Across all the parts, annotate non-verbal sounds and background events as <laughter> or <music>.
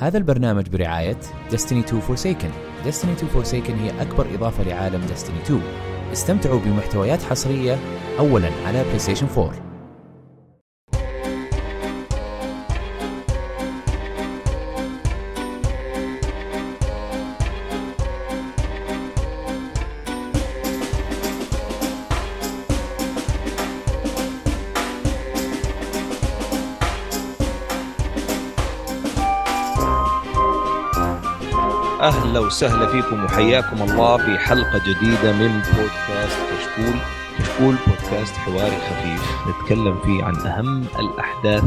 هذا البرنامج برعاية Destiny 2 Forsaken. Destiny 2 Forsaken هي أكبر إضافة لعالم Destiny 2 استمتعوا بمحتويات حصرية أولا على PlayStation 4 أهلا وسهلا فيكم وحياكم الله في حلقة جديدة من بودكاست كشكول. كشكول بودكاست حواري خفيف. نتكلم فيه عن أهم الأحداث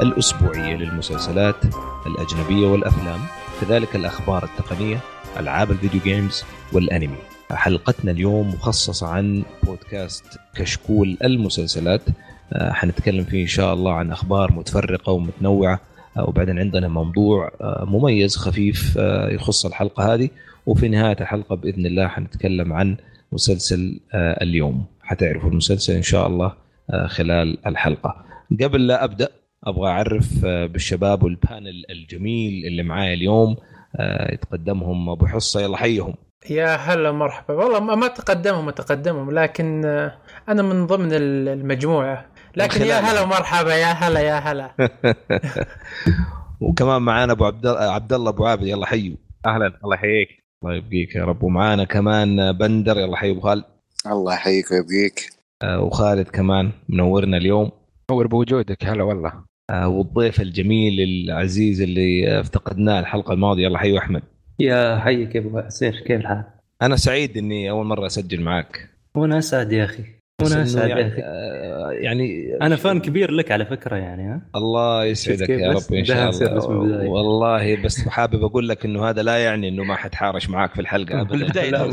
الأسبوعية للمسلسلات الأجنبية والأفلام كذلك الأخبار التقنية ألعاب الفيديو جيمز والأنمي. حلقتنا اليوم مخصصة عن بودكاست كشكول المسلسلات. آه، حنتكلم فيه إن شاء الله عن أخبار متفرقة ومتنوعة وبعدين عندنا موضوع آه، مميز خفيف آه، يخص الحلقة هذه وفي نهاية الحلقة بإذن الله حنتكلم عن مسلسل آه، اليوم. حتعرفوا المسلسل إن شاء الله خلال الحلقة. قبل لا أبدأ أبغى أعرف بالشباب والبانل الجميل اللي معايا اليوم يتقدمهم أبو حصة. يلا حيهم يا هلا مرحبا والله ما تقدمهم تقدمهم لكن أنا من ضمن المجموعة. لكن يا هلا ومرحبا يا هلا يا هلا. <laughs> وكمان معانا أبو عبد عبد الله أبو عابد يلا حيو. أهلا الله يحييك. الله يبقيك يا رب. ومعانا كمان بندر يلا حيو. أبو خالد. الله يحييك ويبقيك. آه وخالد كمان منورنا اليوم. منور بوجودك هلا والله. آه والضيف الجميل العزيز اللي افتقدناه الحلقة الماضية يلا حيو أحمد. يا حيك يا أبو حسين كيف الحال؟ أنا سعيد إني أول مرة أسجل معك وأنا أسعد يا أخي. اسعد يعني, <laughs> آه، يعني أنا فان كبير لك على فكرة يعني ها؟ الله يسعدك يا رب إن شاء الله. والله بس حابب أقول لك إنه هذا لا يعني إنه ما حتحارش معك في الحلقة ابدا. يعني <laughs>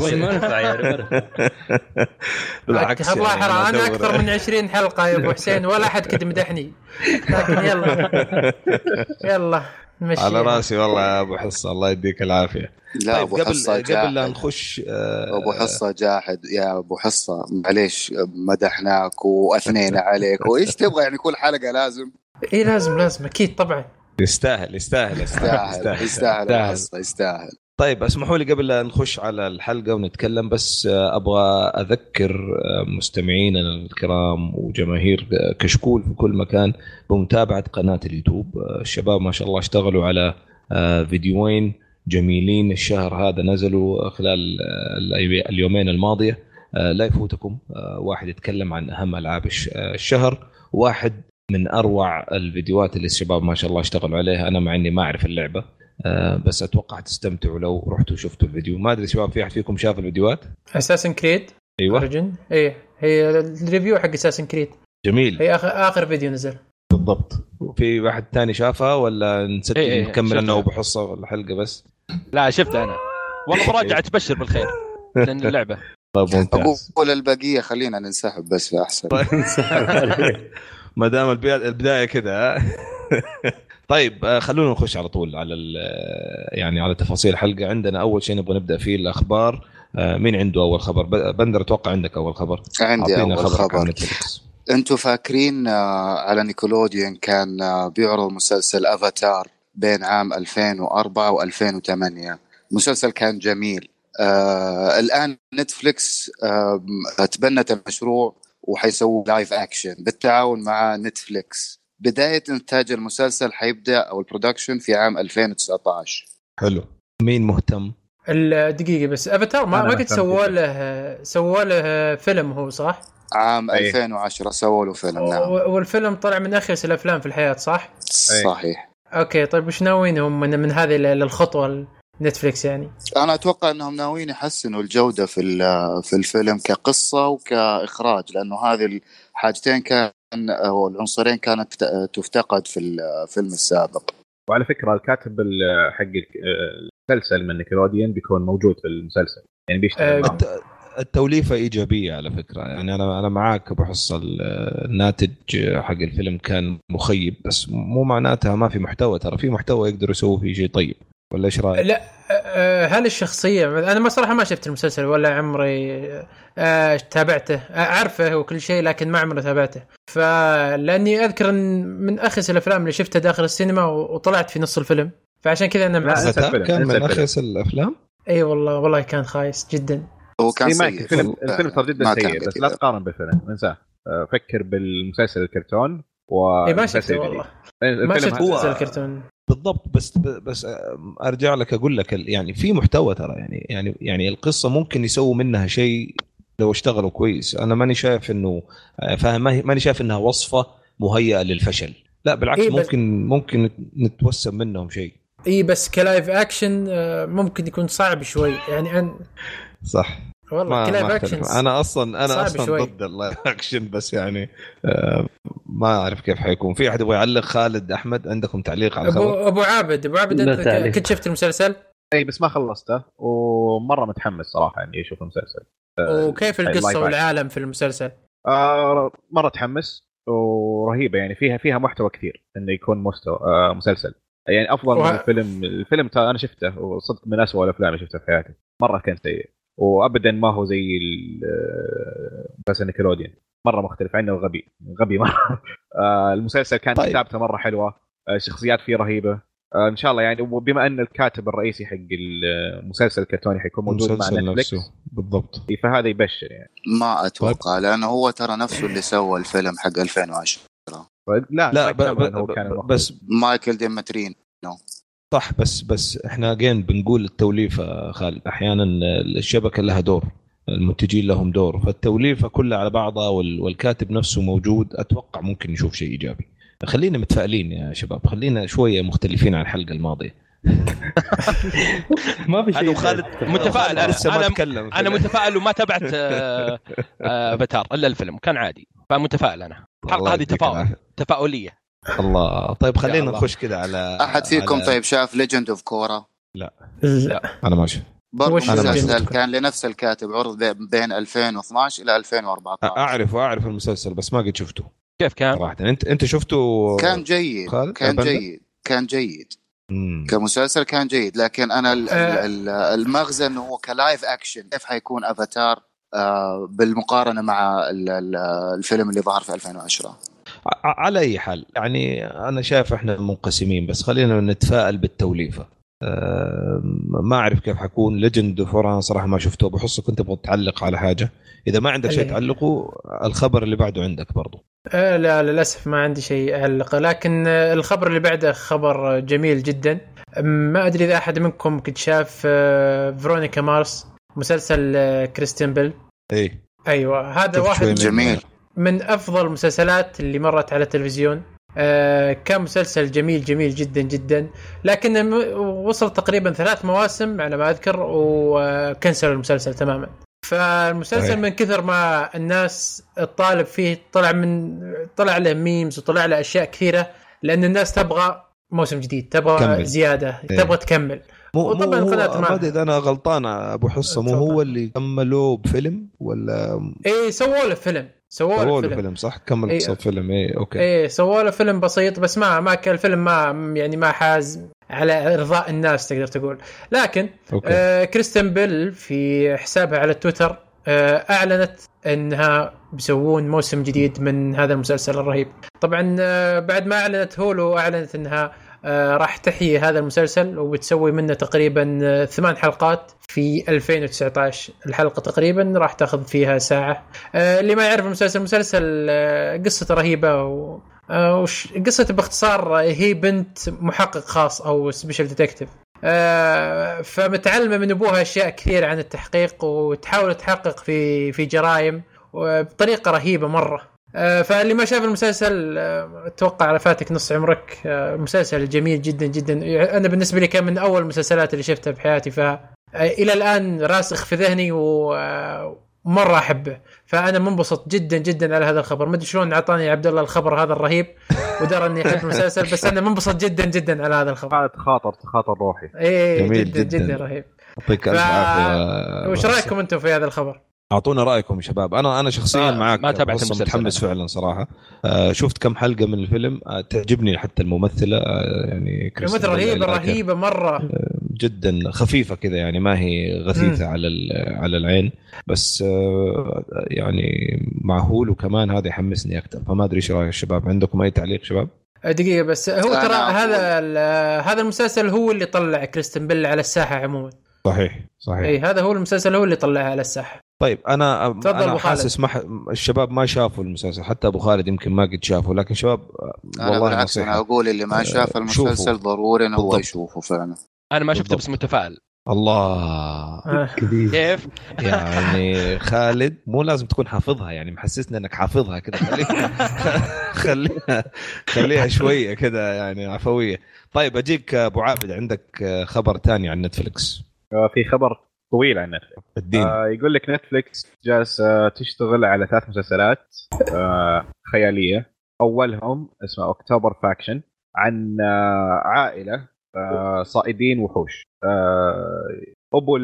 <laughs> بالعكس الله يعني أنا أكثر من 20 حلقة يا أبو حسين ولا احد كد مدحني. لكن يلا. يلا. نمشي على راسي والله يا أبو حصة الله يديك العافية. لا طيب أبو قبل حصة جاحد. قبل لا نخش آه أبو حصة جاحد يا أبو حصة معليش مدحناك واثنينا <laughs> عليك وإيش تبغى؟ يعني كل حلقة لازم. اي لازم لازم أكيد طبعا. يستاهل يستاهل يستاهل يستاهل يستاهل, يستاهل. طيب اسمحوا لي قبل لا نخش على الحلقة ونتكلم بس آه، أبغى أذكر آه، مستمعينا الكرام وجماهير كشكول في كل مكان بمتابعة قناة اليوتيوب. الشباب ما شاء الله اشتغلوا على فيديوين جميلين. الشهر هذا نزلوا خلال اليومين الماضية. آه، لا يفوتكم آه، واحد يتكلم عن أهم ألعاب آه، الشهر. واحد من أروع الفيديوهات اللي الشباب ما شاء الله اشتغلوا عليها. أنا مع إني ما أعرف اللعبة. بس أتوقع تستمتعوا لو رحتوا شفتوا الفيديو. ما أدري شباب في أحد فيكم شاف الفيديوهات؟ Assassin's Creed أيوه. Origins إيه هي ال review حق Assassin's Creed جميل. هي اخر آخر فيديو نزل. بالضبط. وفي واحد ثاني شافها ولا نسجل إيه, إيه، نكمل أنا وبحصه الحلقة بس؟ لا شفتها أنا. والله <laughs> مراجعة تبشر بالخير. <laughs> لأن اللعبة. طيب ممتاز. أقول البقية خلينا ننسحب بس احسن <laughs> ما دام البدايه كذا طيب آه، خلونا نخش على طول على يعني على تفاصيل الحلقة. عندنا أول شيء نبغى نبدأ فيه الأخبار. آه، مين عنده أول خبر؟ بندر أتوقع عندك أول خبر. عندي أول خبر. أنتم فاكرين آه، على نيكولوديون كان بيعرض مسلسل افاتار بين عام 2004 و2008 مسلسل كان جميل. آه الآن نتفليكس آه تبنت المشروع وحيسووا live action بالتعاون مع نتفليكس بداية إنتاج المسلسل حيبدأ أو ال production في عام 2019 حلو. مين مهتم؟ دقيقة بس. أفاتار ما ما قد سووا له سووا له فيلم هو صح؟ عام أيه. 2010 سووا له فيلم نعم. والفيلم طلع من اخيس الأفلام في الحياة صح؟ صحيح. Okay طيب وش ناويين هم من, من هذه الخطوة نتفليكس يعني؟ أنا أتوقع إنهم ناويين يحسنوا الجودة في في الفيلم كقصة وكإخراج لأنه هذه الحاجتين كان أو العنصرين كانت تفتقد في الفيلم السابق. وعلى فكرة الكاتب حق المسلسل من نيكلوديان بيكون موجود في المسلسل. يعني بيشتغل أه التوليفة إيجابية على فكرة. يعني أنا أنا معاك ابو حصه الناتج حق الفيلم كان مخيب بس مو معناتها ما في محتوى. ترى في محتوى يقدروا يسووا فيه شيء طيب. ولا إيش رأيك؟ لا هل الشخصية أنا ما صراحة ما شفت المسلسل ولا عمري أه تابعته أعرفه وكل شيء لكن ما عمري تابعته فلأني أذكر إن من اخس الأفلام اللي شفتها داخل السينما وطلعت في نص الفيلم فعشان كذا أنا الفيلم، كان من. اخيس الأفلام إي والله والله كان خايس جدا هو كان ما سيء الفيلم الفيلم ترى جدا ما سيء بس. لا تقارن بالفيلم انساه آه، فكر بالمسلسل الكرتون و ما شفته والله. ما شفت الكرتون. بالضبط بس بس أرجع لك أقول لك ال- يعني في محتوى ترى يعني يعني يعني القصة ممكن يسووا منها شيء لو اشتغلوا كويس. أنا ماني شايف إنه فاهم ما هي- ماني شايف إنها وصفة مهيئة للفشل. لا بالعكس إيه ممكن ممكن نتوسم منهم شيء. اي بس ك live action آه، ممكن يكون صعب شوي. يعني أن... صح. والله ما اكشن. أنا أصلا أنا صعب أصلا شوي. ضد ال live <laughs> action بس يعني آه ما أعرف كيف حيكون. في أحد يبغى يعلق؟ خالد أحمد عندكم تعليق على ابو الخبر أبو عابد أبو عابد أنت. كنت شفت المسلسل؟ اي بس ما خلصته ومرة متحمس صراحة إني أشوف المسلسل. آه، وكيف ال live القصة. والعالم في المسلسل؟ آه مرة تحمس ورهيبة يعني. فيها فيها محتوى كثير إنه يكون مستوى آه مسلسل. يعني أفضل وه- من الفيلم الفيلم ترى أنا شفته وصدق من اسوء الأفلام اللي شفتها في حياتي. مرة كان سيء. وابدا ما هو زي ال- آه، مسلسل Nickelodeon. مرة مختلف عنه وغبي غبي مرة. <laughs> آه المسلسل كان طيب. كتابته مرة حلوة آه الشخصيات فيه رهيبة. آه إن شاء الله يعني وبما أن الكاتب الرئيسي حق المسلسل الكرتوني حيكون موجود مع Netflix نفسه بالضبط. فهذا يبشر يعني. ما أتوقع لأنه هو ترى نفسه اللي سوى الفيلم حق 2010 لا لا ما ب ب. بس مايكل ديمترين صح بس بس إحنا اجين بنقول التوليفة خالد. أحيانا الشبكة لها دور المنتجين لهم دور. فالتوليفة كلها على بعضها وال- والكاتب نفسه موجود. أتوقع ممكن نشوف شيء إيجابي. خلينا متفائلين يا شباب. خلينا شوية مختلفين عن الحلقة الماضية. <laughs> ما في شيء أنا وخالد متفائل. أنا لسه ما أنا, اتكلم أنا متفائل وما تابعت <laughs> آه، آه، افاتار إلا الفيلم. كان عادي. فمتفائل أنا. الحلقة هذه تفاؤل. تفاؤلية. الله طيب خلينا. نخش كده على أحد فيكم على- طيب شاف Legend of Korra لا أنا ماشي برضه وش أنا مسلسل. كان لنفس الكاتب عرض بي- بين 2012 إلى 2014 أعرف واعرف المسلسل بس ما قد شفته كيف كان؟ صراحة انت أنت شفته كان جيد خالد؟ كان بندر؟ جيد كان جيد مم. كمسلسل كان جيد لكن أنا ال- آه. ال- ال- المغزى انه هو ك live action كيف حيكون أفاتار آه، بالمقارنة مع ال- ال- الفيلم اللي ظهر في 2010 ع- على أي حال يعني أنا شايف إحنا منقسمين بس خلينا نتفائل بالتوليفة. أه ما أعرف كيف حكون. Legend of Korra صراحة ما شفته. بحس كنت أبغى تعلق على حاجة. إذا ما عندك شيء اللي- تعلقه الخبر اللي بعده عندك برضو. آه لا للأسف ما عندي شيء اعلقه لكن الخبر اللي بعده خبر جميل جدا. ما أدري إذا أحد منكم قد شاف آه، فيرونيكا مارس مسلسل آه، كريستين بيل. اي أيوه هذا واحد. جميل. من أفضل المسلسلات اللي مرت على التلفزيون آه كان مسلسل جميل جميل جدا جدا لكن وصل تقريبا ثلاث مواسم على ما أذكر وكنسل المسلسل تماما فالمسلسل. من كثر ما الناس الطالب فيه طلع من طلع له ميمز وطلع له أشياء كثيرة لأن الناس تبغى موسم جديد تبغى كمل. زيادة إيه. تبغى تكمل مو وطبعاً هو قناة ما ادري إذا أنا غلطان أبو حصة مو. هو اللي كملوه بفيلم ولا إيه سووا له فيلم سووا له فيلم. فيلم صح؟ كمل إيه. قصة فيلم اي okay. إيه سووا له فيلم بسيط بس ما ما كان الفيلم ما يعني ما حاز على إرضاء الناس تقدر تقول. لكن آه كريستن بيل في حسابها على تويتر آه أعلنت إنها بيسوون موسم جديد من هذا المسلسل الرهيب. طبعا آه بعد ما أعلنت Hulu أعلنت إنها راح تحيي هذا المسلسل وبتسوي منه تقريبا آه، ثمان حلقات في 2019 الحلقة تقريبا راح تاخذ فيها ساعة. آه اللي ما يعرف المسلسل مسلسل آه قصته رهيبة و آه، وش قصته باختصار آه، هي بنت محقق خاص أو special detective آه، فمتعلمة من أبوها أشياء كثيرة عن التحقيق وتحاول تحقق في في جرائم وبطريقه رهيبة مرة. آه، فاللي ما شاف المسلسل آه، أتوقع على فاتك نص عمرك. آه، مسلسل جميل جدا جدا. أنا بالنسبة لي كان من أول المسلسلات اللي شفتها بحياتي. ف آه، إلى الآن راسخ في ذهني ومره أحبه. فأنا منبسط جدا جدا على هذا الخبر. ما أدري شلون أعطاني عبد الله الخبر هذا الرهيب. ودرى إني أحب المسلسل بس أنا منبسط جدا جدا على هذا الخبر. هذا تخاطر تخاطر روحي. إيه جميل جدا, جداً. جدا رهيب. يعطيك الف ف- عافيه وش رأيكم أنتم في هذا الخبر؟ أعطونا رأيكم يا شباب. أنا أنا شخصيا ما- معاك ما تابعت المسلسل. متحمس. فعلا صراحة. آه شفت كم حلقة من الفيلم. آه تعجبني حتى الممثلة. آه يعني مثل رهيبة رهيبة مرة. جدا خفيفة كذا يعني ما هي غثيثة على ال- على العين. بس آه يعني مع هولو كمان هذا يحمسني أكثر فما أدري إيش رأيك الشباب عندكم أي تعليق شباب؟ دقيقة بس. هو ترى هذا ال- هذا المسلسل هو اللي طلع كريستن بيل على الساحة عموما. صحيح صحيح. اي هذا هو المسلسل هو اللي طلعها على الساحة. طيب أنا أنا. حاسس ما ح... الشباب ما شافوا المسلسل حتى أبو خالد يمكن ما قد شافه لكن شباب أنا والله بالعكس أنا أقول اللي ما شاف المسلسل. ضروري إنه هو. يشوفه فعلا أنا ما شفته. بس متفائل الله آه. كيف؟ يعني <laughs> خالد مو لازم تكون حافظها يعني محسسني إنك حافظها كذا خليها <laughs> خليها خليها شوية كذا يعني عفوية طيب اجيك أبو عابد عندك خبر ثاني عن Netflix آه، في خبر طويل عن Netflix الدين. آه يقول لك Netflix جالسة تشتغل على ثلاث مسلسلات آه خيالية. أولهم اسمه October Faction عن آه عائلة آه صائدين وحوش. آه أبو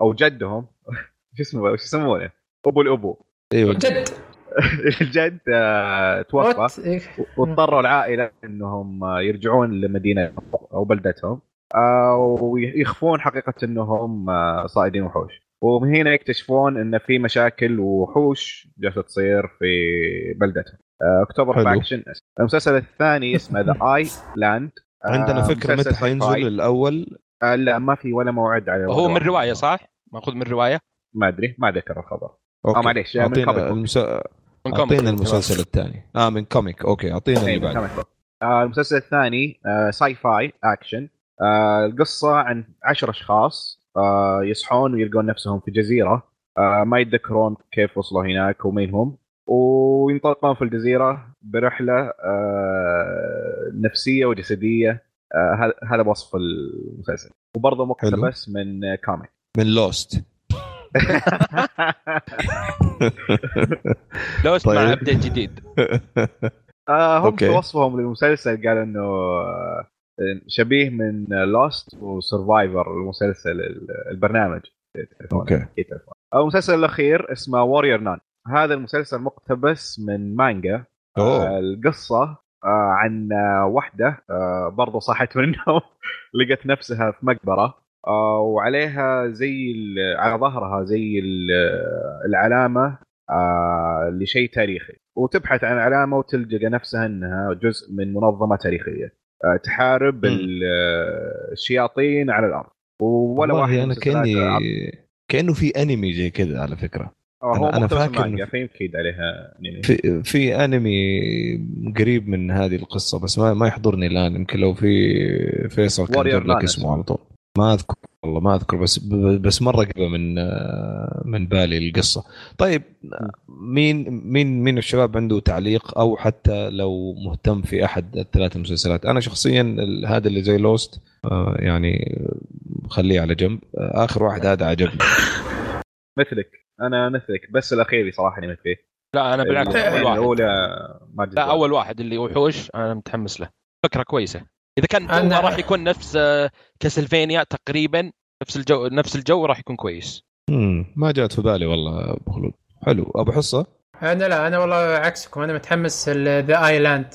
أو جدهم <laughs> شو اسمه شو يسمونه؟ أبو الأبو. إيوه. جد <laughs> الجد آه، توفى. إيه. واضطروا العائلة إنهم آه، يرجعون لمدينة أو بلدتهم. ويخفون حقيقة إنهم آه، صائدين وحوش ومن هنا يكتشفون إن في مشاكل وحوش جالسة تصير في بلدتهم آه، اكتوبر حلو. Faction المسلسل الثاني اسمه The I-Land عندنا فكرة متى حينزل الأول آه لا ما في ولا موعد على هو من رواية صح؟ مأخوذ من رواية؟ ما أدري ما ذكر الخبر okay. آه معليش من. المس... من comic. أعطينا المسلسل الثاني آه من comic okay أعطينا اللي إيه، من بعد comic book. آه، المسلسل الثاني آه، sci-fi action آه، القصة عن عشر أشخاص آه، يصحون ويلقون نفسهم في جزيرة. آه، ما يتذكرون كيف وصلوا هناك ومين هم. وينطلقون في الجزيرة برحلة آه، نفسية وجسدية. آه، هذا- وصف المسلسل. وبرضه مقتبس من comic. من Lost لو اسمع طيب. ابديت جديد. آه هم okay. في وصفهم للمسلسل قال إنه آه، شبيه من Lost و Survivor المسلسل ال- البرنامج. okay. المسلسل الأخير اسمه Warrior Nun هذا المسلسل مقتبس من مانجا. آه القصة آه عن آه واحدة آه برضو صاحت <laughs> من النوم لقت نفسها في مقبرة. وعليها زي على ظهرها زي ال- العلامة لشيء تاريخي. وتبحث عن علامة وتلقى نفسها إنها جزء من منظمة تاريخية. تحارب الشياطين على الأرض. ولا واحد أنا كاني. كأنه في أنمي زي كذا على فكرة. هو أنا- أنا فاكر إنه- فيمكن عليها أنمي. في في أنمي قريب من هذه القصة بس ما ما يحضرني الآن. يمكن لو في فيصل كان لك اسمه. على طول. ما أذكر والله ما أذكر بس بس مرة قريبة من من بالي القصة. طيب مين مين مين الشباب عنده تعليق أو حتى لو مهتم في أحد الثلاث المسلسلات؟ أنا شخصيا هذا اللي زي لوست يعني خليه على جنب. آه، آخر واحد هذا عجبني مثلك. أنا مثلك بس الأخير صراحة اللي مثلي. لا أنا بالعكس أول واحد. الأولى ما لا أول واحد اللي وحوش أنا متحمس له. فكرة كويسة. إذا كان أنا- راح يكون نفس آه، Castlevania تقريبا نفس الجو نفس الجو راح يكون كويس. مم، ما جات في بالي والله أبو خلود. حلو. أبو حصة؟ أنا لا أنا والله عكسكم. أنا متحمس The I-Land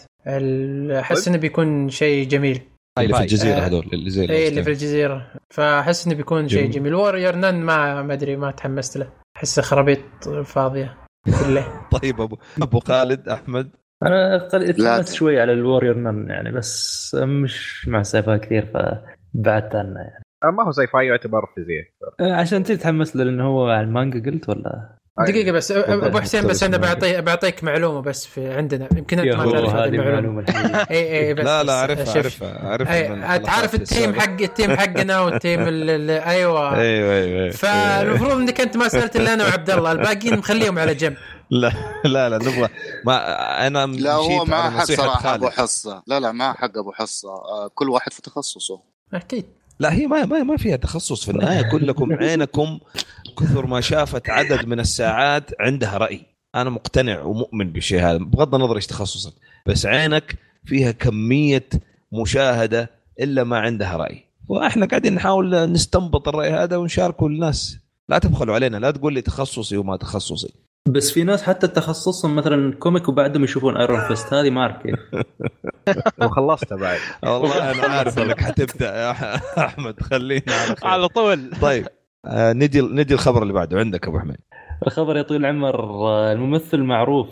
أحس إنه بيكون شيء جميل. اللي في باي. الجزيرة آه، هذول اللي زي اي اللي. في الجزيرة. فأحس إنه بيكون شيء جميل. جميل. Warrior Nun ما ما أدري ما تحمست له. أحسه خرابيط فاضية. <laughs> كله. طيب أبو أبو خالد أحمد. أنا تحمست ت- شوي على ال Warrior Nun يعني بس مش مع sci-fi كثير فبعدت عنه يعني. آه، ما هو sci-fi يعتبر فانتازيا أه، عشان تي تحمست له لأنه هو على المانجا قلت ولا؟ دقيقة بس أبو حسين بس أنا بعطي بعطيك معلومة بس في عندنا. يمكن أنت ما تعرف هذه المعلومة. الحقيقية. اي <laughs> اي بس لا لا أعرفها. أعرفها أعرفها من تعرف ال team. حق ال team حقنا <laughs> وال team ال- ال- أيوه. أيوه أيوه أيوة. فالمفروض إنك أنت ما سألت إلا أنا وعبد الله الباقيين مخليهم على جنب. لا لا لا نبغى ما أنا لا هو ما حق صراحة أبو. حصة. لا لا ما حق أبو حصة. آه، كل واحد في تخصصه. أكيد. لا هي ما ما ما فيها تخصص في النهاية. كلكم <laughs> عينكم كثر ما شافت عدد من الساعات عندها رأي. أنا مقتنع ومؤمن بالشيء هذا. بغض النظر إيش تخصصك. بس عينك فيها كمية مشاهدة إلا ما عندها رأي. وإحنا قاعدين نحاول نستنبط الرأي هذا ونشاركه للناس لا تبخلوا علينا. لا تقول لي تخصصي وما تخصصي. بس في ناس حتى تخصصهم مثلا comic وبعدهم يشوفون Iron Fist هذه ما أعرف كيف. <laughs> وخلصتها بعد. والله أنا عارف إنك حتبدأ يا أحمد. خلينا على خير. على طول. طيب آه نجي نجي الخبر اللي بعده. عندك أبو حميد. الخبر يطول العمر آه، الممثل المعروف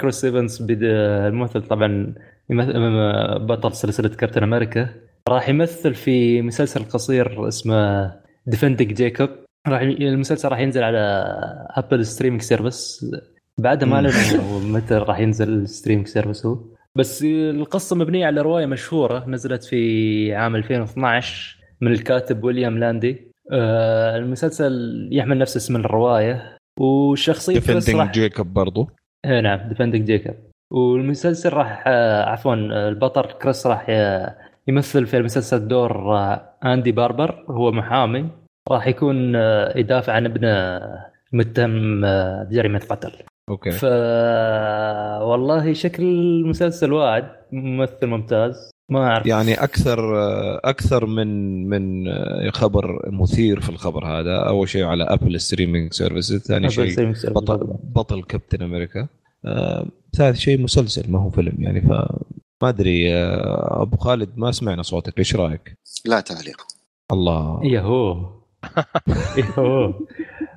كريس ايفنس الممثل طبعا يمثل بطل سلسلة كابتن أمريكا راح يمثل في مسلسل قصير اسمه Defending Jacob راح المسلسل راح ينزل على Apple streaming service بعدها ما لنا <laughs> متى راح ينزل ال streaming service هو. بس القصة مبنية على رواية مشهورة نزلت في عام 2012 من الكاتب ويليام لاندي. آه، المسلسل يحمل نفس اسم الرواية. وشخصية Defending راح Jacob برضو. إيه نعم Defending Jacob والمسلسل راح آه، عفوا آه، البطل كريس راح ي- يمثل في المسلسل دور آه، اندي باربر هو محامي. راح يكون آه، يدافع عن ابنه متهم آه، بجريمه قتل. أوكي. ف والله شكل المسلسل واعد ممثل ممتاز. ما أعرف. يعني أكثر أكثر من من خبر مثير في الخبر هذا. أول شيء على Apple streaming services ثاني شيء. بطل بطل كابتن أمريكا آه، ثالث شيء مسلسل ما هو فيلم يعني ف ما أدري آه، أبو خالد ما سمعنا صوتك إيش رأيك؟ لا تعليق. الله. يهو.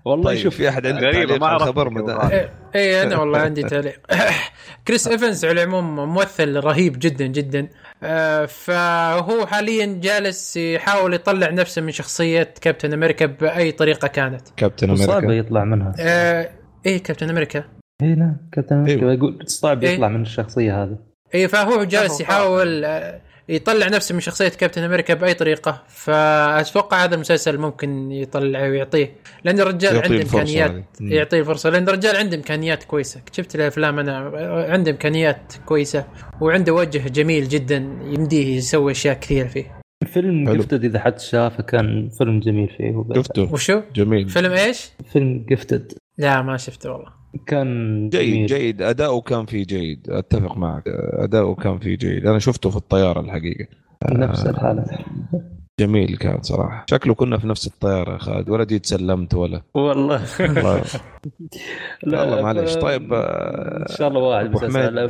والله طيب شوف في أحد عنده تعليق ما مدى؟ اي إيه، أنا والله عندي تعليق. <laughs> كريس إيفنز على العموم ممثل رهيب جدا جدا. آه، فهو حاليا جالس يحاول يطلع نفسه من شخصية كابتن أمريكا بأي طريقة كانت. كابتن صعب أمريكا يطلع منها. آه، إيه كابتن أمريكا. اي نعم كابتن أمريكا. أيوة. يقول صعب إيه. يطلع من الشخصية هذه. اي فهو جالس يحاول آه، يطلع نفسه من شخصية كابتن أمريكا بأي طريقة فأتوقع هذا المسلسل ممكن يطلع ويعطيه لأن الرجال عنده امكانيات. مم. يعطيه الفرصه لأن الرجال عنده إمكانيات كويسة شفت الأفلام أنا عنده إمكانيات كويسة وعنده وجه جميل جدا يمديه يسوي أشياء كثيره فيه فيلم. Gifted إذا حد شافه كان فيلم جميل فيه. شفته وشو؟ جميل فيلم إيش؟ فيلم Gifted لا ما شفته والله كان جيد جميل. جيد. أداؤه كان فيه جيد. أتفق معك. أداؤه كان فيه جيد. أنا شفته في الطيارة الحقيقة. نفس الحالة. جميل كان صراحة. شكله كنا في نفس الطيارة يا خالد. ولا جيت سلمت ولا. والله. والله. لا والله معلش. طيب، آه، إن شاء الله واحد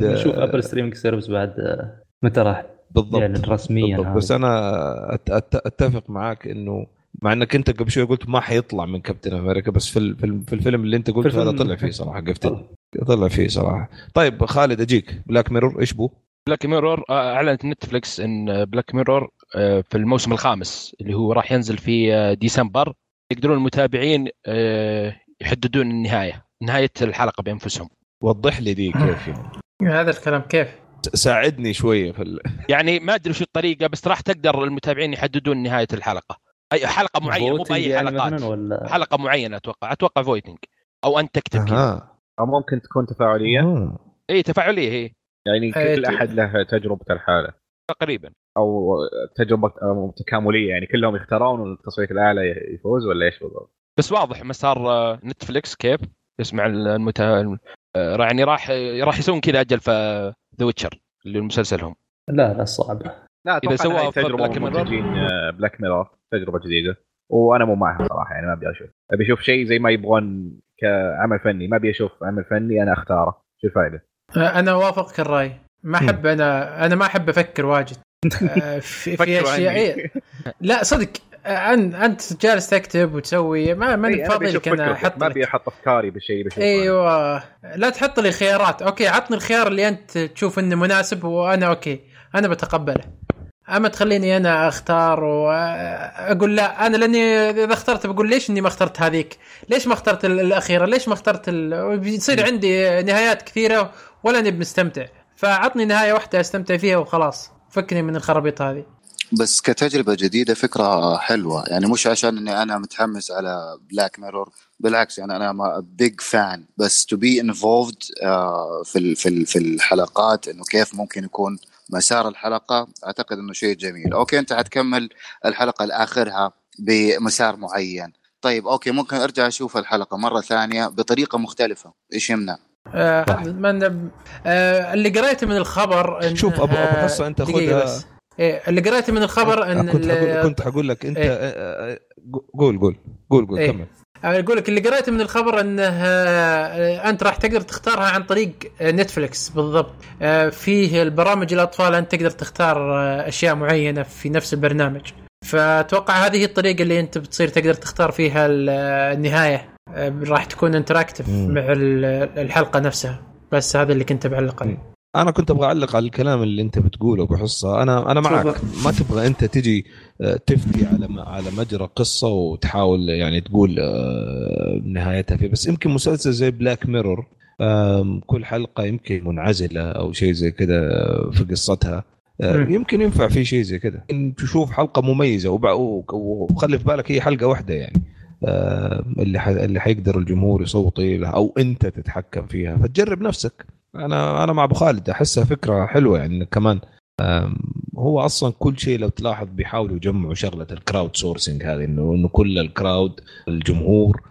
بنشوف آه، Apple streaming service بعد آه، متى راح. بالضبط. يعني رسميا بالضبط. بس أنا أت- أت- أتفق معك إنه مع إنك أنت قبل شوي قلت ما حيطلع من كابتن أمريكا بس في ال- في ال- في الفيلم اللي أنت قلته هذا طلع فيه <laughs> صراحة قفت. طلع. فيه صراحة. طيب خالد أجيك. Black Mirror إيش بو؟ Black Mirror آه، أعلنت Netflix إن Black Mirror آه، في الموسم الخامس اللي هو راح ينزل في آه، ديسمبر. يقدرون المتابعين يحددون النهاية نهاية الحلقة بأنفسهم. وضح لي دي كيف يعني. <laughs> هذا الكلام كيف؟ ساعدني شوية في ال... يعني ما أدري شو الطريقة بس راح تقدر المتابعين يحددون نهاية الحلقة. أي حلقة معينة مو بأي يعني حلقات. ولا؟ حلقة معينة أتوقع أتوقع voting أو أنت تكتب كذا. أو ممكن تكون تفاعلية. آه. إي تفاعلية هي يعني آه، كل أحد له تجربة الحالة. تقريبا. أو تجربة آه، تكاملية يعني كلهم يختارون والتصويت الأعلى يفوز ولا إيش بالضبط؟ بس واضح مسار آه، Netflix كيف؟ يسمع المتا... آه، يعني راح راح يسوون كذا أجل في The Witcher اللي مسلسلهم. لا لا صعب لا إنها في تجربة Mirror. منتجين Black Mirror تجربة جديدة وأنا مو معها صراحة يعني ما أبي أشوف. أبي أشوف شيء زي ما يبغون كعمل فني ما أبي أشوف عمل فني أنا أختاره. شو الفائدة؟ آه، أنا اوافقك الرأي. ما أحب أنا أنا ما أحب أفكر واجد. <laughs> آه، في, في اشياء. إيه. لا صدق. آه، أن- أنت جالس تكتب وتسوي ما إيه، أبي أشوف لك أنا أحط ما أبي أحط أفكاري بالشيء بشوفه. أيوه. لا تحط لي خيارات. أوكي عطني الخيار اللي أنت تشوف إنه مناسب وأنا أوكي. أنا بتقبله. أما تخليني أنا أختار واقول لا أنا لأني إذا اخترت بقول ليش إني ما اخترت هذيك؟ ليش ما اخترت ال- الأخيرة؟ ليش ما اخترت ال... بيصير عندي نهايات كثيرة ولا اني مستمتع. فعطني نهاية واحدة أستمتع فيها وخلاص. فكني من الخرابيط هذه. بس كتجربة جديدة فكرة حلوة. يعني مش عشان إني أنا متحمس على Black Mirror بالعكس يعني أنا big fan بس to be involved في في الحلقات إنه كيف ممكن يكون مسار الحلقة. أعتقد إنه شيء جميل. أوكي أنت حتكمل الحلقة لآخرها بمسار معين. طيب أوكي ممكن أرجع أشوف الحلقة مرة ثانية بطريقة مختلفة. إيش يمنع؟ آه من آه اللي قريته من الخبر إن شوف ابو أبو حصة أنت خذها. بس. إيه اللي قريته من الخبر إن كنت حقول كنت حقول لك أنت إيه. آه، آه، قول قول. قول قول إيه. كمل. أقول لك اللي قريته من الخبر إنه آه، أنت راح تقدر تختارها عن طريق آه، نتفلكس بالضبط. آه، فيه البرامج الأطفال أنت تقدر تختار آه، أشياء معينة في نفس البرنامج. فأتوقع هذه هي الطريقة اللي أنت بتصير تقدر تختار فيها ال- آه، النهاية. آه، راح تكون interactive. مع ال- الحلقة نفسها. بس هذا اللي كنت بعلق عليه أنا كنت أبغى أعلق على الكلام اللي أنت بتقوله ابو حصه أنا أنا معك. ما تبغى أنت تجي آه، تفتي على على مجرى قصة وتحاول يعني تقول آه، نهايتها فيه بس يمكن مسلسل زي Black Mirror كل حلقة يمكن منعزلة أو شيء زي كده في قصتها. آه،. يمكن ينفع في شيء زي يمكن تشوف حلقة مميزة وخلي في بالك هي حلقة واحدة يعني. آه، اللي اللي حيقدر الجمهور يصوتي لها أو أنت تتحكم فيها. فتجرب نفسك. أنا أنا مع أبو خالد أحسها فكرة حلوة يعني كمان هو أصلا كل شيء لو تلاحظ بيحاولوا يجمعوا شغلة الكراود سورسنج هذه إنه إنه كل الكراود الجمهور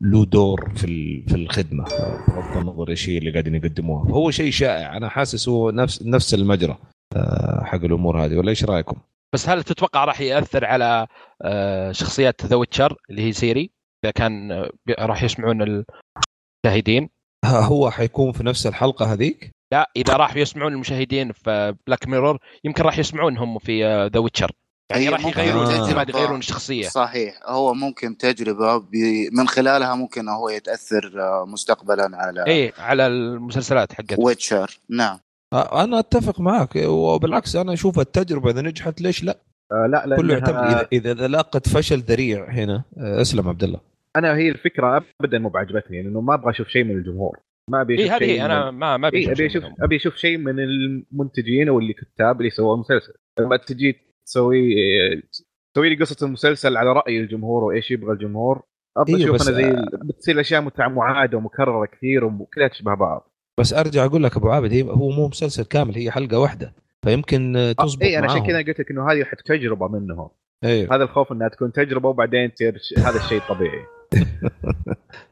له دور في في الخدمة بغض النظر إيش هي اللي قاعدين يقدموها. فهو شيء شائع أنا حاسس هو نفس نفس المجرى آه، حق الأمور هذه ولا إيش رأيكم؟ بس هل تتوقع راح يأثر على آه، شخصيات The Witcher اللي هي سيري؟ إذا كان آه، راح يسمعون المشاهدين؟ هو حيكون في نفس الحلقة هذيك؟ لا إذا راح يسمعون المشاهدين في Black Mirror يمكن راح يسمعون هم في The Witcher يعني هي راح يغيرون تجربة- ما يغيرون الشخصية. صحيح هو ممكن تجربة بي من خلالها ممكن هو يتأثر آه، مستقبلا على إيه على المسلسلات حقت Witcher نعم. آه، أنا أتفق معك وبالعكس أنا أشوف التجربة إذا نجحت ليش لا؟ آه لا كله يعتمد إذا إذا لاقت فشل ذريع هنا آه، أسلم عبد الله. أنا هي الفكرة ابدا مو بعجبتني يعني انه ما أبغى أشوف شيء من الجمهور. ما أبي اي أشوف هذه شيء أنا من... ما ما أبي إيه أبي أشوف أبي أشوف شيء من المنتجين أو اللي كتاب اللي سووا المسلسل لما تجي تسوي تسوي لي قصة المسلسل على رأي الجمهور وإيش يبغى الجمهور أبغى إيه، أشوف أنا زي آه. بتصير أشياء متع- معادة ومكررة كثير وكلها تشبه بعض. بس أرجع أقول لك أبو عابد هي هو مو مسلسل كامل هي حلقة واحدة. فيمكن آه، تزبط اي أنا عشان. كذا قلت لك إنه هذه تجربة منهم. أيوه هذا الخوف إنها تكون تجربة وبعدين تصير هذا الشيء طبيعي.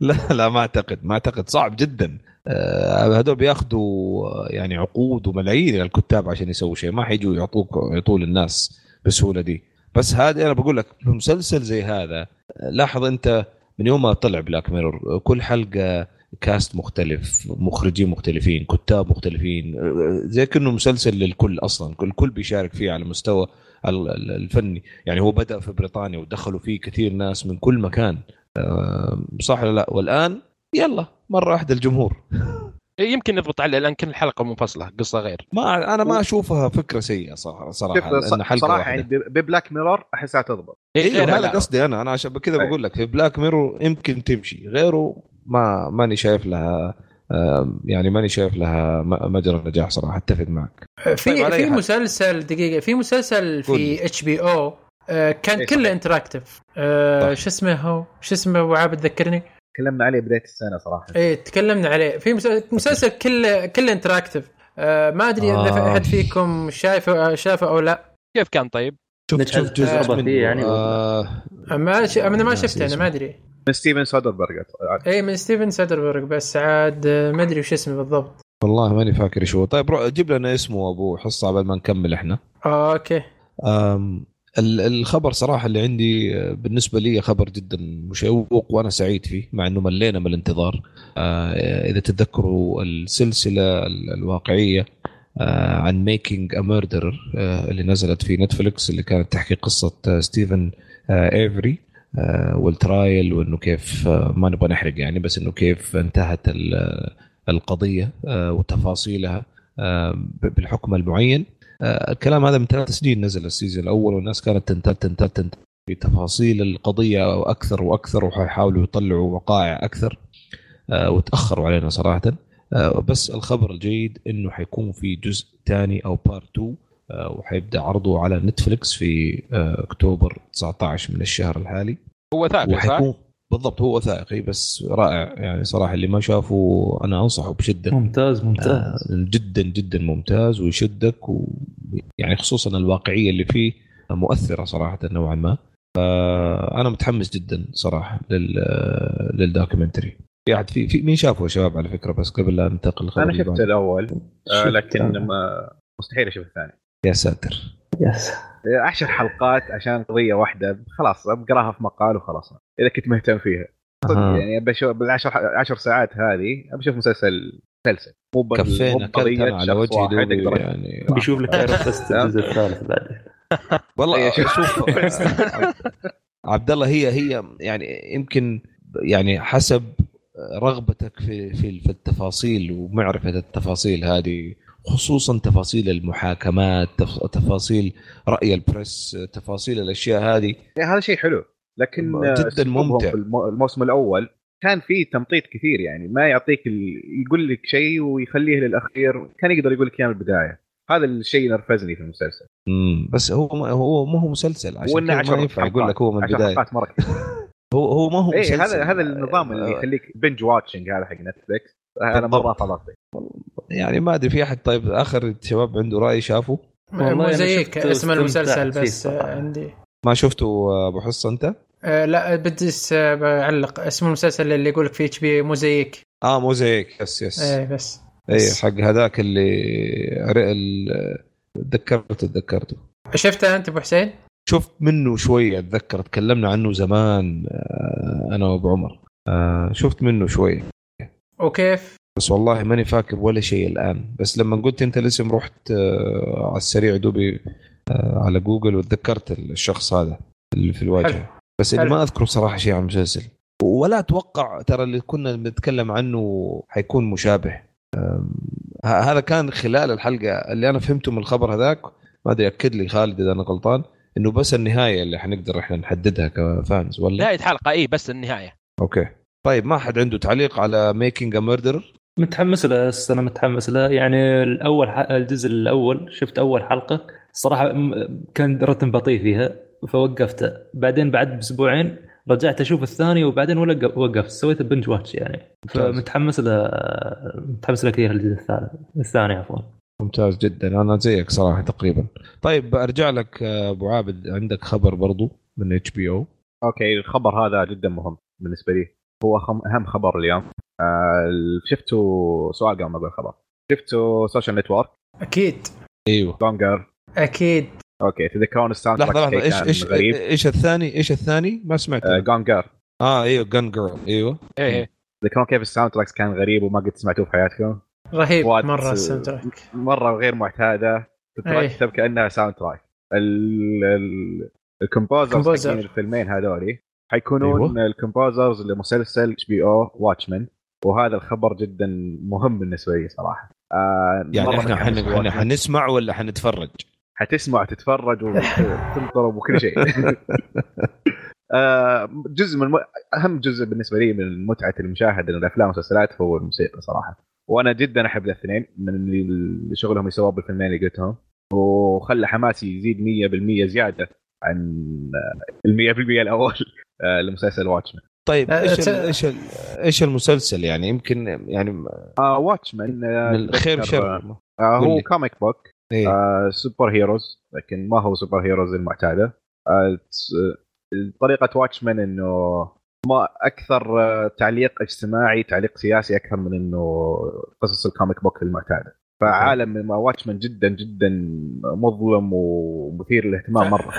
لا لا ما أعتقد ما أعتقد. صعب جدا. آه، هذول بياخذوا آه، يعني عقود وملايين الكتاب عشان يسووا شيء. ما حيجوا يعطوك يعطوا للناس بالسهوله دي. بس هذا أنا بقول لك مسلسل زي هذا لاحظ أنت من يوم ما طلع Black Mirror كل حلقة cast مختلف مخرجين مختلفين كتاب مختلفين. آه، زي كأنه مسلسل للكل أصلا. الكل بيشارك فيه على مستوى ال- ال- الفني. يعني هو بدأ في بريطانيا ودخلوا فيه كثير ناس من كل مكان. صح ولا لا والآن يلا مرة واحدة الجمهور إيه، يمكن نضبط عليه لأن كل حلقة منفصلة قصة غير ما أنا ما أشوفها فكرة سيئة صراحة صراحة صراحة واحدة يعني ب- ب Black Mirror أحسها تضبط إيه، هذا لا. قصدي أنا أنا عشان كذا أيوة. بقول لك في Black Mirror يمكن تمشي غيره ما ماني شايف لها آه، يعني ماني شايف لها م- مجرى نجاح صراحة أتفق معك في طيب، في. مسلسل دقيقة في مسلسل. في HBO كان إيه، كله صحيح. interactive آه. شو اسمه هو؟ شو اسمه ابو عابد ذكرني تكلمنا عليه بداية السنة صراحة. إيه تكلمنا عليه. في مسلسل, مسلسل كله كله interactive آه ما أدري إذا آه. أحد فيكم شايفه شافه أو لا. كيف كان طيب؟ شفت جزء فيه يعني. ولا؟ آه ما ش... أنا ما شفته أنا. ما أدري. من ستيفن سودربرغ. اي من ستيفن سادربرغ بس عاد آه، ما أدري وش اسمه بالضبط. والله ماني فاكر إيش هو. طيب روح جيب لنا اسمه أبو حصة قبل ما نكمل إحنا. آه okay. أم، الخبر صراحة اللي عندي آه، بالنسبة لي خبر جدا مشوق وأنا سعيد فيه مع إنه ملينا من الانتظار. آه، إذا تتذكروا السلسلة ال- الواقعية آه، عن Making a Murderer اللي نزلت في Netflix اللي كانت تحكي قصة آه، ستيفن آه، إيفري آه، وال trial وإنه كيف آه، ما نبغى نحرق يعني بس إنه كيف انتهت ال- القضية آه، وتفاصيلها آه، بالحكم المعين. آه، الكلام هذا من ثلاث سنين نزل ال season الأول والناس كانت تنتظر تنتظر تنتظر في تفاصيل القضية وأكثر وأكثر وحيحاولوا يطلعوا وقائع أكثر آه، وتأخروا علينا صراحة آه، بس الخبر الجيد إنه حيكون في جزء ثاني أو part 2 آه، وحيبدأ عرضه على Netflix في آه، أكتوبر 19 من الشهر الحالي هو صح؟ وحيكون بالضبط هو وثائقي بس رائع. يعني صراحة اللي ما شافه أنا أنصحه بشدة. ممتاز ممتاز. آه، جدا جدا ممتاز ويشدك و... يعني خصوصا الواقعية اللي فيه مؤثرة صراحة نوعا ما. فانا متحمس جدا صراحة لل لل documentary. في أحد في, في مين شافه يا شباب على فكرة؟ بس قبل لا ننتقل أنا شفت؟ الأول. آه شفت لكن. ما مستحيل أشوف الثاني. يا ساتر. yes. عشر حلقات عشان قضية واحدة. خلاص بقراها في مقال وخلاص. إذا كنت مهتم فيها. صدق أها. يعني بشوف بالعشر عشر ساعات هذه بشوف مسلسل مسلسل. مو كفينا بقضية كلت أنا على وجهي يعني. <laughs> بيشوف لك فيست الجزء الثالث بعدين <laughs> والله. شوف <laughs> عبد الله هي هي يعني يمكن يعني حسب رغبتك في في في التفاصيل ومعرفة التفاصيل هذه خصوصا تفاصيل المحاكمات تف- تفاصيل رأي البريس تفاصيل الأشياء هذه. يعني هذا شيء حلو. لكن جداً ممتع. في المو- الموسم الأول كان فيه تمطيط كثير يعني ما يعطيك ال... يقول لك شيء ويخليه للأخير كان يقدر يقول لك إياه من البداية. هذا الشيء نرفزني في المسلسل. امم بس هو ما هو ما هو مسلسل عشان ما ينفع يقول. لك هو من البداية. <laughs> هو هو ما هو إيه مسلسل. هذا هذا النظام اللي آه، يخليك binge watching هذا حق Netflix أنا. مره فضلت يعني ما أدري في أحد طيب آخر شباب عنده رأي شافه؟ والله مو زيك اسم المسلسل بس. آه، عندي. ما شفته آه، أبو حصة أنت؟ آه، لا بدي بعلق. اسم المسلسل اللي يقول لك في HBO Mosaic آه Mosaic yes yes إيه بس. اي. حق هذاك اللي تذكرته تذكرته. شفتها أنت أبو حسين؟ شفت منه شوية أتذكر. تكلمنا عنه زمان آه، أنا وأبو عمر. آه، شفت منه شوية. وكيف؟ بس والله ماني فاكر ولا شيء الآن. بس لما قلت أنت الاسم رحت على السريع دوبي على جوجل وتذكرت الشخص هذا اللي في الواجهة. حلو. بس اللي. ما أذكره صراحة شيء عن المسلسل. ولا أتوقع ترى اللي كنا بنتكلم عنه حيكون مشابه. هذا كان خلال الحلقة اللي أنا فهمته من الخبر هذاك. ما أدري أكد لي خالد إذا أنا غلطان. إنه بس النهاية اللي حنقدر إحنا نحددها ك fans ولا؟ نهاية حلقة إي بس النهاية. okay. طيب ما حد عنده تعليق على Making a Murderer متحمس له أنا متحمس له. يعني الأول ح- الجزء الأول شفت أول حلقة؟ الصراحه م- كان رتم بطيء فيها فوقفته بعدين بعد بأسبوعين رجعت أشوف الثاني وبعدين ولا وقفت. سويت binge watch يعني. فمتحمس له متحمس له كثير الجزء الثالث الثاني عفوا. ممتاز جدا. أنا زيك صراحة تقريبا. طيب أرجع لك آه، أبو عابد. عندك خبر برضو من HBO؟ okay الخبر هذا جدا مهم بالنسبة لي. هو. أهم خبر اليوم. آه شفتوا سؤال قبل ما أقول خبر. شفتوا Social Network أكيد. أيوه. Gone Girl أكيد. okay تذكرون ال sound لحظة track لحظة. إيش كان إيش غريب. إيش الثاني؟ إيش الثاني؟ ما سمعت Gone Girl آه إيوه Gone Girl إيوه. إيه تذكرون كيف ال soundtracks كان غريب وما قد سمعتوه في حياتكم. رهيب وات- مرة ال soundtrack مرة غير معتادة. تترتب كأنها soundtrack ال- ال- ال composers الفيلمين هذولي حيكونون أيوة. ال composers لمسلسل HBO Watchmen وهذا الخبر جدا مهم بالنسبة لي صراحة. آه يعني إحنا. حن... حنسمع ولا حنتفرج؟ حتسمع تتفرج وتنطرب <laughs> وكل شيء <laughs> آه، جزء من أهم جزء بالنسبة لي من متعة المشاهدة للافلام والمسلسلات هو الموسيقى صراحة وأنا جدا أحب الاثنين من اللي شغلهم يسووه بالفيلمين اللي قلتهم وخلى حماسي يزيد 100% زيادة عن ال 100% الأول آه، لمسلسل Watchmen طيب آه، إيش. إيش. إيش المسلسل يعني يمكن يعني آه Watchmen آه من الخير تذكر، شر آه هو. comic book إيه. آه superheroes لكن ما هو superheroes المعتادة. آه طريقة Watchmen إنه ما أكثر آه، تعليق اجتماعي تعليق سياسي أكثر من إنه قصص ال comic book المعتادة. فعالم Watchmen جدا جدا مظلم ومثير للاهتمام مرة.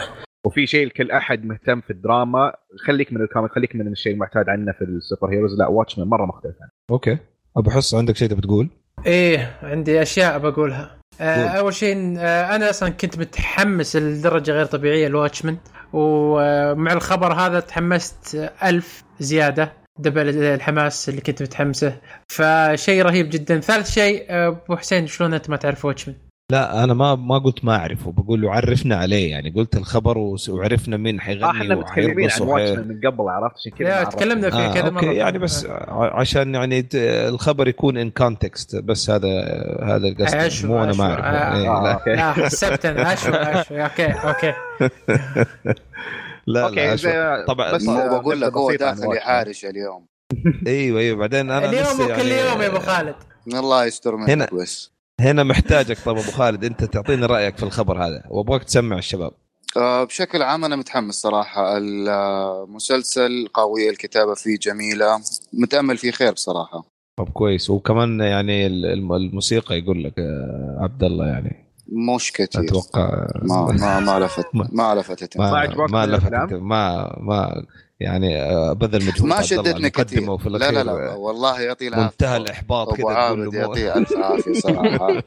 وفي شيء لكل أحد مهتم في الدراما خليك من ال comic خليك من الشيء المعتاد عندنا في ال superheroes لا واتشمان مرة مختلف عنه أوكي. أبو حصه عندك شيء تبي تقول؟ إيه عندي أشياء بقولها. قول. أول شيء آه أنا أصلا كنت متحمس لدرجة غير طبيعية لواتشمان ومع الخبر هذا تحمست آه، ألف زيادة double الحماس اللي كنت متحمسه. فشيء رهيب جدا. ثالث شيء آه، أبو حسين شلون أنت ما تعرف واتشمان؟ لا أنا ما ما قلت ما أعرفه بقول له عرفنا عليه يعني قلت الخبر وعرفنا مين حيغني إحنا متكلمين وحيرقص عن. واتشمان من قبل عرفت عشان كذا. تكلمنا فيه. آه كذا أوكي مرة. يعني بس عشان يعني الخبر يكون ان كونتكست بس هذا هذا القصد أشو- مو أنا. ما أعرفه آه، إيه، آه، لا حسبت أنا اشو اشو أوكي أوكي لا. زي- طبعا بس آه، بقول لك هو داخل. يحارش اليوم إيوه إيوه بعدين أنا اليوم وكل يعني يوم يا أبو خالد الله يستر منك هنا- بس هنا محتاجك طب أبو خالد أنت تعطيني رأيك في الخبر هذا وأبغاك تسمع الشباب. آه، بشكل عام أنا متحمس صراحة المسلسل قوي الكتابة فيه جميلة متأمل فيه خير بصراحه طب كويس وكمان يعني الم- الموسيقى يقول لك آه، عبد الله يعني. مش كثير أتوقع. ما ما ما لفت <laughs> ما- ما لفتت. ما ما عجبك ما من لفت الأفلام؟ ما ما يعني آه، بذل مجهود ما الله شدتني كثير. وفي لا لا الأخير، لا والله يعطيه العافية. منتهى الإحباط كذا عابد يعطيه ألف <laughs> عافية صراحة.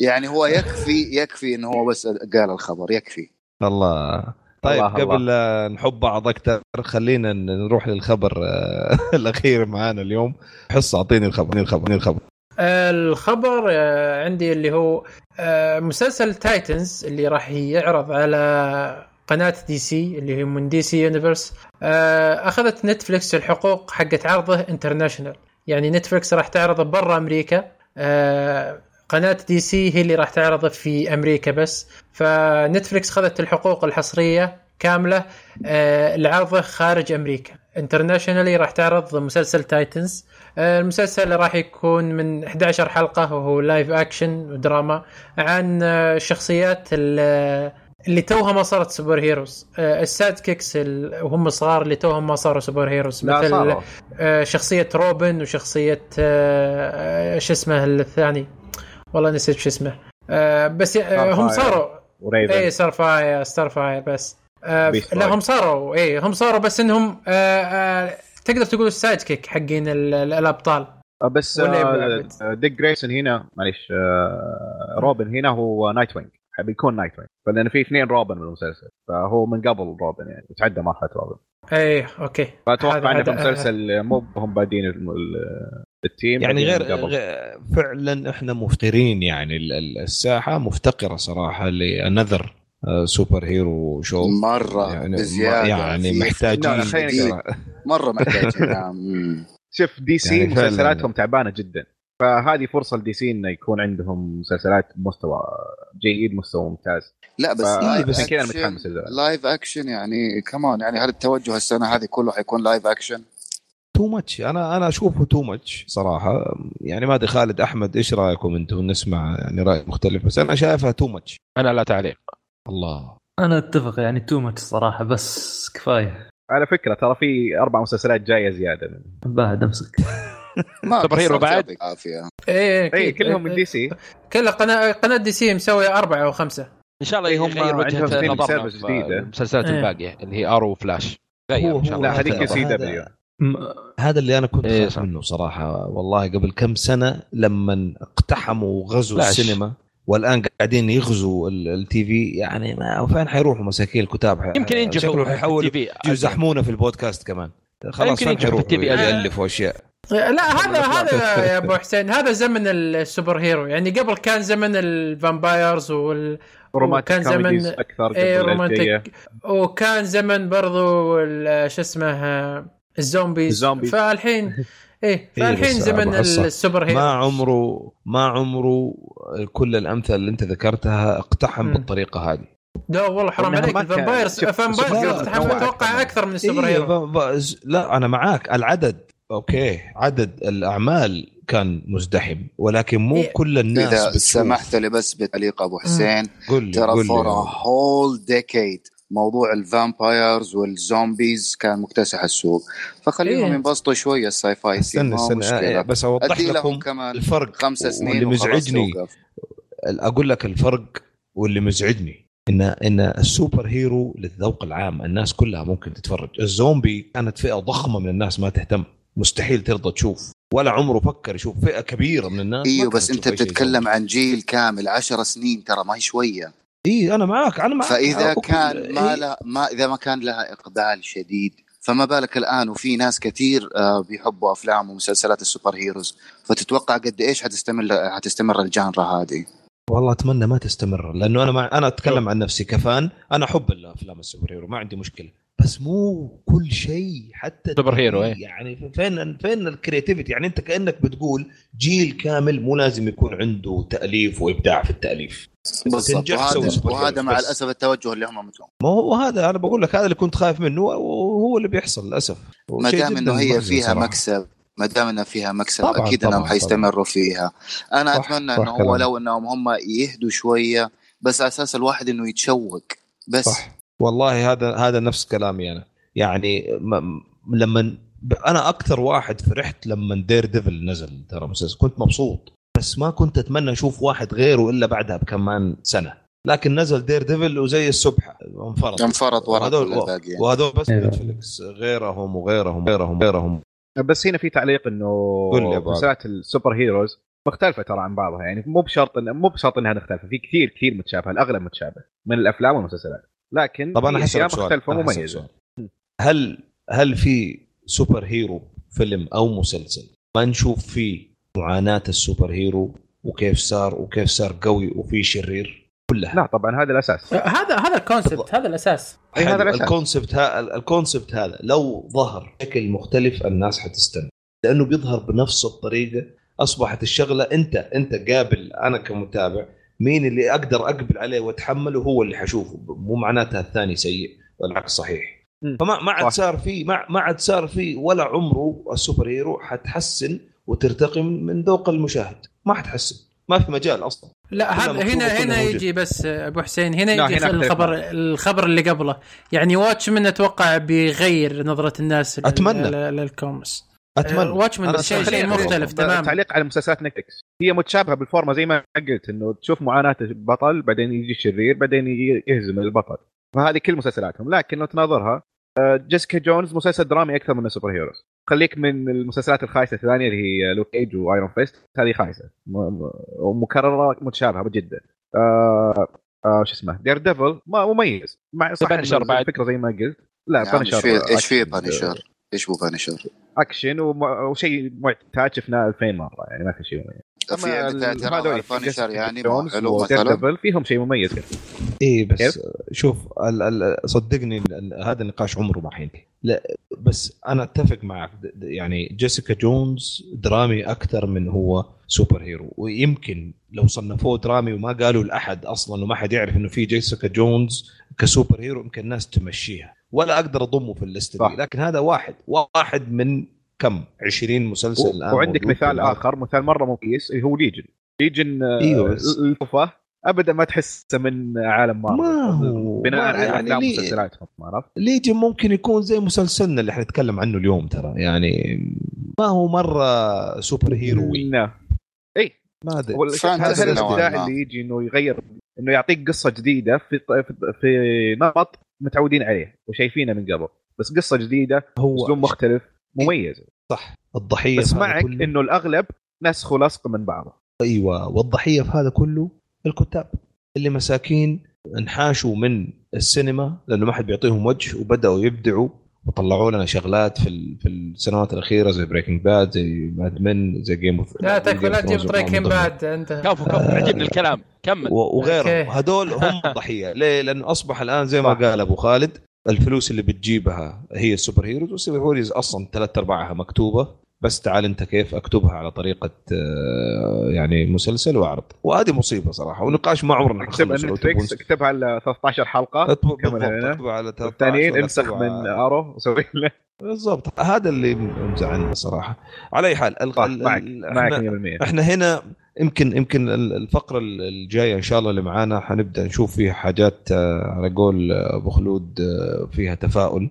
يعني هو يكفي يكفي انه هو بس قال الخبر يكفي. الله. طيب الله قبل لا نحب بعض أكثر خلينا نروح للخبر آه، <laughs> الأخير معانا اليوم. حص أعطيني الخبر أعطيني الخبر أعطيني الخبر. الخبر آه، عندي اللي هو مسلسل تايتنز اللي راح يعرض على قناة دي سي اللي هي من دي سي Universe أخذت نتفلكس الحقوق حقت عرضه international يعني نتفلكس راح تعرضه برا أمريكا. آه، قناة دي سي هي اللي راح تعرضه في أمريكا بس. فنتفلكس خذت الحقوق الحصرية كاملة. آه، لعرضه خارج أمريكا. internationally راح تعرض مسلسل تايتنز آه، المسلسل راح يكون من 11 حلقة وهو live action ودراما عن الشخصيات ال- اللي توها ما صارت superheroes. آه، ال sidekicks وهم صغار اللي توهم ما صاروا superheroes. مثل صاروا. آه، شخصية روبن وشخصية آه، شو اسمه الثاني؟ والله نسيت شو اسمه. آه، بس آه، هم صاروا. اي ستار فاير ستار فاير بس. آه لا. هم صاروا. اي هم صاروا بس إنهم آه آه تقدر تقول ال sidekick حقين ال- ال- الأبطال. بس ديك جريسون هنا معليش آه، روبن هنا هو نايت وينج بيكون نايت وينج فلان في اثنين روبن بالمسلسل فهو من قبل روبن يعني وتعدى مرحله روبن اي okay فأتوقع إنه المسلسل مو هم بادين ال team يعني غير. غير فعلا إحنا مفتقرين يعني ال- ال- الساحة مفتقرة صراحة ل another superhero show مرة يعني بزيادة يعني محتاجين. مرة محتاجين نعم. شوف دي سي يعني. مسلسلاتهم تعبانة جدا فهذه فرصة لدي سي إنه يكون عندهم مسلسلات بمستوى جيد مستوى ممتاز. لا بس ف- live عشان كذا أنا action- متحمس. live action يعني كمان يعني هل التوجه السنة هذه كله حيكون live action؟ too much أنا أنا أشوفه too much صراحة. يعني ما أدري خالد أحمد إيش رأيكم أنتم؟ نسمع يعني رأي مختلف بس أنا شايفها too much أنا لا تعليق. الله. أنا أتفق يعني too much صراحة بس كفاية. على فكرة ترى في أربع مسلسلات جاية زيادة بعد أمسك. <laughs> سوبر هيرو بعد؟ عافيه اي اي أكيد. كلهم من إيه، دي سي كلها قناة قناة دي سي مسوية أربعة أو خمسة إن شاء الله إيه، هم يغير عندهم وجهه نظرنا جديدة. المسلسلات إيه. الباقية اللي هي ارو وفلاش غير إن شاء الله لا، هذيك هذا- سي هذا- دبليو. هذا اللي أنا كنت إيه خايف. منه صراحة والله قبل كم سنة لما اقتحموا وغزوا. السينما والآن قاعدين يغزوا ال- التي في يعني ما فين حيروحوا مساكين الكتاب يمكن ينجحوا شكله حيحولوا في. يزحمونا في البودكاست كمان خلاص يمكن ينجحوا في ال TV. يألفوا أشياء لا هذا هذا يا أبو حسين هذا زمن ال superhero يعني قبل كان زمن ال vampires وال وكان زمن أكثر اي. romantic وكان زمن برضو ال- شو اسمه ال zombies ال zombies. فالحين <laughs> إيه فالحين زمن. ال superhero ما عمره ما عمره كل الأمثلة اللي أنت ذكرتها اقتحم. بالطريقة هذه لا والله حرام عليك ال vampires ال vampires hero أتوقع. أكثر من السوبر إيه hero لا أنا معاك العدد okay. عدد الأعمال كان مزدحم ولكن مو إيه. كل الناس إذا بتشوف. سمحت لي بس بتعليق أبو حسين قول لي ترى for whole decade موضوع ال vampires وال zombies كان مكتسح السوق. فخليهم إيه. ينبسطوا شوية ال sci-fi scene، استنى استنى آه، بس أوضح لكم كمان الفرق خمسة سنين واللي مزعجني. أقول لك الفرق واللي مزعجني. ان إن ال superhero للذوق العام الناس كلها ممكن تتفرج. الزومبي كانت فئة ضخمة من الناس ما تهتم. مستحيل ترضى تشوف ولا عمره فكر يشوف فئة كبيرة من الناس. ما أيوه بس أنت بتتكلم عن جيل كامل عشر سنين ترى ما هي شوية. اي أنا معاك أنا معاك. فإذا. كان ما إيه. لا ما إذا ما كان لها إقبال شديد فما بالك الآن وفي ناس كثير آه، بيحبوا أفلام ومسلسلات ال superheroes فتتوقع قد إيش حتستمر حتستمر ال genre هذه؟ والله أتمنى ما تستمر لأنه أنا مع... أنا أتكلم عن نفسي ك fan أنا أحب الأفلام ال superhero ما عندي مشكلة. بس مو كل شيء حتى superhero، إيه. يعني فين فين ال creativity يعني أنت كأنك بتقول جيل كامل مو لازم يكون عنده تأليف وإبداع في التأليف. بالضبط. وهذا, وهذا مع. الأسف التوجه اللي هم متوقعين ما هو هذا أنا بقول لك هذا اللي كنت خايف منه وهو اللي بيحصل للأسف. ما دام إنه هي فيها صراحة. مكسب ما دام إنه فيها مكسب طبعاً، أكيد طبعاً، انهم حيستمروا فيها. أنا صح، أتمنى صح إنه هو. لو إنهم هم يهدوا شوية بس على أساس الواحد إنه يتشوق بس. صح. والله هذا هذا نفس كلامي أنا. يعني لما أنا أكثر واحد فرحت لما Daredevil نزل ترى كنت مبسوط. بس ما كنت أتمنى أشوف واحد غيره إلا بعدها بكمان سنة. لكن نزل Daredevil وزي السبحه انفرط. انفرط ورا وهذول وهذول بس. Netflix غيرهم وغيرهم وغيرهم وغيرهم. بس هنا في تعليق إنه مسلسلات ال superheroes مختلفة ترى عن بعضها. يعني مو بشرط مو بشرط إنها مختلفة. في كثير كثير متشابهه الأغلب متشابه من الأفلام والمسلسلات. لكن طب أنا سؤال مختلفة سؤال. هل هل في superhero فيلم أو مسلسل ما نشوف فيه معاناة ال superhero وكيف صار وكيف صار قوي وفي شرير كلها لا طبعا هذا الأساس هذا هذا ال concept هذا الأساس أي هذا حلو. الأساس. ال concept ها ال concept هذا لو ظهر بشكل مختلف الناس حتستنى لأنه بيظهر بنفس الطريقة أصبحت الشغلة أنت أنت قابل أنا كمتابع مين اللي أقدر أقبل عليه وأتحمله هو اللي حشوفه مو معناتها الثاني سيء والعكس صحيح. فما ما عاد. صار في ما, ما عاد صار في ولا عمره ال superhero حتحسن وترتقي من من ذوق المشاهد ما حتحسن ما في مجال أصلا لا هذا هنا هنا موجودة. يجي بس أبو حسين هنا يجي هنا الخبر. الخبر اللي قبله يعني Watchmen أتوقع بيغير نظرة الناس لل- أتمنى. أتمنى. Watchmen بس شيء مختلف تماما تعليق على مسلسلات Netflix هي متشابهة بال format زي ما قلت إنه تشوف معاناة البطل بعدين يجي الشرير بعدين يجي يهزم البطل. فهذه كل مسلسلاتهم. لكن لو تناظرها آه، Jessica Jones مسلسل درامي أكثر من ال superheroes. خليك من المسلسلات الخايسة الثانية اللي هي لوك ايج وايرون فيست هذه خايسة. ومكررة متشابهة جدا. آه آه شو اسمه؟ دير ديفل ما مميز. مع صح إنه بعد. الفكرة زي ما قلت. لا عم بنشر إيش في إيش في أكشن. بانشر؟ إيش بو بانشر؟ أكشن وشيء معتاد شفناه 2000 مرة يعني ما في شيء مميز. في عندك بانشر يعني حلو مثلا فيهم شيء مميز كذا إيه بس كيف؟ شوف ال ال صدقني ال- هذا النقاش عمره ما حينتهي. لا بس أنا أتفق معك يعني Jessica Jones درامي أكثر من هو superhero. ويمكن لو صنفوه درامي وما قالوا لأحد أصلا وما حد يعرف إنه في Jessica Jones ك superhero يمكن الناس تمشيها. ولا أقدر أضمه في ال list صح. دي لكن هذا واحد. واحد من كم؟ 20 مسلسل الآن وعندك مثال. آخر مثال مرة مميز اللي هو Legion. Legion بس- الفوفه ابدا ما تحسه من عالم مارفل. ما هو- بناء ما على يعني افلام ليه- ومسلسلاتهم عرفت؟ Legion ممكن يكون زي مسلسلنا اللي حنتكلم عنه اليوم ترى. يعني ما هو مرة superheroي. نعم. اي ما أدري. هذا الابداع. اللي يجي انه يغير إنه يعطيك قصة جديدة في في, في نمط متعودين عليه وشايفينه من قبل. بس قصة جديدة هو أسلوب مختلف مميز. صح الضحية بس معك كله- إنه الأغلب نسخ ولصق من بعضه أيوه والضحية في هذا كله الكتاب. اللي مساكين انحاشوا من السينما لأنه ما حد بيعطيهم وجه وبدأوا يبدعوا. وطلعوا لنا شغلات في ال- في السنوات الأخيرة زي Breaking Bad زي Mad Men زي Game of لا تكفى لا تجيب Breaking Bad أنت. كفو كفو عجبني الكلام. كمل. وغيرهم. هذول هم <laughs> الضحيه ليه؟ لأنه أصبح الآن زي ما. قال أبو خالد الفلوس اللي بتجيبها هي ال superheroes وال superheroes أصلا ثلاث أرباعها مكتوبة. بس تعال انت كيف اكتبها على طريقة آه، يعني مسلسل وعرض. وهذه مصيبة صراحة ونقاش ما عمرنا اكتب نتفلكس اكتبها على 13 حلقة. اكتبها على 13 الثانيين امسخ من أرو وسوي له. بالضبط هذا اللي مزعلنا صراحة. على أي حال ال- صح ال- معك معك إحنا 100% إحنا هنا يمكن يمكن ال- الفقرة ال- الجاية إن شاء الله اللي معانا حنبدأ نشوف فيها حاجات آه، على قول آه، أبو خلود فيها تفاؤل.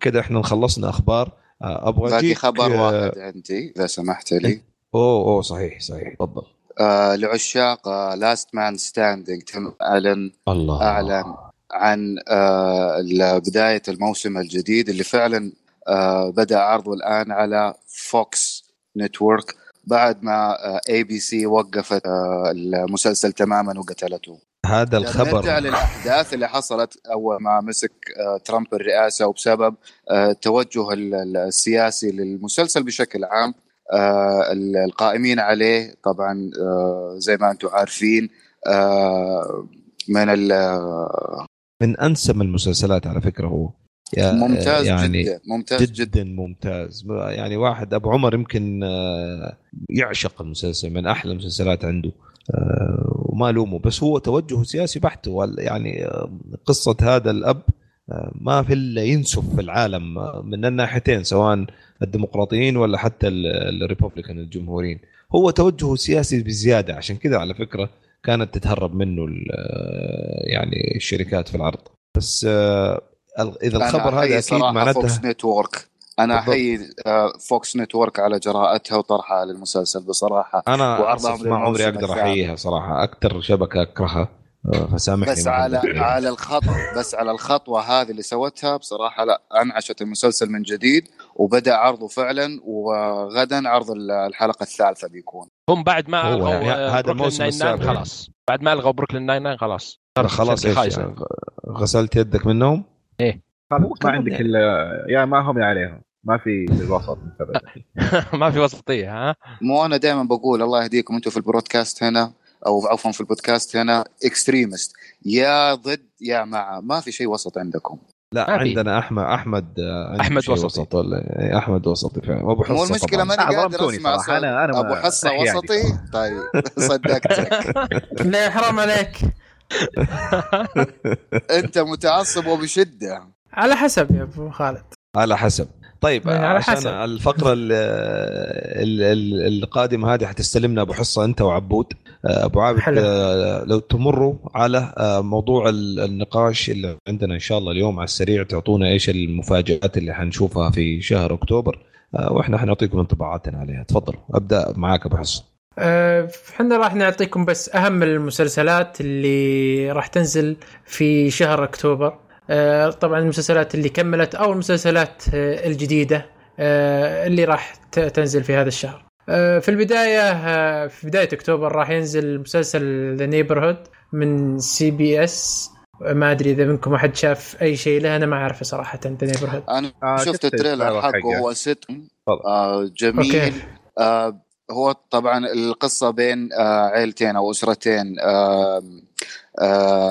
كده إحنا خلصنا أخبار. أبغى باقي خبر آه، واحد عندي إذا سمحت لي. أوه أوه صحيح صحيح تفضل. آه لعشاق Last Man Standing تم اعلن الله. أعلن عن آه بداية الموسم الجديد اللي فعلا آه بدأ عرضه الآن على Fox Network بعد ما ABC وقفت آه المسلسل تماما وقتلته. هذا نرجع الخبر. للأحداث اللي حصلت أول ما مسك آه، ترامب الرئاسة وبسبب آه، التوجه ال- ال- السياسي للمسلسل بشكل عام. آه، ال- القائمين عليه طبعا آه، زي ما أنتم عارفين آه، من ال- من أنسب المسلسلات على فكرة هو. ممتاز يعني جدا ممتاز جدا جدا. ممتاز. يعني واحد أبو عمر يمكن آه، يعشق المسلسل من أحلى المسلسلات عنده آه، وما لومه. بس هو توجه سياسي بحت يعني آه، قصة هذا الأب ما في إلا ينسف في العالم من الناحيتين سواء الديمقراطيين ولا حتى ال- ال Republican الجمهوريين. هو توجهه سياسي بزيادة. عشان كذا على فكرة كانت تتهرب منه يعني الشركات في العرض. بس إذا الخبر هذا أكيد صراحة معناته Fox Network أنا. أحيي آه، Fox Network على جراءتها وطرحها للمسلسل بصراحة أنا ما عمري أقدر. أحييها صراحة أكثر شبكة أكرهها آه، فسامحني بس على. على الخطوة بس على الخطوة هذه اللي سوتها بصراحة لا أنعشت المسلسل من جديد وبدأ عرضه فعلا وغدا عرض الحلقة الثالثة بيكون هم بعد ما ألغوا يعني آه، هذا بروكلين الموسم Nine-Nine السابع. خلاص بعد ما ألغوا Brooklyn Nine-Nine خلاص خلاص إيش خايسة. غسلت يدك منهم؟ خلاص هو ما عندك يعني. الا يا معهم يا عليهم ما في وسط مثلا <laughs> ما في وسطية ها مو أنا دائما بقول الله يهديكم أنتم في ال broadcast هنا أو عفوا في البودكاست هنا extremist يا ضد يا مع ما في شيء وسط عندكم لا ما. عندنا احمد أحمد شيء وسطي. وسط ولا إيه، أحمد وسطي فعلا وابو حصه مو المشكلة. ماني قادر أسمع صراحة. أنا- أنا أبو حصه أحياني. وسطي طيب <laughs> صدقتك لا حرام عليك انت متعصب وبشدة. على حسب يا أبو خالد. على حسب. طيب إيه، على عشان حسب. الفقرة ال- ال- ال- القادمة هذه حتستلمنا أبو حصة أنت وعبود. آه، أبو عابد حلو. آه، لو تمروا على آه، موضوع ال- النقاش اللي عندنا إن شاء الله اليوم على السريع تعطونا إيش المفاجآت اللي حنشوفها في شهر أكتوبر. وإحنا حنعطيكم انطباعاتنا عليها. تفضلوا أبدأ معاك أبو حصة. إحنا راح نعطيكم بس أهم المسلسلات اللي راح تنزل في شهر أكتوبر. آه، طبعا المسلسلات اللي كملت أو المسلسلات آه، الجديدة آه، اللي راح تنزل في هذا الشهر. آه، في البداية آه، في بداية أكتوبر راح ينزل مسلسل The Neighborhood من CBS ما أدري إذا منكم أحد شاف أي شيء له أنا ما أعرفه صراحة The Neighborhood أنا آه، شفت ال trailer حقه. هو. آه جميل. okay. آه هو طبعا القصة بين آه عيلتين أو أسرتين آه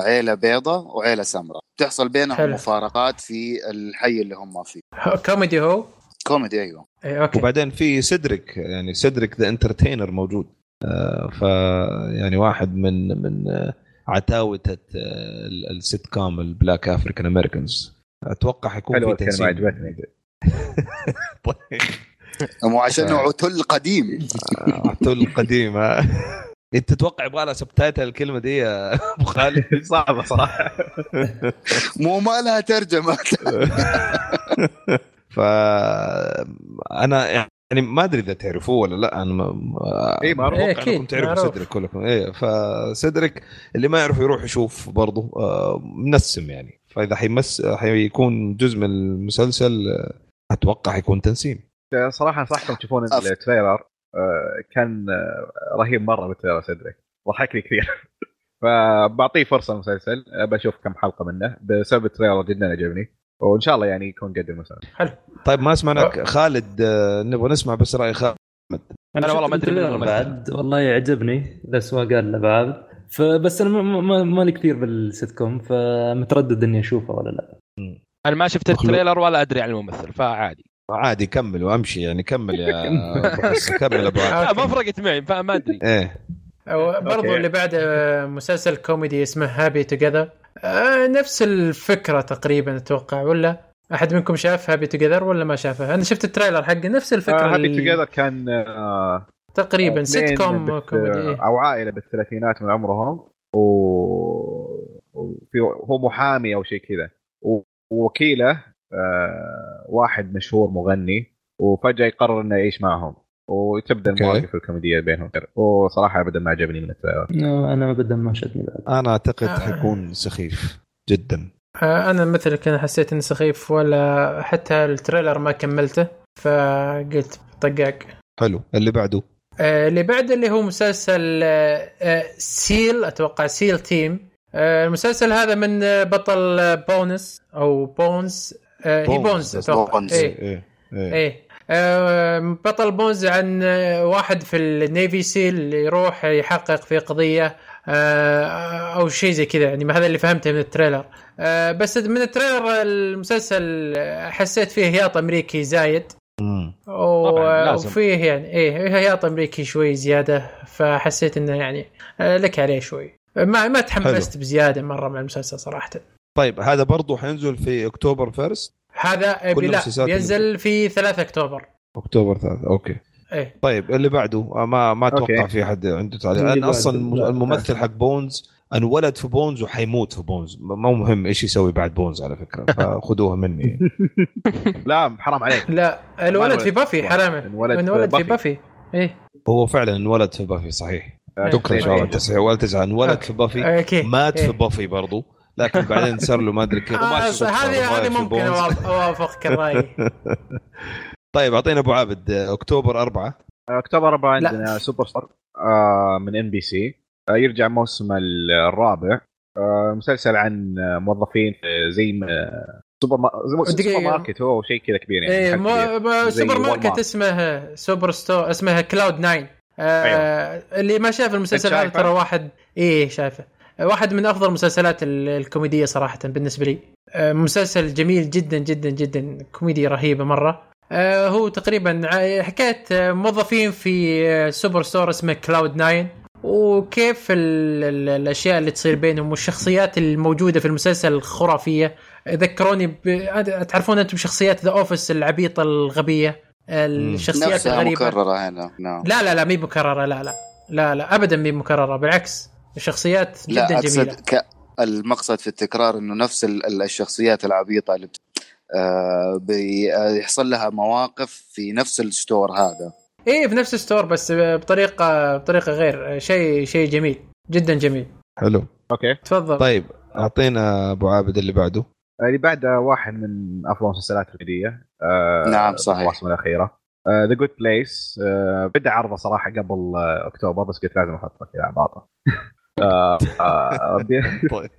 عيلة بيضة وعيلة سمراء. تحصل بينهم حلو. مفارقات في الحي اللي هم فيه. كوميدي هو؟ كوميدي أيوه. إيه، okay. وبعدين في سيدريك يعني Cedric the Entertainer موجود. آه، ف يعني واحد من من ال- ال sitcom ال black African Americans. أتوقع حيكون حلوة في تنسيق. عجبتني. <laughs> طيب. مو عشان عتل قديم. عتول قديمه انت تتوقع يبغى لها سبتايتل الكلمة دي يا أبو خالد؟ <laughs> صعبة صراحة. مو ما لها ترجمة. <laughs> ف أنا يعني ما أدري إذا تعرفوه ولا لا. أنا ما إيه، معروف. إيه، إنكم تعرفوا. سيدريك كلكم. إيه فسيدريك اللي ما يعرف يروح يشوف برضه آه، منسم يعني. فإذا حيمس حيكون جزء من المسلسل آه، أتوقع حيكون تنسيم. صراحة انصحكم تشوفون. التريلر آه، كان آه، رهيب مرة بالتريلر صدرك. ضحكني كثير. <laughs> فبعطيه فرصة المسلسل بشوف كم حلقة منه. بسبب التريلر جدا عجبني. وإن شاء الله يعني يكون قد المسلسل. طيب ما سمعناك خالد آه، نبغى نسمع بس رأي خالد. شفت والله ما الممثل. بعد والله يعجبني. بس ما قال له بعد. فبس أنا ما- ما- مالي كثير بالسيت كوم فمتردد إني أشوفه ولا لا. أنا ما شفت. ال trailer ولا أدري عن الممثل فعادي. عادي كمل وامشي يعني كمل يا <laughs> كمل. أبو. لا، ما فرقت معي فما أدري. إيه. برضو. اللي بعده آه، مسلسل كوميدي اسمه Happy Together نفس الفكرة تقريبا أتوقع ولا؟ أحد منكم شاف Happy Together ولا ما شافه؟ أنا شفت ال trailer حقه نفس الفكرة Happy اللي- Together كان آه، تقريبا سيت كوم كوميدي. إيه. أو عائلة بالثلاثينات من عمرهم و... وفي هو محامي أو شيء كذا. ووكيله آه، واحد مشهور مغني وفجأة يقرر إنه يعيش معهم. وتبدأ. المواقف الكوميدية بينهم. وصراحة ابدا ما عجبني من التريلر أنا ابدا ما شدني بعد. أنا أعتقد آه. حيكون سخيف جدا. آه، أنا مثلك أنا حسيت إنه سخيف ولا حتى ال trailer ما كملته فقلت طقاق. حلو. اللي بعده؟ آه، اللي بعد اللي هو مسلسل آه، آه، SEAL أتوقع SEAL Team. آه، المسلسل هذا من آه، بطل آه، Bones أو Bones آه، هي Bones. Bones أتوقع. Bones. إيه. إيه إيه إيه. آه، بطل Bones عن آه، واحد في ال Navy SEAL اللي يروح يحقق في قضية آه، أو شيء زي كذا يعني ما هذا اللي فهمته من ال trailer. آه، بس من ال trailer المسلسل آه، حسيت فيه هياط أمريكي زايد. وفيه يعني إيه هياط أمريكي شوي زيادة فحسيت إنه يعني آه، لك عليه شوي. ما ما تحمست بزيادة مرة مع المسلسل صراحة. طيب هذا برضه حينزل في أكتوبر first هذا لا بينزل في 3 أكتوبر. أكتوبر 3 okay. إيه. طيب اللي بعده آه، ما ما أتوقع. في حد عنده تعليق. أنا أصلا. الممثل حق Bones انولد في Bones وحيموت في Bones. مو مهم إيش يسوي بعد Bones على فكرة فخذوها مني. <laughs> <laughs> لا حرام عليك. لا الولد انولد في Buffy في حرام. انولد في انولد في Buffy. إيه. هو فعلا انولد في Buffy صحيح. آه، شكرا إيه. شباب على التصحيح ولا تزعل انولد. في Buffy مات إيه. في Buffy برضو. لكن بعدين صار له ما أدري كيف. وما آه، هذه هذه ممكن اوافقك الراي <laughs> طيب أعطينا أبو عابد آه، أكتوبر أربعة. أكتوبر 4 لا. عندنا Superstore آه، من NBC. يرجع الموسم الرابع. مسلسل عن موظفين في زي ما سوبر ما... سوبر ماركت هو شيء كذا كبير يعني إيه محل مو سوبر ماركت. اسمه Superstore اسمه Cloud Nine. آه أيوة. اللي ما شاف المسلسل هذا؟ ترى واحد إيه شايفه. واحد من أفضل المسلسلات ال- الكوميدية صراحة بالنسبة لي. آه مسلسل جميل جدا جدا جدا كوميديا رهيبه مرة. آه هو تقريبا حكايه موظفين في آه، superstore اسمه Cloud Nine وكيف ال ال الأشياء اللي تصير بينهم والشخصيات الموجودة في المسلسل الخرافية. ذكروني ب... تعرفون أنتم شخصيات The Office العبيطة الغبية الشخصيات نفسها الغريبة؟ مكررة هنا. نعم. لا لا لا مي مكررة لا لا لا لا ابدا مي مكررة بالعكس. الشخصيات لا جدا جميلة. اقصد ك... المقصد في التكرار إنه نفس ال- ال- الشخصيات العبيطة اللي بت... آه بيحصل لها مواقف في نفس ال store هذا. إيه في نفس ال store بس بطريقه بطريقة غير. شيء شيء جميل. جدا جميل. حلو. okay. تفضل. طيب أعطينا أبو عابد اللي بعده. اللي بعده واحد من أفضل المسلسلات الكوميدية. آه، نعم، صحيح. المواسم الأخيرة. The Good Place بدأ عرضه صراحة قبل آه، أكتوبر بس قلت لازم أحطه كذا على بعضه <laughs> آه، آه، <laughs> بي- طيب.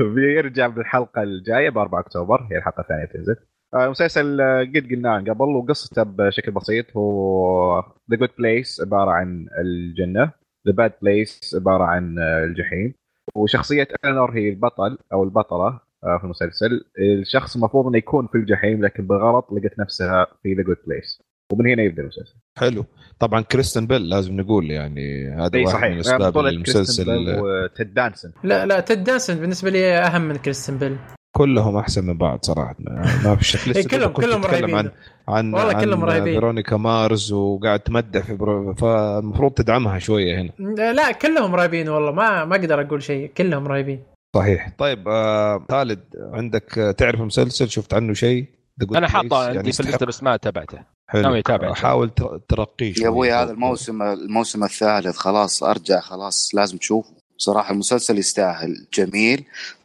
<laughs> بيرجع بالحلقة الجاية ب 4 أكتوبر هي الحلقة الثانية تنزل آه، مسلسل آه، قد قلناه قبل وقصته بشكل بسيط. هو The Good Place عبارة عن الجنة. The Bad Place عبارة عن الجحيم. وشخصية إلينور هي البطل أو البطلة في المسلسل. الشخص المفروض إنه يكون في الجحيم لكن بالغلط لقت نفسها في The Good Place ومن هنا يبدأ المسلسل حلو. طبعا كريستن بيل لازم نقول يعني هذا اي واحد صحيح. من اسباب بطولة كريستن بيل المسلسل وتيد دانسون. لا لا تيد دانسون بالنسبة لي أهم من كريستن بيل. كلهم أحسن من بعض صراحة. ما في شك. <laughs> إيه لسه كلهم كنت كلهم تتكلم رهيبين. عن عن والله عن كلهم رهيبين. Veronica Mars وقاعد تمدح في برو... فالمفروض تدعمها شوية هنا. لا كلهم رهيبين والله. ما ما أقدر أقول شيء. كلهم رهيبين. صحيح. طيب آه خالد عندك آه، تعرف مسلسل شفت عنه شيء؟ أنا؟ حاطه يعني عندي في الليسته. بس ما تابعته. حلو ناوي أتابع. حاول تر- ترقيه يا أبوي. هذا الموسم الموسم الثالث خلاص أرجع خلاص لازم تشوفه صراحة المسلسل يستاهل جميل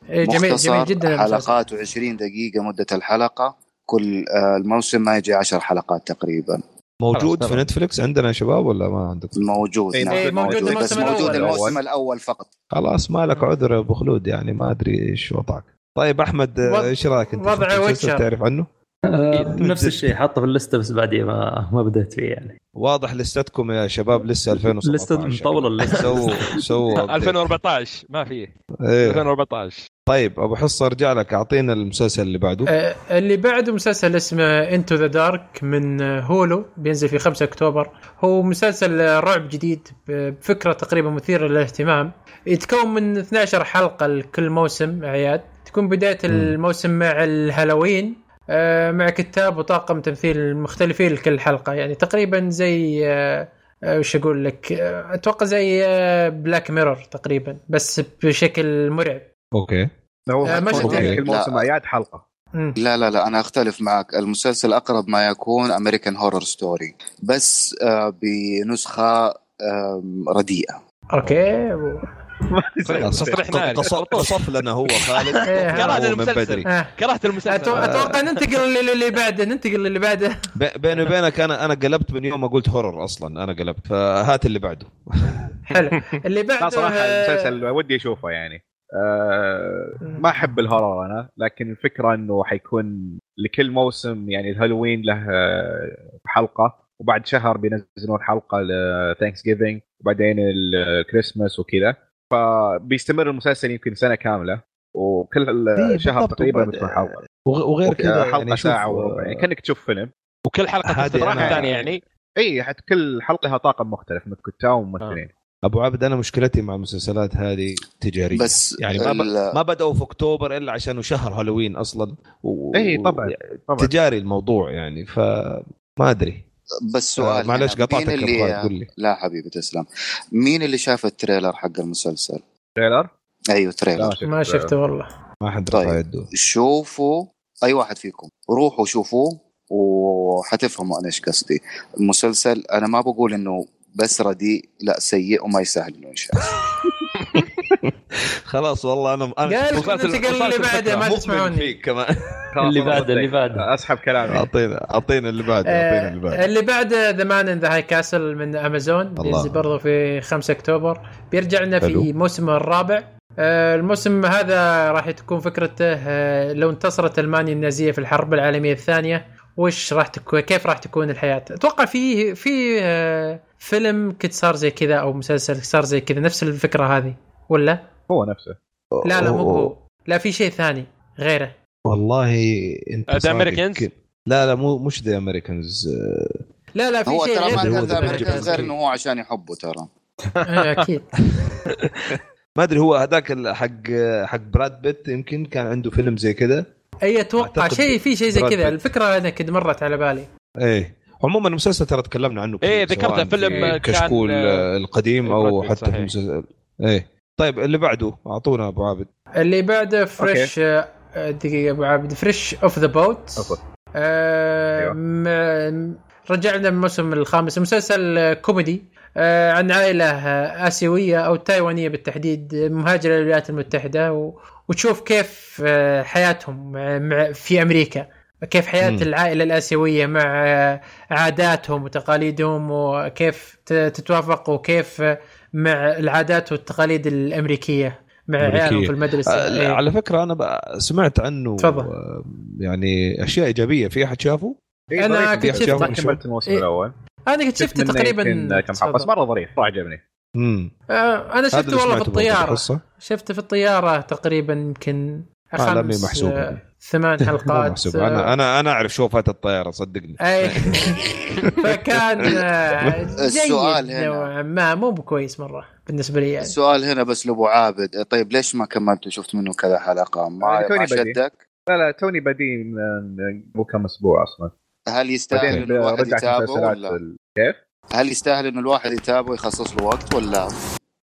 إيه جميل مختصر جميل جدا. حلقاته 20 دقيقة مدة الحلقة كل آه، الموسم ما يجي 10 حلقات تقريبا موجود في. نتفلكس عندنا يا شباب ولا ما عندكم موجود إيه، نعم إيه، موجود بس الموسم موجود الأول. الموسم الأول فقط خلاص ما لك عذر يا أبو خلود يعني ما أدري إيش وضعك طيب أحمد آه، إيش رأيك أنت وضع ويتشر. تعرف عنه نفس الشيء حاطه في اللسته بس بعدين ما ما بدأت فيه يعني. واضح لستكم يا شباب لسه 2017 اللسته مطولة اللسته سووا سووا <laughs> 2014 ما فيه إيه. 2014 طيب أبو حصة أرجع لك أعطينا المسلسل اللي بعده. آه، اللي بعده مسلسل اسمه انتو ذا دارك من آه، هولو بينزل في 5 أكتوبر. هو مسلسل آه، رعب جديد بفكرة تقريبا مثيرة للاهتمام. يتكون من 12 حلقة لكل موسم اعياد تكون بداية الموسم مع الهالوين. آه، مع كتاب وطاقم تمثيل مختلفين لكل حلقة. يعني تقريبا زي آه، آه، وش أقول لك؟ آه، أتوقع زي Black Mirror تقريبا بس بشكل مرعب. أوكي. هو آه، ما شفت. هو. كل موسم لا. اياد حلقة. لا لا لا أنا أختلف معك. المسلسل أقرب ما يكون American Horror Story بس آه، بنسخة رديئة. أوكي. خلاص تصريح ناري. قص- قصف لنا هو خالد إيه، من المسلسل. بدري آه. كرهت المسلسل أتوقع ننتقل لل- للي بعده ننتقل للي بعده بيني وبينك أنا أنا قلبت من يوم ما قلت horror أصلا أنا قلبت فهات اللي بعده حلو اللي بعده صراحة آه، المسلسل ودي اشوفه يعني آه ما احب ال horror أنا لكن الفكرة انه حيكون لكل موسم يعني الهالوين له آه، حلقه وبعد شهر بينزلون حلقه ل Thanksgiving وبعدين الكريسماس وكذا فبيستمر المسلسل يمكن سنة كاملة وكل إيه، شهر. تقريبا بتكون حلقة. وغ- وغير كذا حلقه يعني ساعة وربع يعني كأنك تشوف فيلم. وكل حلقة أنا- ثانية يعني. اي حتى كل حلقة لها طاقم مختلف من كتاب وممثلين. أبو عبد أنا مشكلتي مع المسلسلات هذه تجارية. بس يعني ما ب... ال- ما بدأوا في أكتوبر إلا عشان شهر هالوين أصلا و... اي طبعا طبعا. تجاري الموضوع يعني فما أدري. بس سؤال آه، معلش هنا، قطعتك اللي قول لي. لا حبيبي تسلم. مين اللي شاف ال trailer حق المسلسل؟ trailer؟ أيوه trailer. شفت ما شفته. والله. ما حد طيب. رفع يده. شوفوا أي واحد فيكم. روحوا شوفوه وحتفهموا أنا إيش قصدي. المسلسل أنا ما بقول إنه بس رديء لا سيء وما يستاهل إنه ينشاف <laughs> <laughs> خلاص والله أنا أنا قال مسلسل- ننتقل للي مسلسل بعده ما تسمعوني. فيك كمان. اللي بعده اللي بعده. أسحب كلامي. اعطينا أعطينا اللي بعده أعطينا اللي آه، بعده. اللي بعده The Man in the High Castle من امازون. بينزل برضه في 5 أكتوبر. بيرجع لنا. في موسمه الرابع. آه، الموسم هذا راح تكون فكرته آه، لو انتصرت ألمانيا النازية في الحرب العالمية الثانية وش راح تكون كيف راح تكون الحياة؟ أتوقع في في فيلم كنت صار زي كذا أو مسلسل صار زي كذا. نفس الفكرة هذه. ولا؟ هو نفسه. لا لا مو هو. لا في شيء ثاني غيره. والله انت The. Americans؟ لا لا مو مش The Americans لا لا في هو شيء غير هو كان The بنجامين. غير إنه هو عشان يحبه ترى. آه، أكيد. <laughs> <laughs> ما أدري هو هذاك حق حق براد بيت يمكن كان عنده فيلم زي كذا. أي أتوقع شيء في شيء زي كذا. الفكرة أنا كنت مرت على بالي. إيه. عموما المسلسل ترى تكلمنا عنه كثير، إيه، ذكرته فيلم في كان- كشكول آه، القديم أو حتى في. المسلسل. إيه. طيب اللي بعده أعطونا أبو عابد. اللي بعده Fresh آه، دقيقة أبو عابد. Fresh Off the Boat رجعنا من الموسم الخامس. مسلسل كوميدي آه عن عائلة آه، آسيوية أو تايوانية بالتحديد مهاجرة للولايات المتحدة و... وتشوف كيف آه، حياتهم مع... في أمريكا. كيف حياة مم. العائلة الآسيوية مع آه، عاداتهم وتقاليدهم وكيف تتوافق وكيف مع العادات والتقاليد الأمريكية مع أمريكية. عيالهم في المدرسة آه، إيه. على فكرة أنا سمعت عنه تفضل. آه، يعني أشياء إيجابية في أحد شافه؟ إيه، أنا ظريف. كنت شفته. أحد ما كملت الموسم إيه. الأول أنا قد شفت منه تقريبا كم حلقة بس مرة ظريف صراحة عجبني امم آه أنا شفته والله في الطيارة. شفته في الطيارة تقريبا يمكن خمس محسوبة. آه، ثمان <laughs> حلقات محسوب آه، أنا أنا أنا أعرف شوفات الطيارة صدقني. أي. <laughs> فكان آه، <laughs> السؤال جيد هنا. نوعا ما. مو بكويس مرة بالنسبة لي يعني. السؤال هنا بس لأبو عابد. طيب ليش ما كملت وشفت منه كذا حلقة. ما, ما. شدك؟ لا لا توني بدي مو كم أسبوع أصلا. هل يستاهل انه الواحد يتابعه ولا؟ كيف؟ هل يستاهل انه الواحد يتابعه ويخصص له وقت ولا؟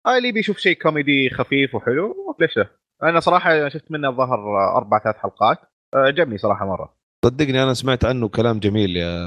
آه اللي بيشوف شيء كوميدي خفيف وحلو ليش لا؟ أنا صراحة شفت منه الظهر أربع ثلاث حلقات. آه، عجبني صراحة مرة. صدقني أنا سمعت عنه كلام جميل يا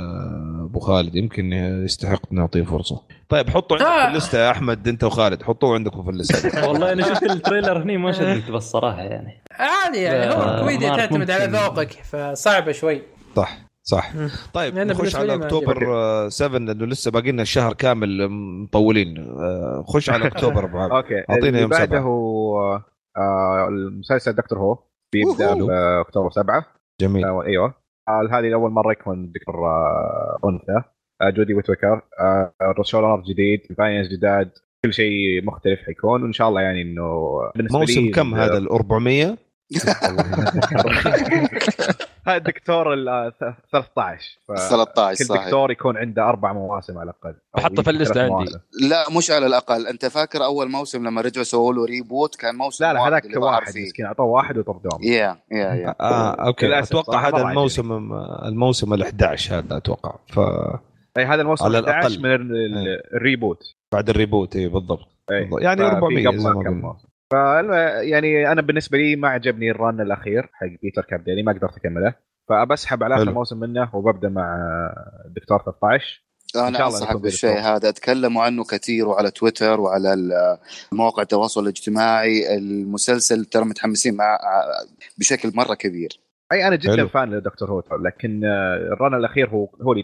أبو خالد. يمكن يستحق نعطيه فرصة. طيب حطوا عندك آه. في اللستة يا أحمد أنت وخالد. حطوه عندكم في اللستة. <laughs> والله أنا شفت ال trailer هني ما شدني بس صراحة يعني. عادي يعني لا، هو الكوميديا تعتمد على. ذوقك فصعبة شوي. صح صح. طيب نخش على أكتوبر آه، 7 لأنه لسه باقي لنا الشهر كامل مطولين. آه، خش على أكتوبر أبو <laughs> أوكي. أعطينا اللي يوم بعده سبعة. هو آه المسلسل Doctor Who بيبدأ. بأكتوبر سبعة. جميل. آه أيوه. آه هذه اول مرة يكون دكتور آه أنثى. آه جودي ويتوكر آه شولر جديد فاينز جداد كل شيء مختلف حيكون. وإن شاء الله يعني إنه بالنسبة موسم كم هذا؟ ال 400 <laughs> <laughs> <laughs> هذا الدكتور ال آه، 13 ف 13 كل صحيح دكتور يكون عنده أربع مواسم على الأقل بحطه في ثلاث عندي. لا مش على الأقل أنت فاكر أول موسم لما رجعوا سووا له ريبوت كان موسم لا لا هذاك واحد. مسكين أعطوه واحد وطردوهم يا يا يا آه أوكي للأسف أتوقع هذا الموسم الموسم ال 11 هذا أتوقع ف أي هذا الموسم على 11 الأقل. من ال- ال- إيه. الريبوت بعد الريبوت اي بالضبط إيه. بالضبط. يعني ففي 400 قبل كم. موسم. فالم- يعني أنا بالنسبة لي ما عجبني ال run الأخير حق بيتر كابديني ما قدرت أكمله. فبسحب على آخر. موسم منه وببدأ مع الدكتور 13 إن أنا أنصحك بالشيء. هذا. تكلموا عنه كثير وعلى تويتر وعلى مواقع التواصل الاجتماعي. المسلسل ترى متحمسين مع بشكل مرة كبير. أي أنا جدا حلو. fan ل Doctor Who لكن ال run الأخير هو هو اللي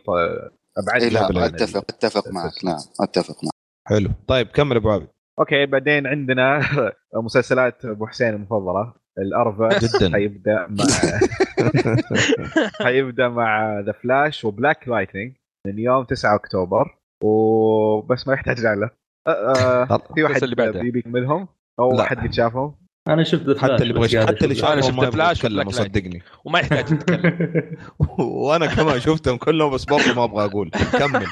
أبعد إيه لا أتفق أتفق معك. نعم أتفق معك. حلو. طيب كمل أبو عبد أوكي بعدين عندنا <laughs> مسلسلات أبو حسين المفضلة الأربع جدا. حيبدأ مع <laughs> حيبدأ مع The Flash و Black Lightning من يوم 9 أكتوبر. وبس ما يحتاج له أه، أه، في واحد اللي بعده. بيبي يكملهم؟ أو لا. حد قد شافهم أنا شفت ذا حتى اللي يبغى حتى اللي شافه شفت ما يبغى فلاش يتكلم. صدقني وما يحتاج تتكلم <laughs> وأنا كمان شفتهم كلهم بس برضه ما أبغى أقول كمل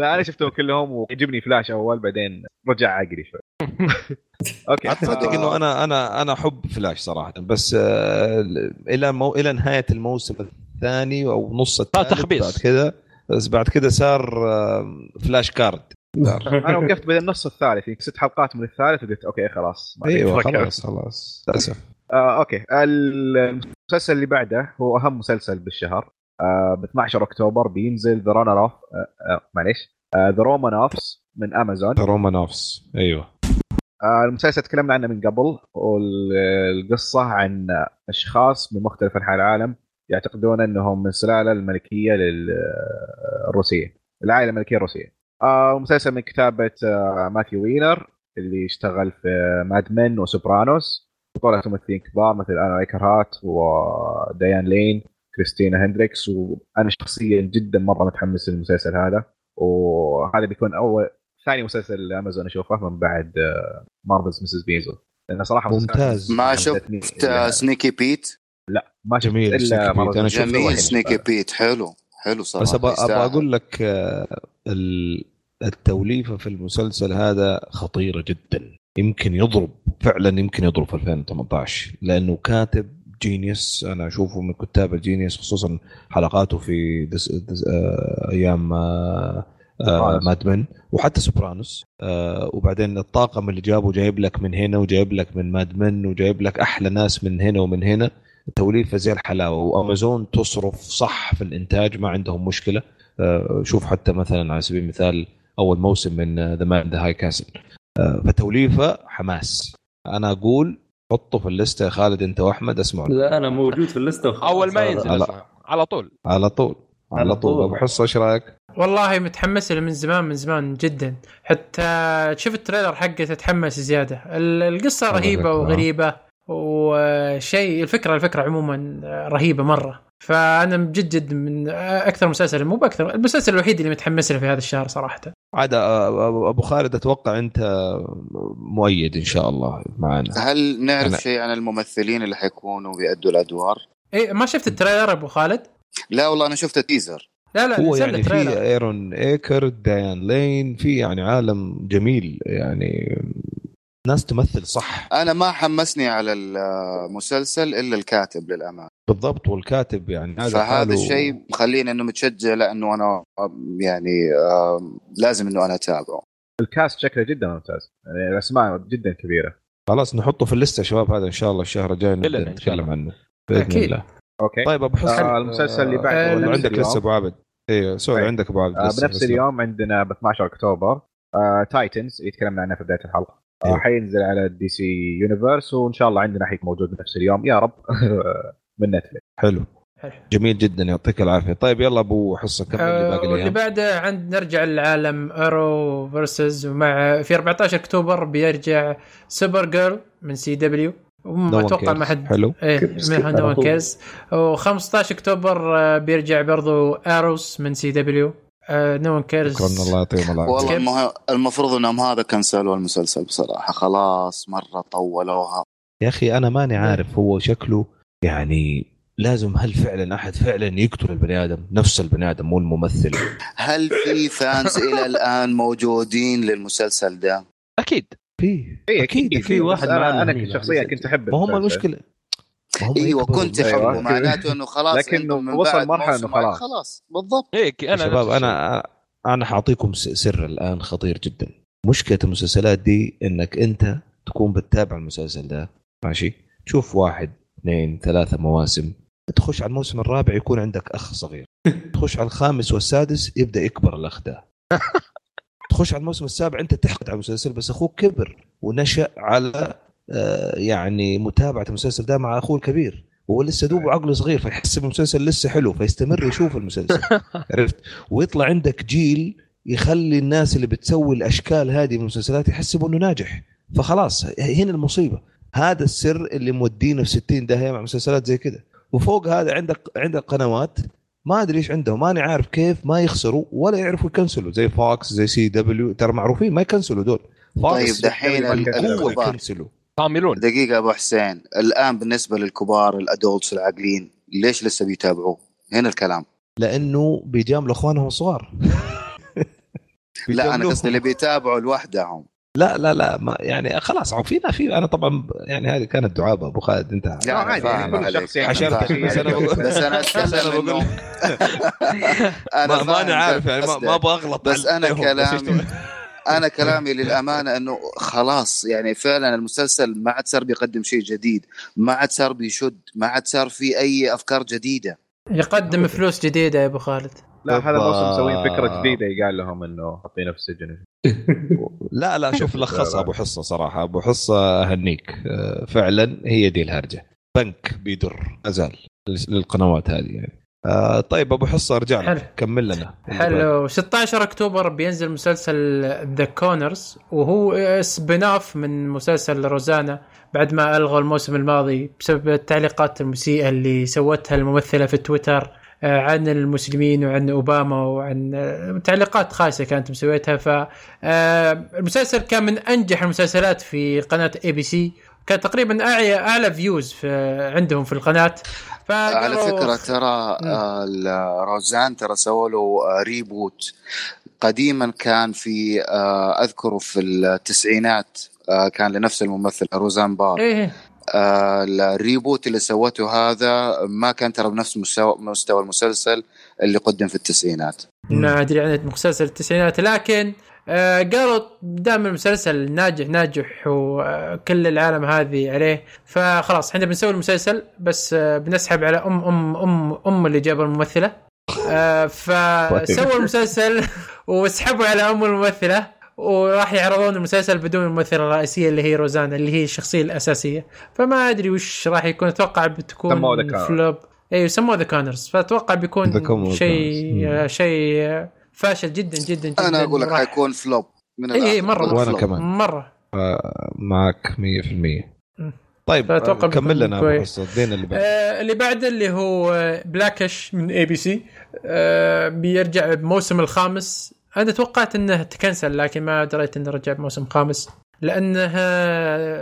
لا أنا شفتهم كلهم ويعجبني فلاش أول بعدين رجع عقلي شوي <laughs> okay تصدق إنه أنا أنا أنا أحب فلاش صراحة بس آه، إلى مو إلى نهاية الموسم الثاني أو نص تخبيص. بعد كذا بس بعد كذا صار آه، فلاش كارثة صار. أنا وقفت بين النص الثالث يمكن ست حلقات من الثالث وقلت okay خلاص ما أيوه. خلاص خلاص للأسف. آه، okay. المسلسل اللي بعده هو أهم مسلسل بالشهر. آه ب 12 أكتوبر بينزل The Runner of معليش. The Romanoffs من امازون Romanoffs أيوه. آه المسلسل تكلمنا عنه من قبل والقصة عن أشخاص من مختلف أنحاء العالم يعتقدون أنهم من السلالة الملكية لل- الروسية العائلة الملكية الروسية. آه مسلسل من كتابة آه ماثيو وينر اللي اشتغل في Mad Men و Sopranos بطولة ممثلين كبار مثل آرون إيكهارت وديان لين كريستينا هندريكس. وأنا شخصيا جدا مرة متحمس للمسلسل هذا. وهذا بيكون أول ثاني مسلسل أمازون أشوفه من بعد Marvelous Mrs. Maisel لأنه صراحة ممتاز. ما شفت Sneaky Pete لا ما شفت جميل إلا Sneaky Pete. أنا جميل. Sneaky Pete حلو حلو صراحة. بس أبغى أقول لك آه، التوليفة في المسلسل هذا خطيرة جدا. يمكن يضرب فعلا يمكن يضرب في 2018 لأنه كاتب genius أنا أشوفه من كتاب ال genius خصوصا حلقاته في دس دس آه أيام آه آه. Mad Men وحتى Sopranos آه وبعدين الطاقم اللي جابه جايب لك من هنا وجايب لك من Mad Men وجايب لك أحلى ناس من هنا ومن هنا. توليفه زي الحلاوة وأمازون تصرف صح في الإنتاج ما عندهم مشكلة. آه، شوف حتى مثلا على سبيل المثال أول موسم من The Man in the High Castle فتوليفة حماس أنا أقول حطه في الليستة يا خالد أنت وأحمد اسمعوا لا أنا موجود في اللسته وخلاص. أول ما ينزل. على طول على طول على طول. أبو حصة إيش رأيك؟ والله متحمس له من زمان من زمان جدا حتى تشوف ال trailer حقه تتحمس زيادة ال- القصة رهيبة. وغريبة وشيء الفكرة الفكرة عموما رهيبة مرة فأنا جد جد من أكثر مسلسل مو بأكثر المسلسل الوحيد اللي متحمس له في هذا الشهر صراحة عاد آه، أبو خالد أتوقع أنت مؤيد إن شاء الله معنا هل نعرف أنا- شيء عن الممثلين اللي حيكونوا بيأدوا الأدوار؟ إيه ما شفت ال trailer أبو خالد؟ لا والله أنا شفت teaser لا لا هو يعني. في إيرون إيكهارت ديان لين في يعني عالم جميل يعني ناس تمثل صح. أنا ما حمسني على المسلسل إلا الكاتب للأمانة. بالضبط والكاتب يعني هذا فهذا الشيء مخليني إنه متشجع لأنه أنا يعني لازم إنه أنا أتابعه. ال cast شكله جدا ممتاز. يعني الأسماء جدا كبيرة. خلاص نحطه في الليستة يا شباب هذا إن شاء الله الشهر الجاي نتكلم الله. عنه. بإذن أكيد. الله. okay. طيب أبو حصة. آه، المسلسل اللي بعده. آه، عندك. لسه أبو عابد. أيوه sorry طيب. عندك أبو عابد آه، بنفس. اليوم عندنا ب 12 أكتوبر آه، Titans اللي تكلمنا عنه في بداية الحلقة. آه، أيوه. حينزل على ال DC Universe وإن شاء الله عندنا حيكون موجود بنفس اليوم. يا رب. <laughs> من نتفلكس حلو. جميل جدا يعطيك العافية. طيب يلا أبو حصة كمل اللي آه، باقي الأيام. بعده عند نرجع للعالم Arrowverse ومع في 14 أكتوبر بيرجع Supergirl من CW one أتوقع ما. حد حلو. إيه من. cares و15 أكتوبر آه، بيرجع برضو Arrow من CW no one cares الله يعطيهم العافية. والله. المفروض إنهم هذا كنسلوا المسلسل بصراحه خلاص مرة طولوها. يا أخي أنا ماني عارف هو شكله يعني لازم هل فعلا أحد فعلا يقتل البني آدم نفس البني آدم مو الممثل؟ هل في fans إلى الآن موجودين للمسلسل ده؟ أكيد. في أكيد في واحد أنا, أنا شخصيا. كنت احب ما هم المسلسل. المشكلة. أيوه يكبروا. كنت أيوة. احبه معناته إنه خلاص لكنه من وصل موسم إنه خلاص. خلاص بالضبط هيك يا أنا شباب. أنا أنا حأعطيكم س- سر الآن خطير جدا مشكلة المسلسلات دي إنك أنت تكون بتتابع المسلسل ده ماشي تشوف واحد اثنين ثلاثة مواسم تخش على الموسم الرابع يكون عندك أخ صغير <laughs> تخش على الخامس والسادس يبدأ يكبر الاخ ده <laughs> تخش على الموسم السابع أنت تحقد على المسلسل بس أخوك كبر ونشأ على يعني متابعة المسلسل ده مع أخوه الكبير وهو لسه دوبه عقله صغير فيحس المسلسل لسه حلو فيستمر يشوف المسلسل. <laughs> عرفت؟ ويطلع عندك جيل يخلي الناس اللي بتسوي الأشكال هذه من المسلسلات يحسبوا إنه ناجح. فخلاص هنا المصيبة. هذا السر اللي مودينا في 60 داهية مع مسلسلات زي كده. وفوق هذا عندك عندك قنوات ما أدري إيش عندهم ماني عارف كيف ما يخسروا ولا يعرفوا يكنسلوا زي فوكس زي CW ترى معروفين ما يكنسلوا دول. طيب فوكس دحين ما كان- قوه الكبار يكنسلوا. طاملون دقيقة أبو حسين الآن بالنسبة للكبار ال adults العاقلين ليش لسه بيتابعوه؟ هنا الكلام لأنه بيجاملوا أخوانهم الصغار <laughs> لا أنا. قصدي اللي بيتابعوا لوحدهم لا لا لا ما يعني خلاص عم فينا في أنا طبعا يعني هذه كانت دعابة أبو خالد أنت لا أنا عادي، فاهم عليك يعني بس أنا عليك. بقول- بس أنا بس اتكلم بقول- <laughs> أنا ما ماني فاهم عارف يعني ما, أبغى أغلط بس أنا كلامي؟ أنا كلامي للأمانة إنه خلاص يعني فعلا المسلسل ما عاد صار بيقدم شيء جديد ما عاد صار بيشد ما عاد صار في أي أفكار جديدة. يقدم فلوس جديدة يا أبو خالد. لا هذا. الموسم مسوين فكرة جديدة قال لهم إنه حاطينه في السجن <laughs> لا لا شوف لخصها أبو حصة صراحة. أبو حصة أهنيك. آه، فعلا هي دي الهرجة. بنك بيدر أزال للقنوات هذه يعني. آه طيب أبو حصة أرجع. لك. كمل لنا. حلو. 16 أكتوبر بينزل مسلسل The Conners وهو spin-off من مسلسل روزانا بعد ما الغوا الموسم الماضي بسبب التعليقات المسيئة اللي سوتها الممثلة في تويتر آه، عن المسلمين وعن أوباما وعن آه، تعليقات خايسة كانت مسويتها. ف آه، المسلسل كان من أنجح المسلسلات في قناة ABC كان تقريبا اعلى أعلى views في عندهم في القناة. على فكرة ترى آه، روزان ترى سووا له آه، reboot قديما كان في آه، أذكره في التسعينات آه، كان لنفس الممثل روزان بار. آه، ال reboot اللي سوته هذا ما كان ترى بنفس مستوى مستوى المسلسل اللي قدم في التسعينات. ما أدري عن مسلسل التسعينات لكن آه قالوا دام المسلسل ناجح ناجح وكل العالم هذه عليه فخلاص إحنا بنسوي المسلسل بس آه بنسحب على أم أم أم أم اللي جاب الممثلة آه فسووا المسلسل <laughs> وسحبوا على أم الممثلة وراح يعرضون المسلسل بدون الممثلة الرئيسية اللي هي روزانا اللي هي الشخصية الأساسية فما أدري وش راح يكون أتوقع بتكون. flop أيوه سموه The Conners فأتوقع بيكون. شيء. شيء فاشل جدا جدا جدا أنا أقول لك حيكون flop من اي اي الآخر، مرة flop. كمان. مرة آه معك 100% مم. طيب آه، كمل بيكون لنا ادينا اللي بعد آه اللي بعده اللي هو Black-ish من ABC آه بيرجع بموسم الخامس أنا توقعت إنه تكنسل لكن ما دريت إنه رجع بموسم خامس لأنه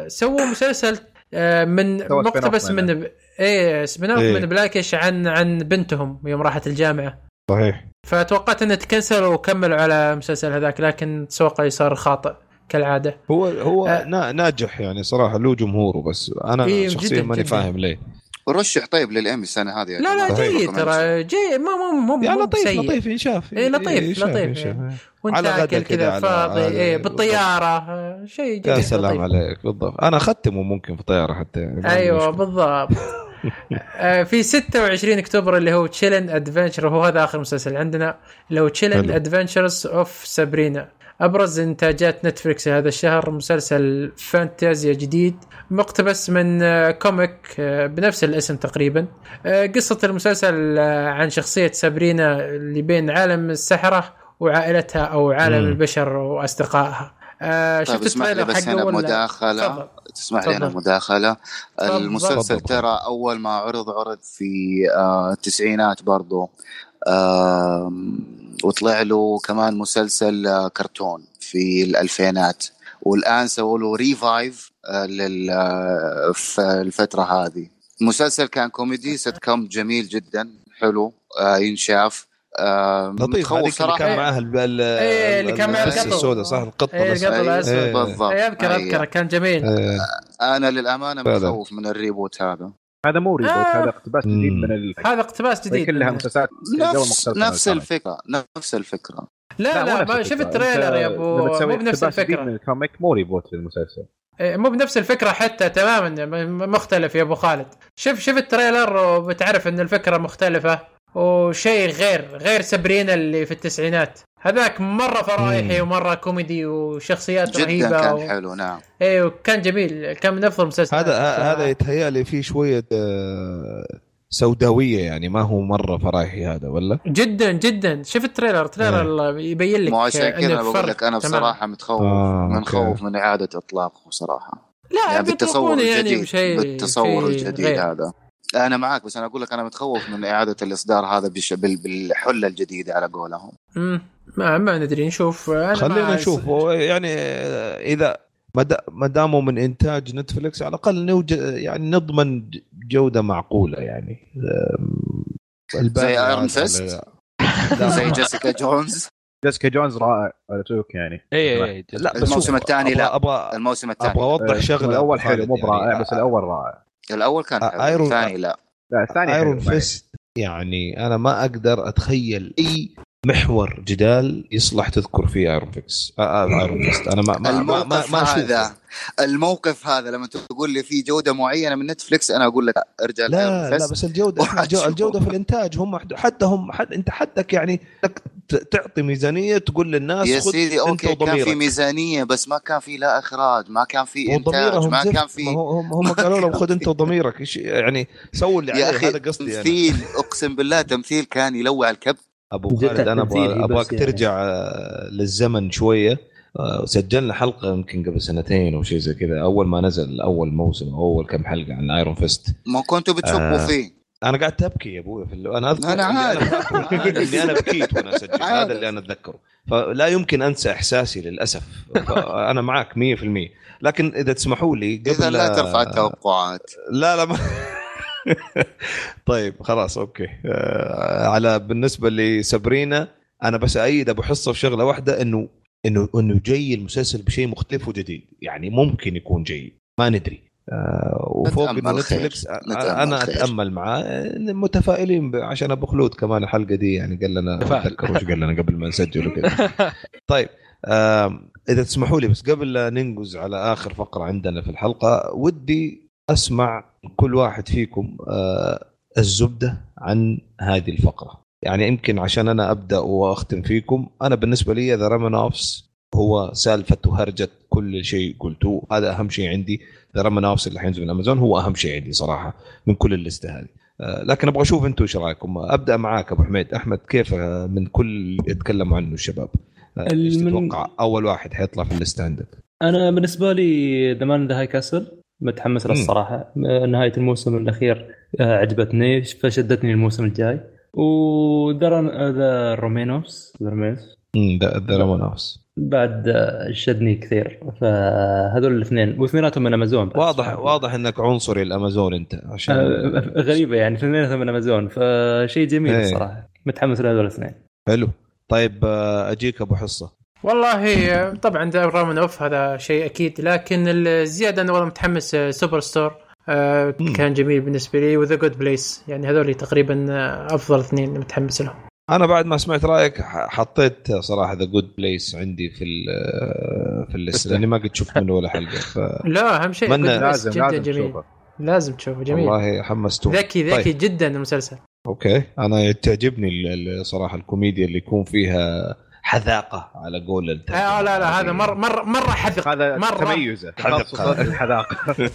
سووا مسلسل آه من مقتبس. من إيه spin إيه. من Black-ish عن عن بنتهم يوم راحت الجامعة صحيح فتوقعت إنه تكنسل وكملوا على المسلسل هذاك لكن توقعي صار خاطئ كالعادة هو هو آه. نا- ناجح يعني صراحة له جمهوره بس أنا إيه، شخصيا ماني. فاهم ليه رشح طيب للايمي السنة هذه يا لا لا. جيد ترى جيد مو مو مو مو لطيف سيء. لطيف ينشاف إيه، لطيف، ينشاف- لطيف. ينشاف. وانت على غدا اكل كذا فاضي على- إيه بالطيارة شيء جميل يا سلام لطيف. عليك بالضبط أنا أختمه ممكن في طياره حتى يعني أيوه. بالضبط <laughs> <laughs> في 26 أكتوبر اللي هو Chilling Adventure وهو هذا آخر مسلسل عندنا. اللي هو Chilling. Adventures of Sabrina أبرز إنتاجات نتفلكس هذا الشهر مسلسل فانتازيا جديد. مقتبس من آه، كوميك آه، بنفس الاسم تقريبا. آه، قصة المسلسل آه، عن شخصية سابرينا اللي بين عالم السحرة وعائلتها أو عالم مم. البشر وأصدقائها. آه، طيب شفت اسمح لي بس هنا مداخله. تسمح لي هنا. مداخله. المسلسل. ترى أول ما عرض عرض في آه، التسعينات برضو وطلع له كمان مسلسل آه، كرتون في الألفينات والآن سووا له revive في الفترة هذه المسلسل كان كوميدي سيت كوم جميل جدا حلو ينشاف لطيف هذيك اللي كان معاه ال- ال- إيه، اللي كان معاه القطو. السوداء صح القطه بس القطو أيوة، الأسود. إيه. بالضبط إيه، أذكر أيوة. أذكر كان جميل إيه. أنا للأمانة. متخوف من ال reboot هذا هذا مو reboot آه. هذا اقتباس جديد. من ال... هذا اقتباس جديد كلها. مسلسلات نفس نفس. الفكرة نفس الفكرة لا لا, مو ما شفت. التريلر يا أبو مو بنفس جديد من الفكرة ال comic مو reboot للمسلسل إيه، مو بنفس الفكرة حتى تماما م- مختلف يا أبو خالد شوف شوف التريلر وبتعرف إن الفكرة مختلفة وشيء غير غير سابرينا اللي في التسعينات. هذاك مرة فرايحي مم. ومرة كوميدي وشخصيات جدا رهيبة كان و... حلو نعم. إيه وكان جميل. كان من أفضل المسلسلات. هذا هذا يتهيألي فيه شوية آه، سوداوية يعني. ما هو مرة فرايحي هذا ولا؟ جدا جدا. شوف التريلر؟ التريلر يبين لك مو عشان كذا بقول لك أنا تمام. بصراحة متخوف. آه، متخوف. من إعادة إطلاقه صراحة لا يعني بالتصور يعني الجديد بالتصور الجديد غير. هذا. أنا معك بس أنا أقول لك أنا متخوف من إعادة الإصدار هذا بش- بال- بالحلة الجديدة على قولهم. مم. ما ما ندري نشوف. أنا خلينا نشوف. يعني آه، إذا ما دا- ما داموا من إنتاج نتفلكس على الأقل نوجد يعني نضمن جودة معقولة يعني. زي ايرون Fist زي جيسيكا جونز جيسيكا جونز رائع على توك يعني. اي اي لا بس الموسم الثاني لا. أبغى الموسم أبغى الثاني أوضح آه، شغلة الأول حلو مو يعني. برائع بس الأول رائع. الأول كان آه، حلو Iron- الثاني لا لا الثاني Iron. Fist يعني أنا ما أقدر أتخيل أي محور جدال يصلح تذكر فيه Iron Fist Iron Fist أنا ما ما ما, ما, الموقف ما أشوفه. هذا الموقف هذا لما تقول لي في جودة معينة من نتفلكس أنا أقول لك أرجع لا لا. بس الجودة. <laughs> الجودة في الإنتاج هم حتى هم حد أنت حدك يعني تعطي ميزانية تقول للناس يا سيدي okay كان في ميزانية بس ما كان في لا إخراج ما كان في إنتاج ما كان ما في هم هم <laughs> قالوا لهم خذ أنت وضميرك. يعني سووا اللي أخي هذا قصدي تمثيل أقسم بالله تمثيل كان يلوع الكبد أبو خالد أنا أبغى أبغاك يعني. ترجع آه، للزمن شوية آه، سجلنا حلقة يمكن قبل سنتين أو شيء زي كذا أول ما نزل أول موسم أو أول كم حلقة عن Iron Fist ما كنتوا بتشبوا آه. فيه أنا قاعد تبكي يا أبوي في ال- أنا أذكر عارف. أنا فاكره الآن اللي أنا بكيت وأنا أسجل عارف. هذا اللي أنا أتذكره فلا يمكن أنسى إحساسي للأسف أنا معك 100% لكن إذا تسمحوا لي قبل إذا لا ترفع التوقعات لا لا ما <laughs> طيب خلاص okay آه، على بالنسبة لسابرينا أنا بس ايد أبو حصة في شغلة واحدة إنه إنه إنه جاي المسلسل بشيء مختلف وجديد يعني ممكن يكون جيد ما ندري آه وفوق إنه. نتفلكس آه، نتأمل أنا خير. أتأمل معاه آه، متفائلين عشان أبو خلود كمان الحلقة دي يعني قال لنا. اتذكر وش قال لنا قبل ما نسجل وكذا <laughs> طيب آم، إذا تسمحوا لي بس قبل لا ننقز على آخر فقرة عندنا في الحلقة ودي أسمع كل واحد فيكم آه، الزبدة عن هذه الفقرة. يعني يمكن عشان أنا أبدأ وأختم فيكم أنا بالنسبة لي The Romanoffs هو سالفه وهرجه كل شيء قلتوه هذا أهم شيء عندي. The Romanoffs اللي حينزل من امازون هو أهم شيء عندي صراحة من كل الليستة هذه. آه، لكن أبغى أشوف أنتم إيش رأيكم؟ أبدأ معاك أبو حميد. أحمد كيف آه، من كل يتكلموا عنه الشباب؟ إيش تتوقع أول واحد حيطلع في ال list عندك؟ أنا بالنسبة لي The Man the High Castle متحمس له. الصراحة. نهاية الموسم الأخير آه، عجبتني فشدتني الموسم الجاي. ودرا The Romanoffs The Romanoffs The Romanoffs بعد آه، شدني كثير. فهذول الاثنين واثنيناتهم من أمازون. واضح واضح إنك عنصري الأمازون أنت عشان آه، غريبة يعني اثنيناتهم من أمازون. فشيء جميل إيه. الصراحة. متحمس لهذول الاثنين. حلو. طيب آه، أجيك أبو حصة. والله طبعا رومانوفس هذا شيء أكيد لكن الزياده أنا والله متحمس آه، Superstore آه،. كان جميل بالنسبة لي و The Good Place يعني هذول تقريبا آه، أفضل اثنين متحمس لهم. أنا بعد ما سمعت رأيك حطيت صراحة The Good Place عندي في ال- في ال list لأني ما قد شفت منه ولا حلقة ف <laughs> لا أهم شيء لازم جدا لازم جميل. تشوفه. لازم تشوفه جميل. والله حمستوني ذكي ذكي طيب. جدا المسلسل. okay. أنا تعجبني ال- ال- صراحة الكوميديا اللي يكون فيها حذاقة على قول الترجمة آه لا لا هذا العربية. مره مره مرة حذق هذا مرة. تميزة حذق. الحذاقه <laughs>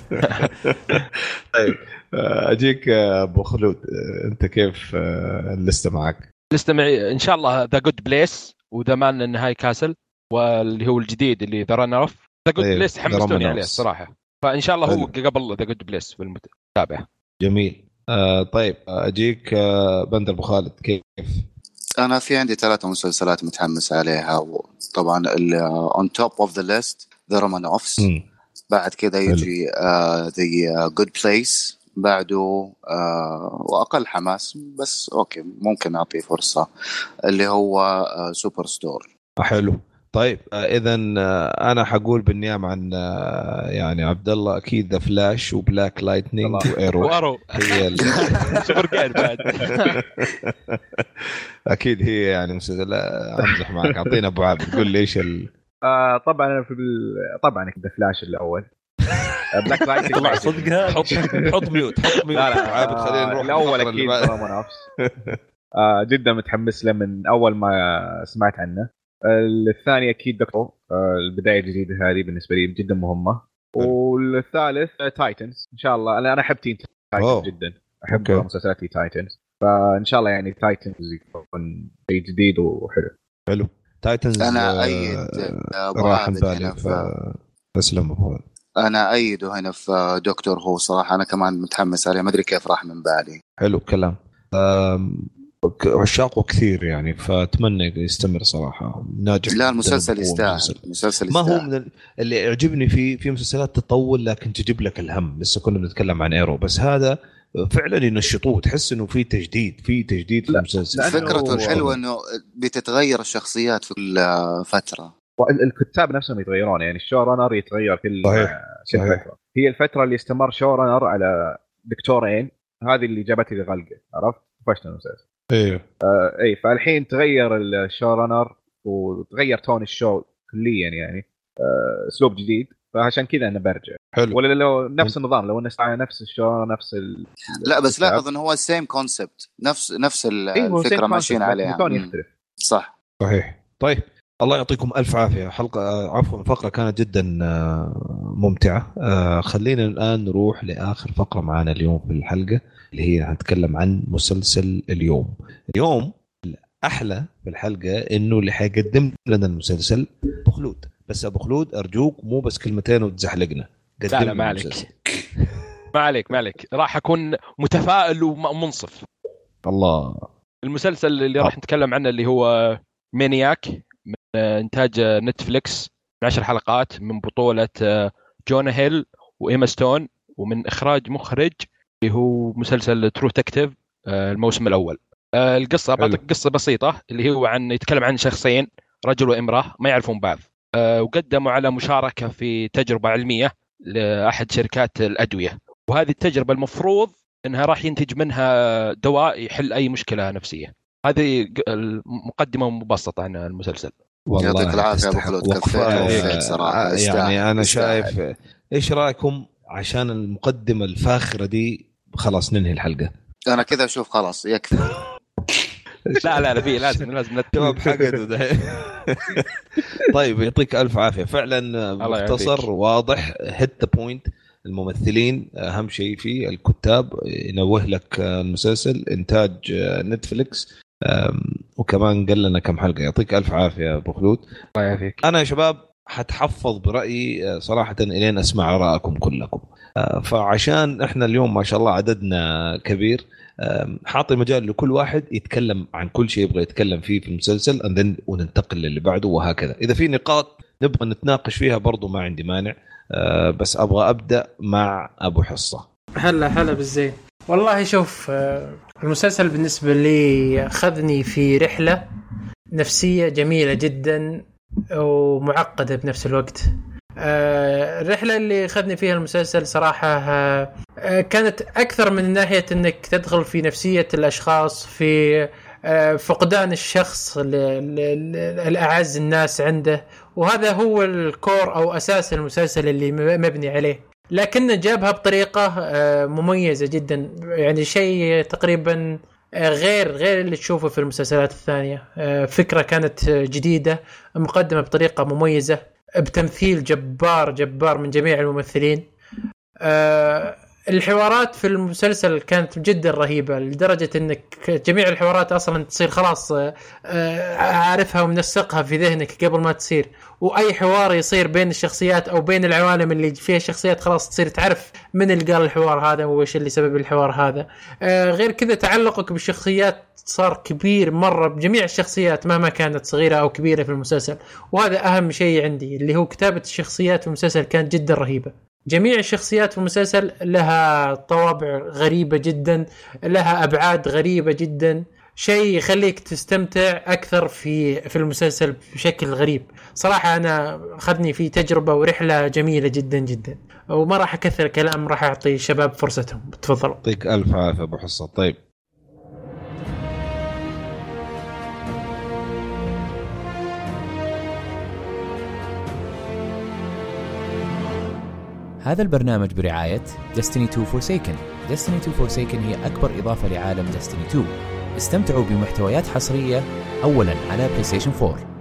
طيب آه، أجيك آه، أبو خلود أنت كيف اللسته معك؟ نستمع إن شاء الله ذا جود بليس وذا مان هاي كاسل واللي هو الجديد اللي ذا رانر اوف ذا جود بليس حمستوني. عليه الصراحه فإن شاء الله هو. قبل ذا جود بليس في المتابعة جميل آه طيب أجيك آه بندر أبو خالد كيف؟ أنا في عندي ثلاثة مسلسلات متحمس عليها وطبعا on top of the list The Romanoffs مم. بعد كذا يجي The Good Place بعده آه وأقل حماس بس okay ممكن أعطيه فرصة اللي هو Superstore حلو. طيب اذا أنا حقول بالنيابه عن آه، يعني عبد الله أكيد The Flash و Black Lightning و Arrow و Arrow هي ال... <laughs> فرقان بعد. <laughs> أكيد هي يعني لا أمزح معك. أعطينا أبو عابد قول لي إيش ال... آه طبعا أنا في ال... طبعا ذا فلاش الأول. بلاك لايت طلع صدق هذا. حط حط ميوت حط ميوت لا أبو لا عابد خلينا نروح الأول أكيد آه جدا متحمس له من أول ما سمعت عنه. الثاني أكيد دكتور آه البداية الجديدة هذه بالنسبة لي جدا مهمة. والثالث Titans إن شاء الله. أنا أنا أحب Teen أوه. Titans جدا. أحب. مسلسلات Titans فإن شاء الله يعني Titans يكون شيء جديد وحلو. حلو. Titans أنا آه، أيد ابو راح بالي ف... في تسلم أبو أنا ايده هنا في Doctor Who صراحة. أنا كمان متحمس عليه. ما أدري كيف راح من بالي. حلو الكلام. عشاقه كثير يعني فأتمنى يستمر صراحة. ناجح لا المسلسل يستاهل مسلسل. المسلسل ما هو من ال- اللي يعجبني فيه في مسلسلات تطول لكن تجيب لك الهم. لسه كنا بنتكلم عن Arrow بس هذا فعلا ينشطوه. تحس إنه في تجديد في تجديد في المسلسل. فكرته الحلوه إنه بتتغير الشخصيات في كل فترة. والكتاب نفسهم يتغيرون. يعني ال show runner يتغير كل صحيح. كل صحيح. فترة. هي الفترة اللي استمر show runner على Doctor Who هذه اللي جابت لي غلقه عرفت؟ فشل المسلسل. أيوه آه اي فالحين تغير ال show runner وتغير tone ال show كليا يعني آه، أسلوب جديد فعشان كذا أنا برجع. حلو. ولا لو نفس النظام لو إنه نفس ال show نفس ال... لا بس. لاحظ إنه هو ال same concept نفس نفس ال- أيوه الفكرة ماشيين عليها. ال tone. يختلف. صح. صحيح. طيب الله يعطيكم ألف عافية. حلقة آه، عفوا فقرة كانت جدا آه، ممتعة. آه، خلينا الآن نروح لآخر فقرة معنا اليوم في الحلقة. اللي هي هنتكلم عن مسلسل اليوم. اليوم الأحلى في الحلقة إنه اللي حيقدم لنا المسلسل أبو خلود. بس أبو خلود أرجوك مو بس كلمتين وتزحلقنا. لا قدم لا ما عليك. ما عليك ما عليك راح أكون متفائل ومنصف. الله. المسلسل اللي راح نتكلم عنه اللي هو مانياك من آه، إنتاج آه، نتفليكس من عشر حلقات من بطولة آه، جونا هيل وإيما ستون ومن إخراج مخرج اللي هو مسلسل ترو تكتيف الموسم الأول. آه، القصة حلو. بعطيك قصة بسيطة اللي هو عن يتكلم عن شخصين رجل وامرأة ما يعرفون بعض. آه، وقدموا على مشاركة في تجربة علمية لأحد شركات الأدوية. وهذه التجربة المفروض إنها راح ينتج منها دواء يحل أي مشكلة نفسية. هذه ق- المقدمة مبسطة عن المسلسل. والله يعطيك العافية أبو تستحق خلود، آه، يستاهل، يعني أنا. شايف إيش رأيكم عشان المقدمة الفاخرة دي خلاص ننهي الحلقة. أنا كذا أشوف خلاص يكفي. <laughs> لا لا لا في لازم لازم نت- شباب حقته دحين طيب يعطيك ألف عافية. فعلا الله مختصر. واضح هيت بوينت الممثلين أهم شيء فيه الكتاب ينوه لك المسلسل إنتاج نتفليكس أم، وكمان قال لنا كم حلقة. يعطيك ألف عافية أبو خلود. الله يعافيك. أنا يا شباب حتحفظ برأيي آه، صراحة إلين أسمع آرائكم كلكم. آه، فعشان إحنا اليوم ما شاء الله عددنا كبير آم، حاعطي مجال لكل واحد يتكلم عن كل شيء يبغى يتكلم فيه في المسلسل وننتقل للي بعده وهكذا. إذا في نقاط نبغى نتناقش فيها برضو ما عندي مانع آه، بس أبغى أبدأ مع أبو حصة. هلا هلا بالزين. والله شوف آه، المسلسل بالنسبة لي أخذني في رحلة نفسية جميلة جدا ومعقدة بنفس الوقت. آه، الرحلة اللي أخذني فيها المسلسل صراحة آه، آه، كانت أكثر من ناحية أنك تدخل في نفسية الأشخاص في آه، فقدان الشخص الأعز الناس عنده. وهذا هو الكور أو أساس المسلسل اللي مبني عليه. لكنه جابها بطريقة آه، مميزة جدا. يعني شيء تقريبا آه، غير غير اللي تشوفه في المسلسلات الثانية. آه، فكرة كانت آه، جديدة مقدمة بطريقة مميزة. بتمثيل جبار جبار من جميع الممثلين. آه، الحوارات في المسلسل كانت جدا رهيبة لدرجة إنك جميع الحوارات أصلا تصير خلاص آه، آه، عارفها ومنسقها في ذهنك قبل ما تصير. وأي حوار يصير بين الشخصيات أو بين العوالم اللي فيها الشخصيات خلاص تصير تعرف من اللي قال الحوار هذا وإيش اللي سبب الحوار هذا. آه، غير كذا تعلقك بالشخصيات صار كبير مرة بجميع الشخصيات مهما كانت صغيرة أو كبيرة في المسلسل. وهذا أهم شيء عندي اللي هو كتابة الشخصيات في المسلسل كانت جدا رهيبة. جميع الشخصيات في المسلسل لها طوابع غريبة جدا لها أبعاد غريبة جدا. شيء يخليك تستمتع أكثر في في المسلسل بشكل غريب. صراحة أنا أخذني في تجربة ورحلة جميلة جدا جدا. وما راح أكثر كلام راح أعطي الشباب فرصتهم. تفضلوا يعطيك ألف عافية أبو حصة. طيب هذا البرنامج برعاية Destiny 2 Forsaken. Destiny 2 Forsaken هي أكبر إضافة لعالم Destiny 2 استمتعوا بمحتويات حصرية أولا على PlayStation 4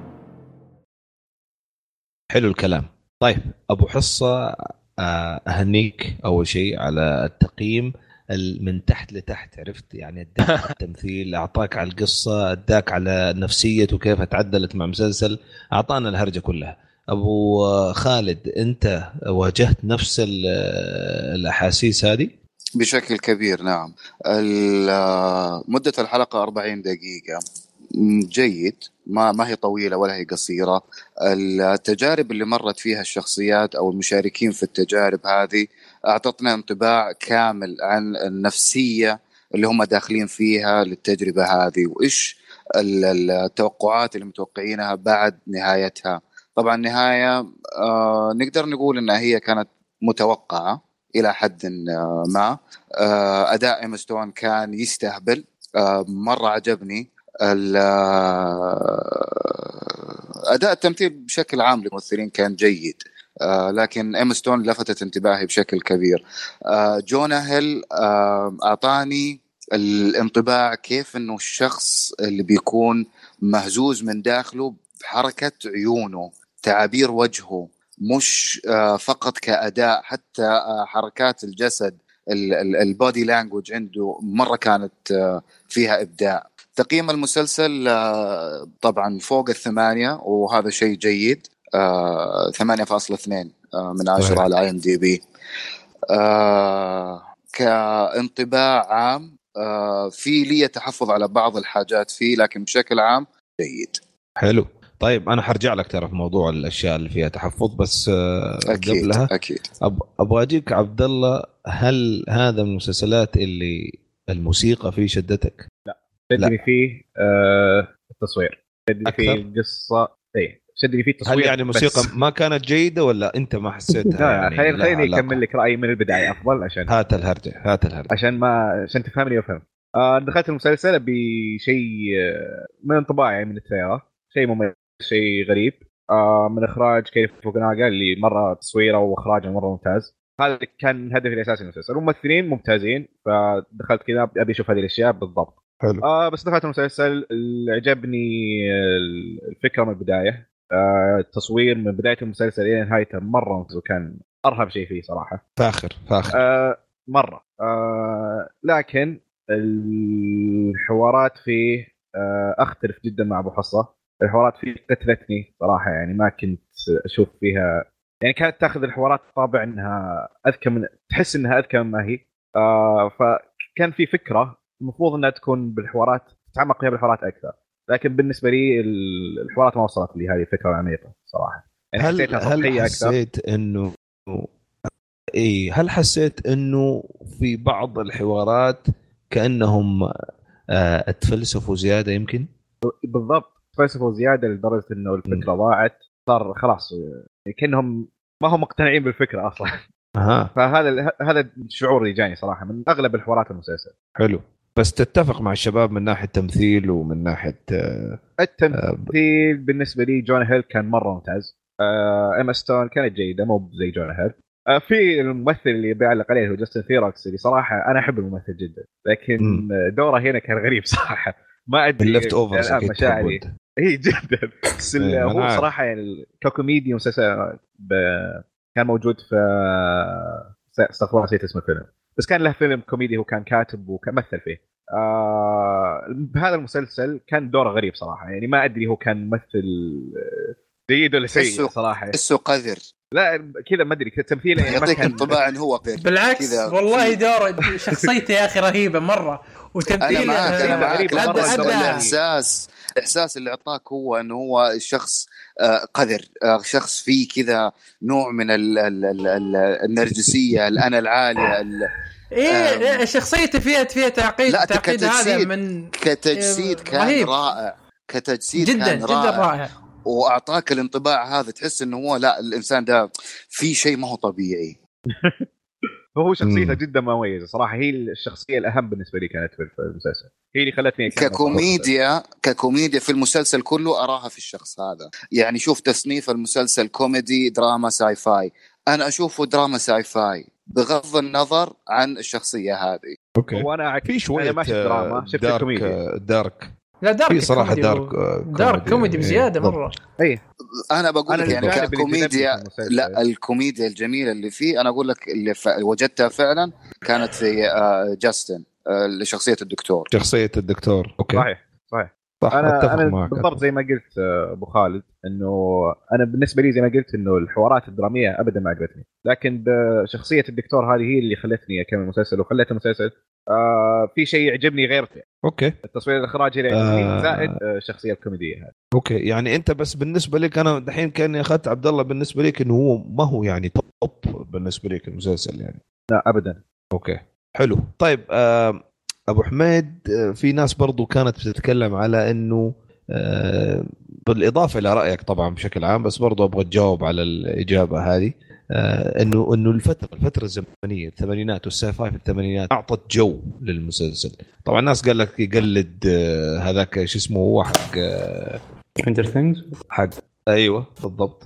حلو الكلام. طيب أبو حصة آه، أهنيك أول شيء على التقييم ال- من تحت لتحت عرفت؟ يعني أداك على <laughs> التمثيل أعطاك على القصة أداك على نفسيته كيف تعدلت مع مسلسل أعطانا الهرجة كلها. أبو خالد أنت واجهت نفس ال- الأحاسيس هذه؟ بشكل كبير نعم. مدة الحلقة 40 دقيقة. جيد. ما ما هي طويلة ولا هي قصيرة. التجارب اللي مرت فيها الشخصيات أو المشاركين في التجارب هذه أعطتنا انطباع كامل عن النفسية اللي هم داخلين فيها للتجربة هذه ال- التوقعات اللي متوقعينها بعد نهايتها. طبعا نهاية آه نقدر نقول أنها هي كانت متوقعة إلى حد ما. آه، أداء ايما ستون كان يستهبل. آه، مرة عجبني آه، أداء التمثيل بشكل عام للممثلين كان جيد. آه، لكن ام ستون لفتت انتباهي بشكل كبير. آه، جونا هيل آه، أعطاني الانطباع كيف إنه الشخص اللي بيكون مهزوز من داخله بحركة عيونه. تعابير وجهه مش آه، فقط كأداء حتى آه، حركات الجسد ال body language عنده مرة كانت آه، فيها إبداع. تقييم المسلسل طبعا فوق الثمانية وهذا شيء جيد آه، 8.2 آه، من عشرة صحيح. على IMDb كانطباع عام في لي تحفظ على بعض الحاجات فيه لكن بشكل عام جيد. حلو. طيب أنا حرجع لك ترى في موضوع الأشياء اللي فيها تحفظ بس آه، أكيد قبلها أكيد أب... أبغى أجيك عبد الله هل هذا من المسلسلات اللي الموسيقى فيه شدتك؟ شدني فيه آه التصوير شدني؟ فيه القصة اي شدني فيه التصوير هل يعني الموسيقى بس- ما كانت جيدة ولا أنت ما حسيتها؟ لا يعني خليني خليني؟ أكمل لك رأيي من البداية أفضل عشان هات الهرجة هات الهرجة عشان ما عشان تفهمني وأفهم آه دخلت المسلسل بشيء آه، من انطباعي من التريلر شيء مميز شيء غريب. آه من إخراج كيف فوكناغا اللي مرة تصويره وإخراجه مرة ممتاز. هذا كان هدفي الأساسي من المسلسل. الممثلين ممتازين فدخلت كذا أبي أشوف هذه الأشياء بالضبط. حلو. آه بس دخلت المسلسل عجبني الفكرة من البداية. آه التصوير من بداية المسلسل إلى نهايته مرة ممتاز وكان أرهب شيء فيه صراحة. فاخر فاخر. آه مرة. آه لكن الحوارات فيه آه أختلف جدا مع أبو حصة. الحوارات فيه قتلتني صراحة يعني ما كنت أشوف فيها يعني كانت تاخذ الحوارات طابع إنها أذكى من تحس إنها أذكى مما هي. آه فكان في فكرة المفروض إنها تكون بالحوارات تتعمق فيها بالحوارات أكثر. لكن بالنسبة لي ال- الحوارات ما وصلت لي هذه الفكرة العميقة صراحة. يعني هل حسيتها هل حسيت إنه إي هل حسيت إنه في بعض الحوارات كأنهم آه، اتفلسفوا زيادة يمكن؟ بالضبط. فلسفه زيادة لدرجة إنه الفكرة ضاعت. صار خلاص كأنهم ما هم مقتنعين بالفكرة أصلا. أها. فهذا هذا الشعور اللي جاني صراحة من أغلب الحوارات المسلسل. حلو. بس تتفق مع الشباب من ناحية تمثيل ومن ناحية آه، التمثيل بالنسبة لي جون هيل كان مرة ممتاز. آه إيما ستون كانت جيدة مو زي جون هيل. آه في الممثل اللي بيعلق عليه هو جاستن ثيروكس اللي صراحة أنا أحب الممثل جدا. لكن مم. دوره هنا كان غريب <laughs> صراحة. ما أدري الآن أكيد مشاعري. اي جدا. بس إيه، هو. صراحة يعني ككوميدي مسلسل ب- كان موجود في استغفر الله نسيت اسم الفيلم بس كان له فيلم كوميدي هو كان كاتب وكان مثل فيه. آه بهذا المسلسل كان دوره غريب صراحة. يعني ما أدري هو كان ممثل جيد ولا سيء تحسه- صراحة تحسه قذر لا كذا ما أدري تمثيله يعني يعطيك انطباع انه هو قذر بالعكس كذا. والله دور شخصيته يا أخي رهيبة مرة أنا وتمثيله معك أنا معك مرة بس الدرجة. الإحساس الإحساس اللي أعطاك هو إنه هو شخص آه، قذر آه، شخص فيه كذا نوع من ال ال ال ال النرجسية الانا العالية ال- إيه شخصيته فيها فيها تعقيد لا، تعقيد هذا. من كتجسيد إيه، كان رهيب. رائع كتجسيد جدا كان جدا رائع رائع وأعطاك الانطباع هذا تحس إنه هو لا الإنسان ده في شيء ما هو طبيعي. <laughs> فهو شخصيته. جدا مميزة صراحة. هي الشخصية الأهم بالنسبة لي كانت في المسلسل. هي اللي خلتني ككوميديا ككوميديا في المسلسل كله أراها في الشخص هذا. يعني شوف تصنيف المسلسل كوميدي دراما sci-fi أنا أشوفه دراما sci-fi بغض النظر عن الشخصية هذه. okay. وأنا في شوية دراما آه، شفت dark الكوميديا. آه، دارك لا دارك في صراحة كوميدي dark و- آه، dark comedy إيه، بزيادة بالضبط. مرة. اي أنا بقول لك يعني ككوميديا. لا الكوميديا الجميلة اللي فيه أنا أقول لك اللي ف... وجدتها فعلا كانت في آه، جاستن آه، لشخصية الدكتور. شخصية الدكتور. okay. صحيح صحيح. صح أنا أنا معك بالضبط زي ما قلت آه، أبو خالد إنه أنا بالنسبة لي زي ما قلت إنه الحوارات الدرامية ابدا ما عجبتني. لكن بشخصيه الدكتور هذه هي اللي خلتني أكمل المسلسل وخلت المسلسل آه في شيء يعجبني غير okay. التصوير الإخراجي اللي آه. زائد آه، الشخصية الكوميدية هذه. okay يعني أنت بس بالنسبة لك أنا دحين كأني أخذت عبد الله بالنسبة لك إنه هو ما هو يعني top بالنسبة لك المسلسل يعني. لا ابدا. okay حلو. طيب آه أبو حميد آه في ناس برضو كانت بتتكلم على إنه آه بالإضافة إلى رأيك طبعا بشكل عام بس برضو أبغى تجاوب على الإجابة هذه آه إنه إنه الفترة الفترة الزمنية الثمانينات وال sci-fi في الثمانينات أعطت جو للمسلسل. طبعا الناس قال لك يقلد هذاك شو اسمه هو حق Stranger Things حق. أيوه بالضبط.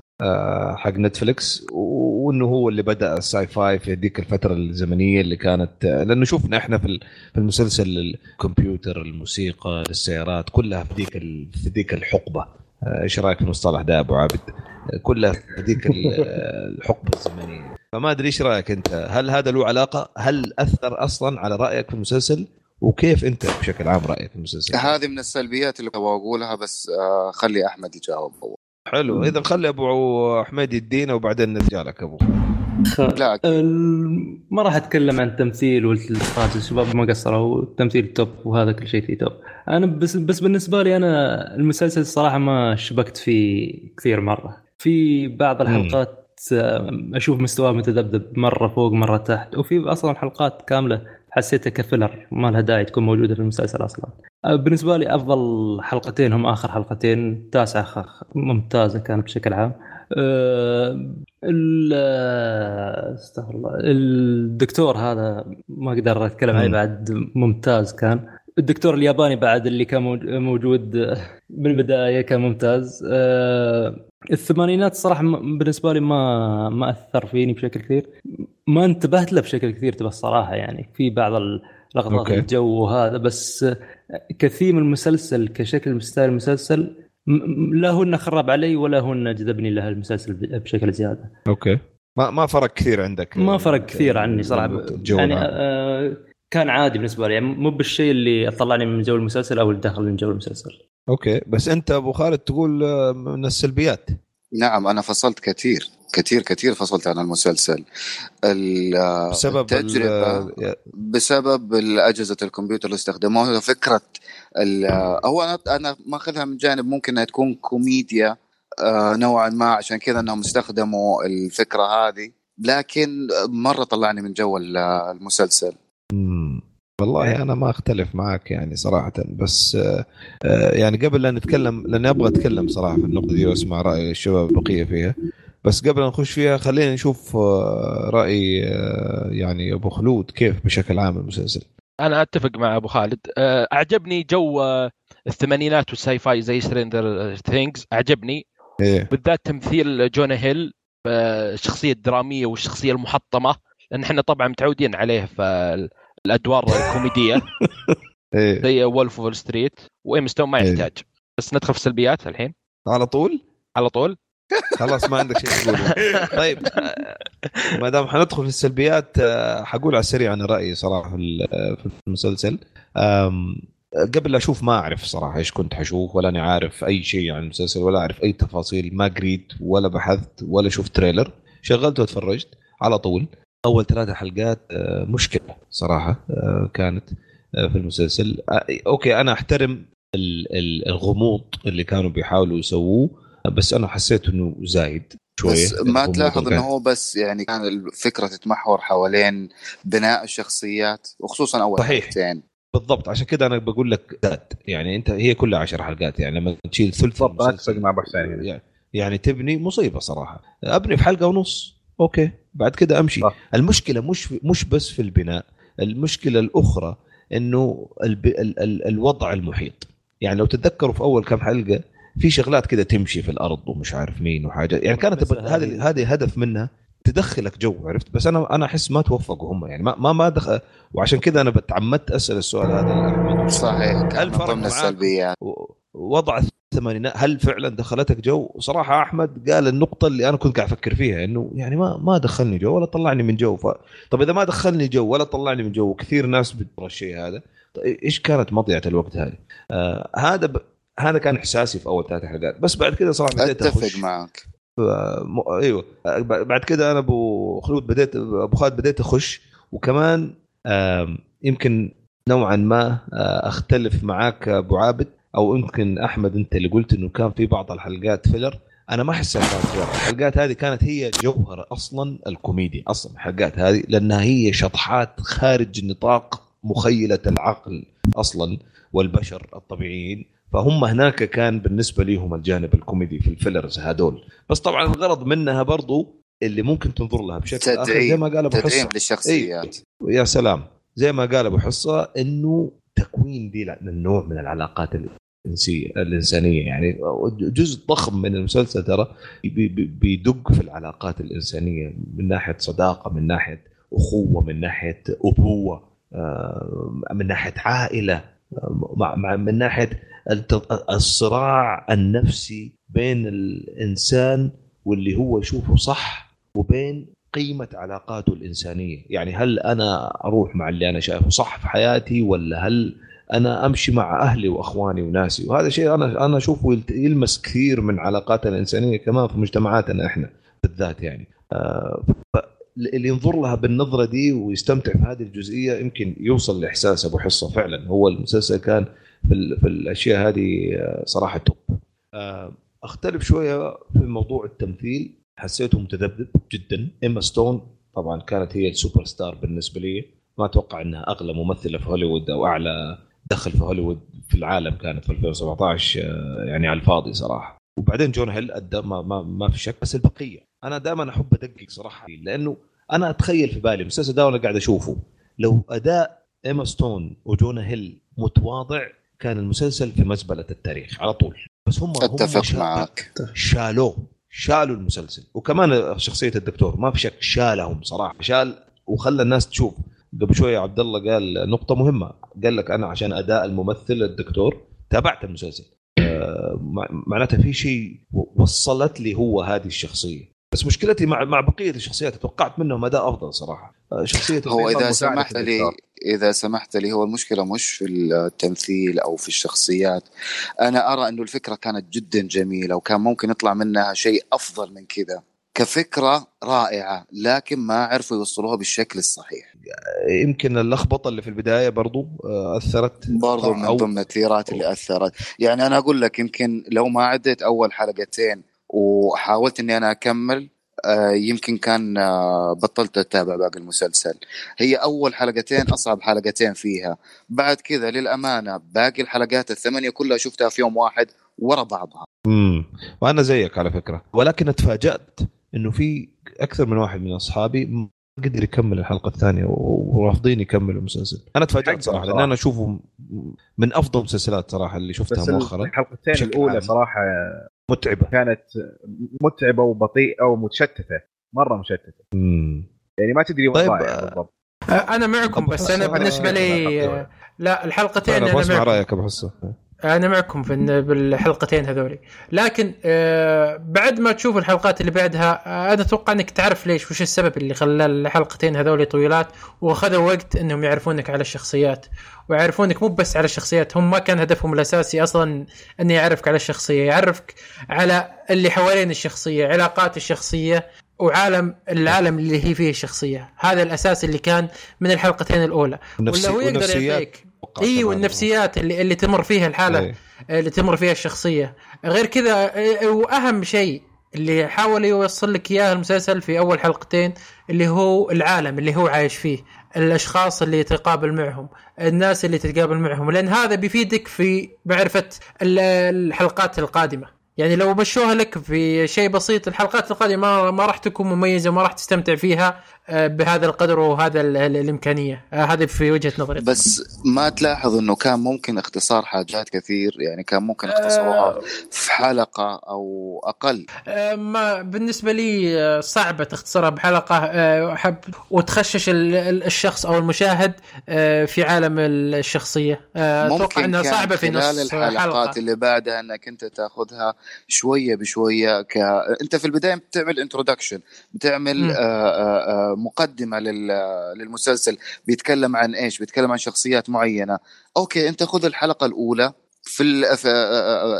حق Netflix وإنه هو اللي بدأ ال sci-fi في ذيك الفترة الزمنية اللي كانت آه، لأنه شفنا إحنا في ال- في المسلسل الكمبيوتر الموسيقى السيارات كلها في ذيك ال- في ذيك الحقبة آه، إيش رأيك في المصطلح ده أبو عابد؟ آه، كلها في ذيك ال- <laughs> آه، الحقبة الزمنية فما أدري إيش رأيك أنت؟ هل هذا له علاقة؟ هل أثر أصلا على رأيك في المسلسل؟ وكيف أنت بشكل عام رأيك في المسلسل؟ هذه من السلبيات اللي أبغى أقولها بس آه خلي أحمد يجاوب أول حلو. إذا خلي أبو حميد يدينا وبعدين نرجع لك أبو. لا. ما راح أتكلم عن التمثيل والإخراج الشباب ما قصروا. والتمثيل توب وهذا كل شيء فيه توب. أنا بس بس بالنسبة لي أنا المسلسل الصراحه ما شبكت فيه كثير مرة. في بعض الحلقات آه، أشوف مستواه متذبذب مرة فوق مرة تحت. وفي أصلا حلقات كاملة حسيتها كفيلر ما لها داعي تكون موجودة في المسلسل أصلا. آه، بالنسبة لي أفضل حلقتين هم آخر حلقتين تاسعه ممتازة كانت بشكل عام. ال- آه، استغفر الله الدكتور هذا ما أقدر أتكلم عليه. بعد ممتاز كان. الدكتور الياباني بعد اللي كان موج- موجود آه، بالبدايه كان ممتاز. آه، الثمانينات صراحة بالنسبة لي ما ما أثر فيني بشكل كثير. ما انتبهت له بشكل كثير تبغى الصراحة يعني. في بعض okay. الجو وهذا بس كثيم المسلسل كشكل style المسلسل لا هو انه خرب علي ولا هو انه جذبني له المسلسل بشكل زيادة. okay. ما ما فرق كثير عندك. ما فرق كثير عندي صراحة. يعني. آه كان عادي بالنسبة لي يعني مو بالشيء اللي طلعني من جو المسلسل أو اللي دخل من جو المسلسل. okay بس أنت أبو خالد تقول آه، من السلبيات. نعم أنا فصلت كثير كثير كثير فصلت عن المسلسل. ال- آه، بسبب ال- التجربة آه، بسبب اجهزه الكمبيوتر اللي استخدموها. فكرة ال- هو أنا أنا ماخذها من جانب ممكن إنها تكون كوميديا نوعا ما عشان كذا إنهم استخدموا الفكرة هذه. لكن مرة طلعني من جو ال- المسلسل. مم. والله أنا ما أختلف معك يعني صراحة بس آه، آه، يعني قبل لا نتكلم لاني أبغى أتكلم صراحة في النقطة دي وأسمع رأي الشباب البقية فيها. بس قبل لا نخش فيها خلينا نشوف آه، رأي يعني أبو خلود كيف بشكل عام المسلسل. أنا أتفق مع أبو خالد. أعجبني جو الثمانينات وال sci-fi زي Stranger Things أعجبني. إيه. بالذات تمثيل جونا هيل الشخصية الدرامية والشخصية المحطمة. لأن إحنا طبعا متعودين عليه في الأدوار الكوميدية. <laughs> إيه. زي Wolf of Street وإيما ستون ما إيه. يحتاج. بس ندخل في السلبيات الحين. على طول؟ على طول. خلاص ما عندك شيء تقوله. <laughs> طيب. ما دام حندخل في السلبيات آه، حقول على السريع أنا رأيي صراحة في ال- في المسلسل. قبل أشوف ما أعرف صراحة إيش كنت حشوف ولا أنا عارف أي شيء عن المسلسل ولا أعرف أي تفاصيل. ما قريت ولا بحثت ولا شفت trailer. شغلت وتفرجت على طول. أول ثلاثة حلقات آه، مشكلة صراحة آه، كانت آه، في المسلسل. أوكي أنا أحترم ال- ال- الغموض اللي كانوا بيحاولوا يسووه بس أنا حسيت إنه زايد شوية. بس ما تلاحظ إنه هو بس يعني كان الفكرة تتمحور حوالين بناء الشخصيات وخصوصا أول صحيح. حلقتين. بالضبط. عشان كده أنا بقول لك زاد يعني أنت هي كلها عشر حلقات يعني لما تشيل ثلث بالضبط مع ابو حسين هنا. يعني- يعني تبني مصيبة صراحة. أبني في حلقة ونص. أوكي. بعد كده أمشي. صح. المشكلة مش مش بس في البناء المشكلة الأخرى إنه الب... ال... ال... الوضع المحيط. يعني لو تتذكروا في أول كم حلقة في شغلات كده تمشي في الأرض ومش عارف مين وحاجة. يعني كانت هذه هذه. هدف منها تدخلك جو عرفت؟ بس أنا أنا أحس ما توفقوا هم. يعني ما ما ما دخل وعشان كذا أنا بتعمدت أسأل السؤال هذا صحيح. هل فرق؟ السلبيات. وضع الثمانينات هل فعلا دخلتك جو؟ صراحة أحمد قال النقطة اللي أنا كنت قاعد أفكر فيها إنه يعني ما ما دخلني جو ولا طلعني من جو. ف... طب إذا ما دخلني جو ولا طلعني من جو وكثير ناس بترى الشيء هذا طيب إيش كانت مضيعة الوقت هذه؟ آه هذا ب... هذا كان إحساسي في أول ثلاث حلقات. بس بعد كده صراحة بديت أتفق معك. آه، م... أيوه. آه، بعد كده أنا أبو خلود بديت أبو خالد بديت أخش وكمان آم، يمكن نوعا ما آه، أختلف معاك أبو عابد. أو يمكن أحمد أنت اللي قلت إنه كان في بعض الحلقات filler أنا ما احسها كانت filler الحلقات هذه كانت هي جوهر أصلا الكوميديا أصلا الحلقات هذه لأنها هي شطحات خارج نطاق مخيلة العقل أصلا والبشر الطبيعيين. فهم هناك كان بالنسبة لهم الجانب الكوميدي في ال fillers هذول. بس طبعا الغرض منها برضو اللي ممكن تنظر لها بشكل آخر زي تدعيم ما قال أبو تدعيم حصه للشخصيات يا سلام. زي ما قال أبو حصة إنه تكوين دي النوع من العلاقات الانسيه الإنسانية. يعني جزء ضخم من المسلسل ترى بي- بي- بيدق في العلاقات الإنسانية من ناحية صداقة من ناحية أخوة من ناحية أبوة آه، من ناحية عائلة آه، من ناحية الصراع النفسي بين الإنسان واللي هو يشوفه صح وبين قيمة علاقاته الإنسانية. يعني هل أنا أروح مع اللي أنا شايفه صح في حياتي ولا هل أنا أمشي مع أهلي وأخواني وناسي. وهذا شيء أنا أشوفه يلت- يلمس كثير من علاقاتنا الإنسانية كمان في مجتمعاتنا إحنا بالذات يعني. آه، اللي ينظر لها بالنظرة دي ويستمتع في هذه الجزئية يمكن يوصل لإحساس أبو حصة فعلا. هو المسلسل كان في, في الأشياء هذه آه، صراحة توب. آه، أختلف شوية في موضوع التمثيل. حسيته متذبذب جدا. إيما ستون طبعا كانت هي السوبر ستار بالنسبة لي. ما أتوقع إنها أغلى ممثلة في هوليوود أو أعلى دخل في هوليوود في العالم كانت في 2017 آه، يعني على الفاضي صراحة. وبعدين جونا هيل أدى ما, ما, ما في شك بس البقية. أنا دائما أحب أدقق صراحة لأنه أنا أتخيل في بالي المسلسل ده وأنا قاعد أشوفه. لو أداء إيما ستون وجونا هيل متواضع كان المسلسل في مزبلة التاريخ على طول. بس هم هم أتفق شا- معك. شالوه. شالوا المسلسل. وكمان شخصية الدكتور ما في شك شالهم صراحة. شال وخلى الناس تشوف. قبل شوية عبد الله قال نقطة مهمة. قال لك أنا عشان أداء الممثل الدكتور تابعت المسلسل. آه، مع- معناتها في شيء وصلت لي هو هذه الشخصية. بس مشكلتي مع مع بقية الشخصيات توقعت منهم أداء أفضل صراحة. آه، شخصية هو إذا سمحت لي الدكتور. إذا سمحت لي هو المشكلة مش في التمثيل أو في الشخصيات. أنا أرى انه الفكرة كانت جدا جميلة وكان ممكن يطلع منها شيء أفضل من كذا. كفكرة رائعة لكن ما عرفوا يوصلوها بالشكل الصحيح. يمكن اللخبطة اللي في البداية برضو آه، أثرت برضو من ضمن التيرات اللي أثرت. يعني أنا أقول لك يمكن لو ما عديت أول حلقتين وحاولت إني أنا أكمل آه، يمكن كان آه، بطلت أتابع باقي المسلسل. هي أول حلقتين أصعب حلقتين فيها. بعد كذا للأمانة باقي الحلقات الثمانية كلها شفتها في يوم واحد ورا بعضها. امم وأنا زيك على فكرة. ولكن اتفاجات إنه في أكثر من واحد من أصحابي ما قدر يكمل الحلقة الثانية ورافضين يكملوا المسلسل. أنا تفاجأت صراحة لأن. أنا اشوفه من أفضل المسلسلات صراحة اللي شفتها بس مؤخرا. الحلقتين الأولى عام. صراحة متعبة. كانت متعبة وبطيئة ومتشتتة مرة مشتتة. امم يعني ما تدري وين طيب، رايح بالضبط. أنا معكم بس أنا حسن، بالنسبة لي لا الحلقتين أنا أنا بسمع معكم. رأيك أبو حصه أنا معكم في بالحلقتين هذولي. لكن آه، بعد ما تشوف الحلقات اللي بعدها آه، أنا أتوقع إنك تعرف ليش وش السبب اللي خلى الحلقتين هذولي طويلات وأخذوا وقت إنهم يعرفونك على الشخصيات. ويعرفونك مو بس على الشخصيات هم ما كان هدفهم الأساسي أصلا إنه يعرفك على الشخصية يعرفك على اللي حوالين الشخصية علاقات الشخصية وعالم العالم اللي هي فيه الشخصية. هذا الأساس اللي كان من الحلقتين الأولى. ولا هو يقدر يعطيك اي والنفسيات اللي اللي تمر فيها الحالة إيه. اللي تمر فيها الشخصية. غير كذا إيه، وأهم شيء اللي حاول يوصل لك إياه المسلسل في أول حلقتين اللي هو العالم اللي هو عايش فيه الأشخاص اللي يتقابل معهم الناس اللي تتقابل معهم لأن هذا بيفيدك في معرفة ال- الحلقات القادمة. يعني لو مشوها لك في شيء بسيط الحلقات القادمة ما, راح تكون مميزة وما راح تستمتع فيها. آه، بهذا القدر وهذا ال- ال- الإمكانية. آه، هذه في وجهة نظري. بس ما تلاحظ إنه كان ممكن اختصار حاجات كثير يعني كان ممكن اختصروها في حلقة أو أقل. آه، ما بالنسبة لي آه، صعبة تختصرها بحلقة. آه، حب وتخشش ال- ال- الشخص أو المشاهد آه، في عالم الشخصية. آه، أتوقع إنها صعبة في نص الحلقات حلقة. اللي بعدها إنك أنت تأخذها شوية بشوية ك... أنت في البداية بتعمل introduction بتعمل. آه آه آه مقدمة لل... للمسلسل. بيتكلم عن إيش؟ بيتكلم عن شخصيات معينة. okay أنت خذ الحلقة الأولى في, ال... في...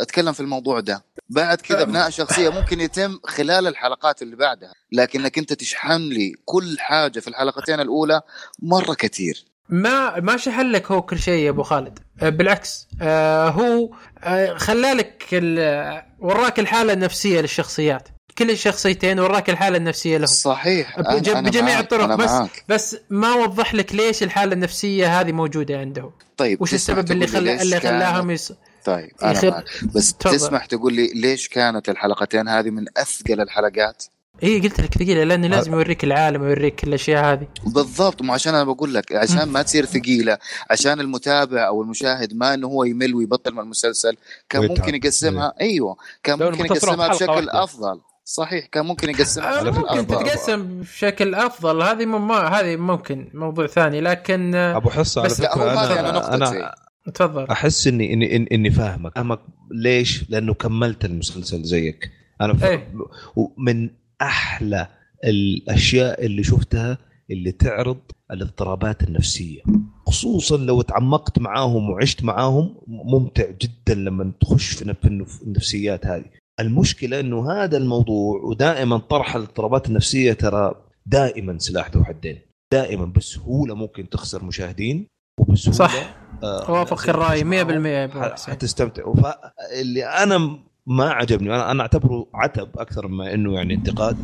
أتكلم في الموضوع ده. بعد كذا بناء شخصية ممكن يتم خلال الحلقات اللي بعدها. لكنك أنت تشحن لي كل حاجة في الحلقتين الأولى مرة كثير. ما ما شحن لك هو كل شيء يا أبو خالد. آه، بالعكس. آه، هو آه، خلالك ال- وراك الحالة النفسية للشخصيات. كل الشخصيتين وراك الحالة النفسية لهم. صحيح. بج- أنا- بجميع معاك، الطرق أنا بس معاك. بس ما وضح لك ليش الحالة النفسية هذه موجودة عندهم. طيب وش السبب اللي خلى اللي خلاهم يص... طيب أنا يخل- معك. بس تفضل. تسمح تقول لي ليش كانت الحلقتين هذه من أثقل الحلقات؟ اي قلت لك ثقيلة لأنه لازم يوريك العالم ويوريك الأشياء هذه. بالضبط مو عشان أنا بقول لك عشان ما تصير ثقيلة عشان المتابع أو المشاهد ما إنه هو يمل ويبطل من المسلسل كان. ممكن يقسمها أيوه كان ممكن يقسمها بشكل. أفضل. صحيح كان ممكن يقسمها آه، على ممكن افضل تتقسم بشكل أفضل. هذه ما هذه ممكن موضوع ثاني لكن آه، أبو حصة على بس لا، هو فكره أنا أنا. أنا تفضل. أحس إني إني إني- إني فاهمك. فاهمك ليش؟ لأنه كملت المسلسل زيك. أنا ف... إيه. من أحلى الأشياء اللي شفتها اللي تعرض الاضطرابات النفسية. خصوصا لو تعمقت معاهم وعشت معاهم ممتع جدا لما تخش في نف- النف- النفسيات هذه. المشكلة إنه هذا الموضوع ودائما طرح الاضطرابات النفسية ترى دائما سلاح ذو حدين. دائما بسهولة ممكن تخسر مشاهدين وبسهولة صح. آه، أوافق الرأي 100% يا أبو ح- حسين. حتستمتع. فاللي أنا ما عجبني أنا أنا أعتبره عتب أكثر ما إنه يعني انتقاد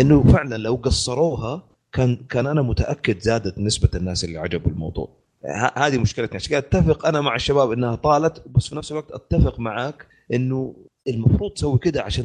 إنه فعلا لو قصروها كان كان أنا متأكد زادت نسبة الناس اللي عجبوا الموضوع. هذه مشكلتنا. عشان كذا أتفق أنا مع الشباب إنها طالت بس في نفس الوقت أتفق معاك إنه المفروض تسوي كده عشان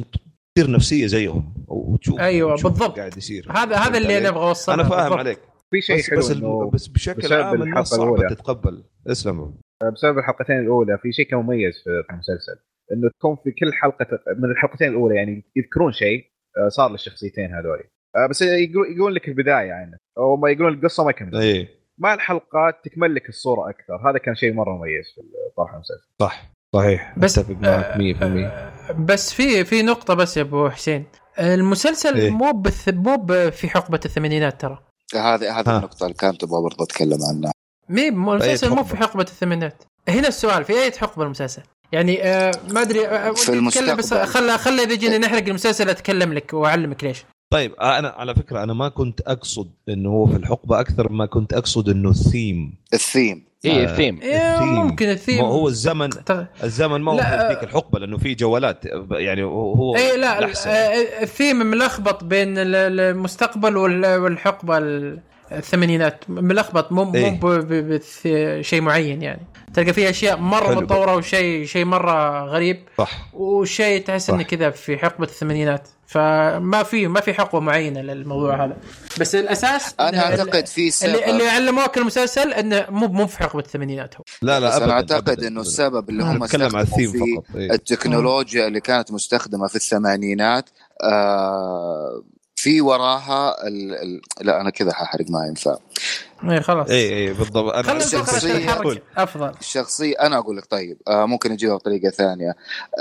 تصير نفسية زيهم وتشوف أيوة، وتشوف بالضبط. قاعد يصير. هذا هذا اللي أنا أبغى أوصله. أنا فاهم بالضبط. عليك. في شيء بس حلو بس, إنه بس بشكل عام الناس صعبة الأولى. تتقبل. اسلم. بسبب الحلقتين الأولى في شيء كان مميز في المسلسل إنه تكون في كل حلقة من الحلقتين الأولى يعني يذكرون شيء آه، صار للشخصيتين هذول. آه، بس يقول يقولون لك البداية يعني. أو ما يقولون القصة ما يكمل اي مع الحلقات تكمل لك الصورة أكثر. هذا كان شيء مرة مميز في طرح المسلسل. صح. صحيح بس اتفق معك 100% آه، بس في في نقطة بس يا أبو حسين المسلسل إيه؟ مو بث... مو في حقبة الثمانينات ترى هذه هذه ها. النقطة اللي كانت أبغى برضه اتكلم عنها مي المسلسل مو حقبة؟ في حقبة الثمانينات هنا السؤال في أي حقبة المسلسل؟ يعني آه ما أدري آه في المستقبل. بس خل خل إذا جينا نحرق المسلسل أتكلم لك وأعلمك ليش طيب أنا على فكرة أنا ما كنت أقصد إنه هو في الحقبة أكثر ما كنت أقصد إنه ال theme ال theme اي آه. الثيم إيه الثيم. ممكن الثيم ما هو الزمن تغ- الزمن ما هو في ذيك الحقبة لأنه في جوالات يعني هو اي لا الأحسن. آه، الثيم ملخبط بين ال- المستقبل وال- والحقبة ال- الثمانينات ملخبط مو مو إيه. بشيء معين يعني تلقى فيه أشياء مرة. متطورة وشيء شيء مرة غريب صح وشيء تحس إنه. كذا في حقبة الثمانينات فما في ما في حقبه معينة للموضوع هذا بس الأساس أنا أعتقد في سبب اللي اللي علموك المسلسل إنه مو مو في حقبه الثمانينات هو لا لا بس ابدا أنا أعتقد أبداً. إنه السبب اللي هم عن استخدموا الثيم فيه فقط إيه. التكنولوجيا اللي كانت مستخدمة في الثمانينات آه في وراها ال... ال... لا أنا كذا ححرق ما ينفع. اي خلاص. اي اي بالضبط. أنا تتحرك أفضل. الشخصيه أنا أقول لك طيب آه ممكن نجيبها بطريقة ثانية.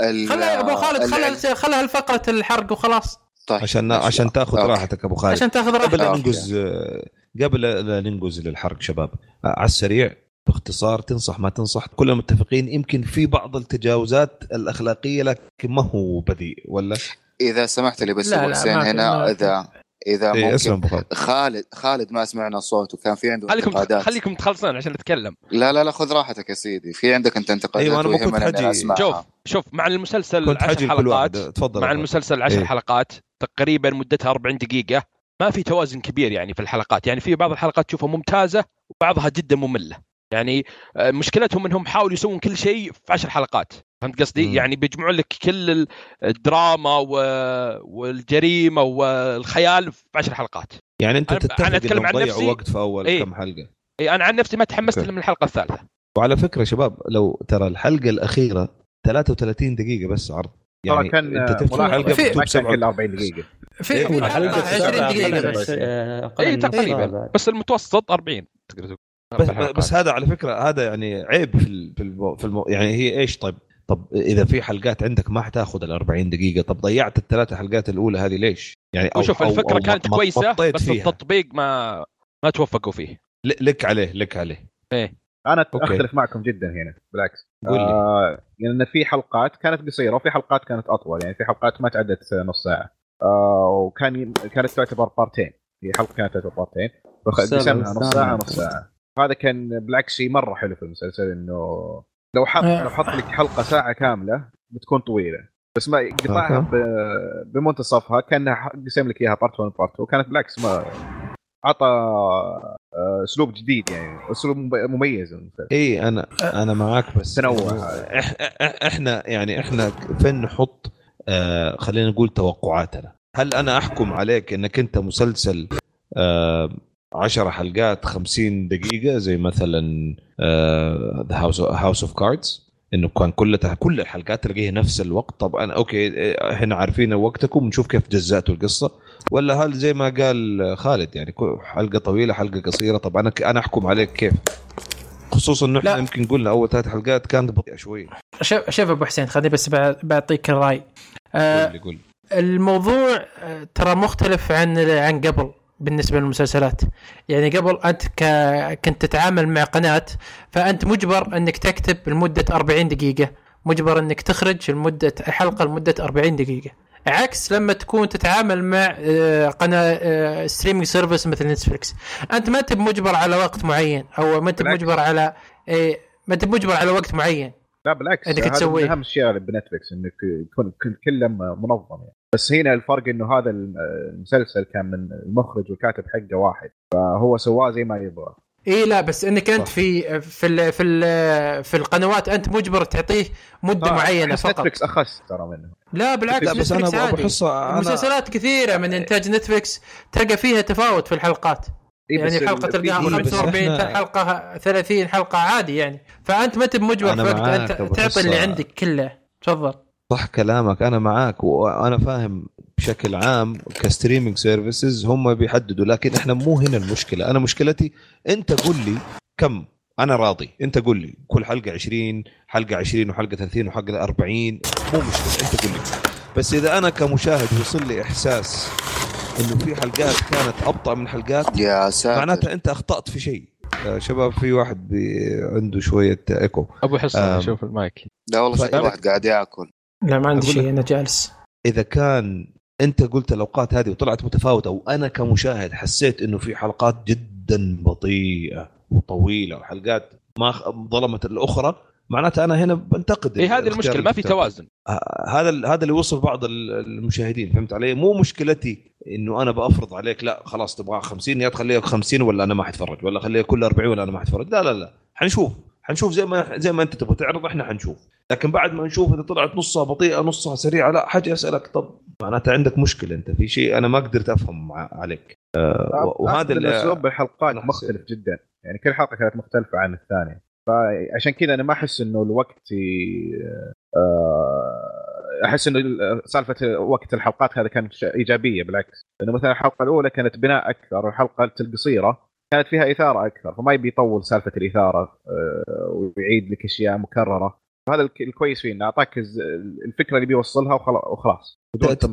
ال... خلي أبو خالد ال- خلها خلها الفقره الحرق وخلاص. طيب عشان. عشان تأخذ أوكي. راحتك أبو خالد. عشان تأخذ قبل لا راحتك. ننقز آه، قبل لا ننقز للحرق شباب آه، على السريع باختصار تنصح ما تنصح كلنا متفقين يمكن في بعض التجاوزات الأخلاقية لكن ما هو بذيء ولا؟ إذا سمحت لي بس لا، ابو لا، حسين هنا. اذا إذا إيه ممكن خالد خالد ما سمعنا صوته كان في عنده خليكم انتقادات. خليكم تخلصون عشان نتكلم. لا لا لا خذ راحتك يا سيدي. في عندك انت انتقادات أيوة، أنا ما كنت حجي-. شوف شوف مع المسلسل كنت 10 حاجي لكل واحد. حلقات تفضل مع. المسلسل 10 إيه. حلقات تقريبا مدتها 40 دقيقة. ما في توازن كبير يعني في الحلقات. يعني في بعض الحلقات تشوفها ممتازة وبعضها جدا مملة. يعني آه، مشكلتهم إنهم حاولوا يسوون كل شيء في 10 حلقات فهمت قصدي؟ مم. يعني بيجمعون لك كل ال- الدراما و- والجريمة والخيال في 10 حلقات يعني أنت أنا- تتفق أنا أتكلم عن نفسي. وقت في أول إيه. كم حلقة إيه، أنا عن نفسي ما تحمست. إلا من الحلقة الثالثة وعلى فكرة شباب لو ترى الحلقة الأخيرة 33 دقيقة بس عرض يعني كان أنت تفتح ملاحظة حلقة في- كل 40 دقيقة في إيه، حلقة السابعة 20 دقيقة بس اي إيه، تقريبا بس المتوسط 40 تقدر تقول بس. بس هذا على فكرة هذا يعني عيب في ال- في المو في المو يعني هي إيش طيب؟ طب إذا في حلقات عندك ما حتاخذ ال 40 دقيقة طب ضيعت الثلاث حلقات الأولى هذه ليش؟ يعني أو وشوف أو الفكرة أو كانت كويسة بس فيها. التطبيق ما ما توفقوا فيه. ل- لك عليه لك عليه. أنا okay. أختلف معكم جدا هنا بالعكس. قول لي. آه يعني في حلقات كانت قصيرة وفي حلقات كانت أطول يعني في حلقات ما تعدت نص ساعة. آه وكان كانت تعتبر part ين. هي حلقة كانت تعتبر part ين. ساعة فقسمها نص ساعة. ساعه نص ساعة. هذا كان بالعكس شيء مرة حلو في المسلسل إنه لو حط آه. لو حط لك حلقة ساعة كاملة بتكون طويلة بس ما قطعها بمنتصفها كأنها قسم لك إياها part 1 part 2 كانت بالعكس ما عطى آه، أسلوب جديد يعني أسلوب مميز. إي أنا أنا معاك بس تنوع. إح- إح- إحنا يعني إحنا فين نحط آه خلينا نقول توقعاتنا هل أنا أحكم عليك إنك أنت مسلسل آه 10 حلقات 50 دقيقة زي مثلا The House of Cards إنه كان كل كل الحلقات تلاقيها نفس الوقت. طبعا okay إحنا عارفين وقتكم ونشوف كيف جزأتوا القصة. ولا هل زي ما قال خالد يعني حلقة طويلة حلقة قصيرة. طب أنا أنا أحكم عليك كيف؟ خصوصا إنه. إحنا يمكن قلنا أول ثلاث حلقات كانت بطيئة شوي. شوف شوف أبو حسين خليني بس بع- بعطيك الرأي. آه، قول لي قول الموضوع آه، ترى مختلف عن عن قبل. بالنسبة للمسلسلات. يعني قبل أنت ك... كنت تتعامل مع قناة فأنت مجبر إنك تكتب لمدة 40 دقيقة. مجبر إنك تخرج لمدة حلقة لمدة 40 دقيقة. عكس لما تكون تتعامل مع آه، قناة streaming service مثل نتفلكس أنت ما أنت مجبر على وقت معين أو ما أنت. مجبر على إيه، ما أنت مجبر على وقت معين. لا بالعكس إنك هذا تسويه. من أهم الاشياء بنتفلكس إنك يكون كل- كله منظم يعني. بس هنا الفرق إنه هذا المسلسل كان من المخرج والكاتب حقه واحد فهو سواه زي ما يبغى. إي لا بس إنك أنت. في في ال في ال في القنوات أنت مجبر تعطيه مدة معينة أحس فقط. نتفلكس أخس ترى منه. لا بالعكس لا بس أنا ابو حصة مسلسلات كثيرة من إنتاج نتفلكس تلقى فيها تفاوت في الحلقات. يعني حلقة تلقاها إيه بس. 45 إحنا- حلقة 30 حلقة عادي يعني. فأنت ما انت مجبر أنا في وقت معاك انت تعطي اللي. عندك كله. تفضل. صح كلامك أنا معاك وأنا فاهم بشكل عام ك streaming services هم بيحددوا لكن إحنا مو هنا المشكلة. أنا مشكلتي أنت قول لي كم. أنا راضي. أنت قول لي كل حلقة 20 حلقة 20 وحلقة 30 وحلقة 40 مو مشكلة أنت قول لي. بس إذا أنا كمشاهد وصل لي إحساس إنه في حلقات كانت أبطأ من حلقات. يا ساتر. معناتها أنت أخطأت في شيء. يا شباب في واحد بي عنده شوية إيكو. أبو حصه آم. شوف المايك. لا والله شكل طيب. واحد قاعد يأكل. لا ما عندي شيء أنا جالس. إذا كان أنت قلت الأوقات هذه وطلعت متفاوتة وأنا كمشاهد حسيت إنه في حلقات جدا بطيئة وطويلة وحلقات ما خ- ظلمت الأخرى معناتها أنا هنا بنتقد اي إيه، هذه المشكلة ما في. توازن. ه- هذا ال- هذا اللي وصل بعض ال- المشاهدين فهمت علي؟ مو مشكلتي إنه أنا بأفرض عليك لا خلاص تبغى 50 يا تخليها 50 ولا أنا ما حتفرج ولا خليها كل 40 ولا أنا ما حتفرج لا لا لا. حنشوف حنشوف زي ما زي ما أنت تبغى تعرض إحنا حنشوف. لكن بعد ما نشوف إذا طلعت نصها بطيئة نصها سريعة لا حاجة اسالك طب معناتها عندك مشكلة أنت في شيء أنا ما قدرت أفهم عليك. آه وهذا أعتقد إن اللي اسلوب الحلقات أنا حسيت. مختلف جدا. يعني كل حلقة كانت مختلفة عن الثانية. فعشان كذا أنا ما أحس إنه الوقت آه، أحس إنه ال- سالفة وقت الحلقات هذا كانت إيجابية بالعكس. لأنه مثلا الحلقة الأولى كانت بناء أكثر والحلقة القصيرة كانت فيها إثارة أكثر فما يبي يطول سالفة الإثارة آه، ويعيد لك أشياء مكررة. هذا الك- الكويس فيه إنه أعطاك الفكرة اللي بيوصلها وخلا- وخلاص.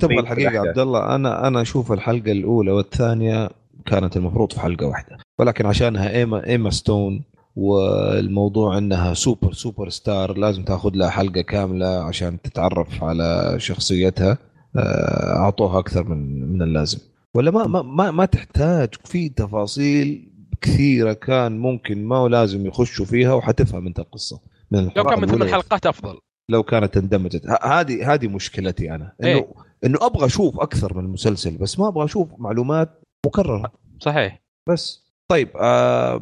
تبغى الحقيقة. عبد الله أنا أنا أشوف الحلقة الأولى والثانية كانت المفروض في حلقة واحدة ولكن عشانها إيما إيما ستون والموضوع انها super superstar لازم تاخذ لها حلقة كاملة عشان تتعرف على شخصيتها. آه، اعطوها أكثر من من اللازم. ولا ما ما ما, ما تحتاج. في تفاصيل كثيرة كان ممكن ما هو لازم يخشوا فيها وحتفهم انت القصة. من لو كان من ثمان حلقات أفضل. لو كانت اندمجت. هذه هذه مشكلتي أنا. إنه إيه. إنه أبغى أشوف أكثر من المسلسل بس ما أبغى أشوف معلومات مكررة. صحيح. بس. طيب آه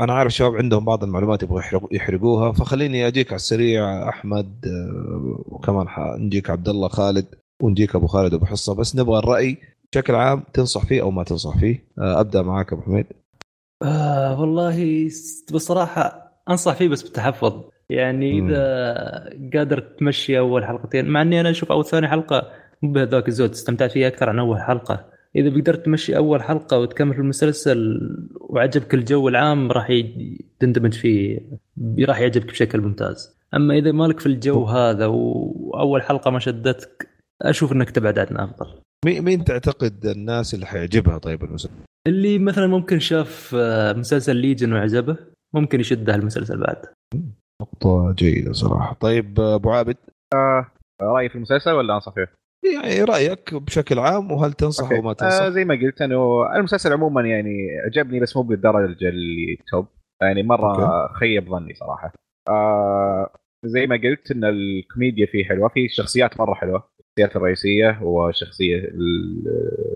أنا عارف الشباب عندهم بعض المعلومات يبغوا يحرق- يحرقوها فخليني أجيك على السريع أحمد آه وكمان نجيك عبد الله خالد ونجيك أبو خالد ابو حصة بس نبغى الرأي بشكل عام تنصح فيه أو ما تنصح فيه. آه أبدأ معاك أبو حميد. آه والله بصراحة أنصح فيه بس بالتحفظ. يعني مم. إذا قادر تمشي أول حلقتين مع إني أنا أشوف أول ثاني حلقة مو بهذاك الزود استمتعت فيها أكثر عن أول حلقة. إذا قدرت تمشي أول حلقة وتكمل في المسلسل وعجبك الجو العام راح تندمج فيه راح يعجبك بشكل ممتاز. أما إذا مالك في الجو هذا وأول حلقة ما شدتك أشوف إنك تبعد عنه أفضل. مي- مين تعتقد الناس اللي حيعجبها طيب المسلسل؟ اللي مثلا ممكن شاف آه، مسلسل ليجن وعجبه ممكن يشد المسلسل بعد. نقطة جيدة صراحة. طيب آه، أبو عابد؟ رأيي في المسلسل ولا انصح فيه؟ يعني رأيك بشكل عام وهل تنصح. أو ما آه تنصح؟ زي ما قلت أنه المسلسل عموما يعني عجبني بس مو بالدرجة اللي top. يعني مرة okay. خيب ظني صراحة. آه زي ما قلت إن الكوميديا فيه حلوة فيه شخصيات مرة حلوة. الشخصيات الرئيسية وشخصية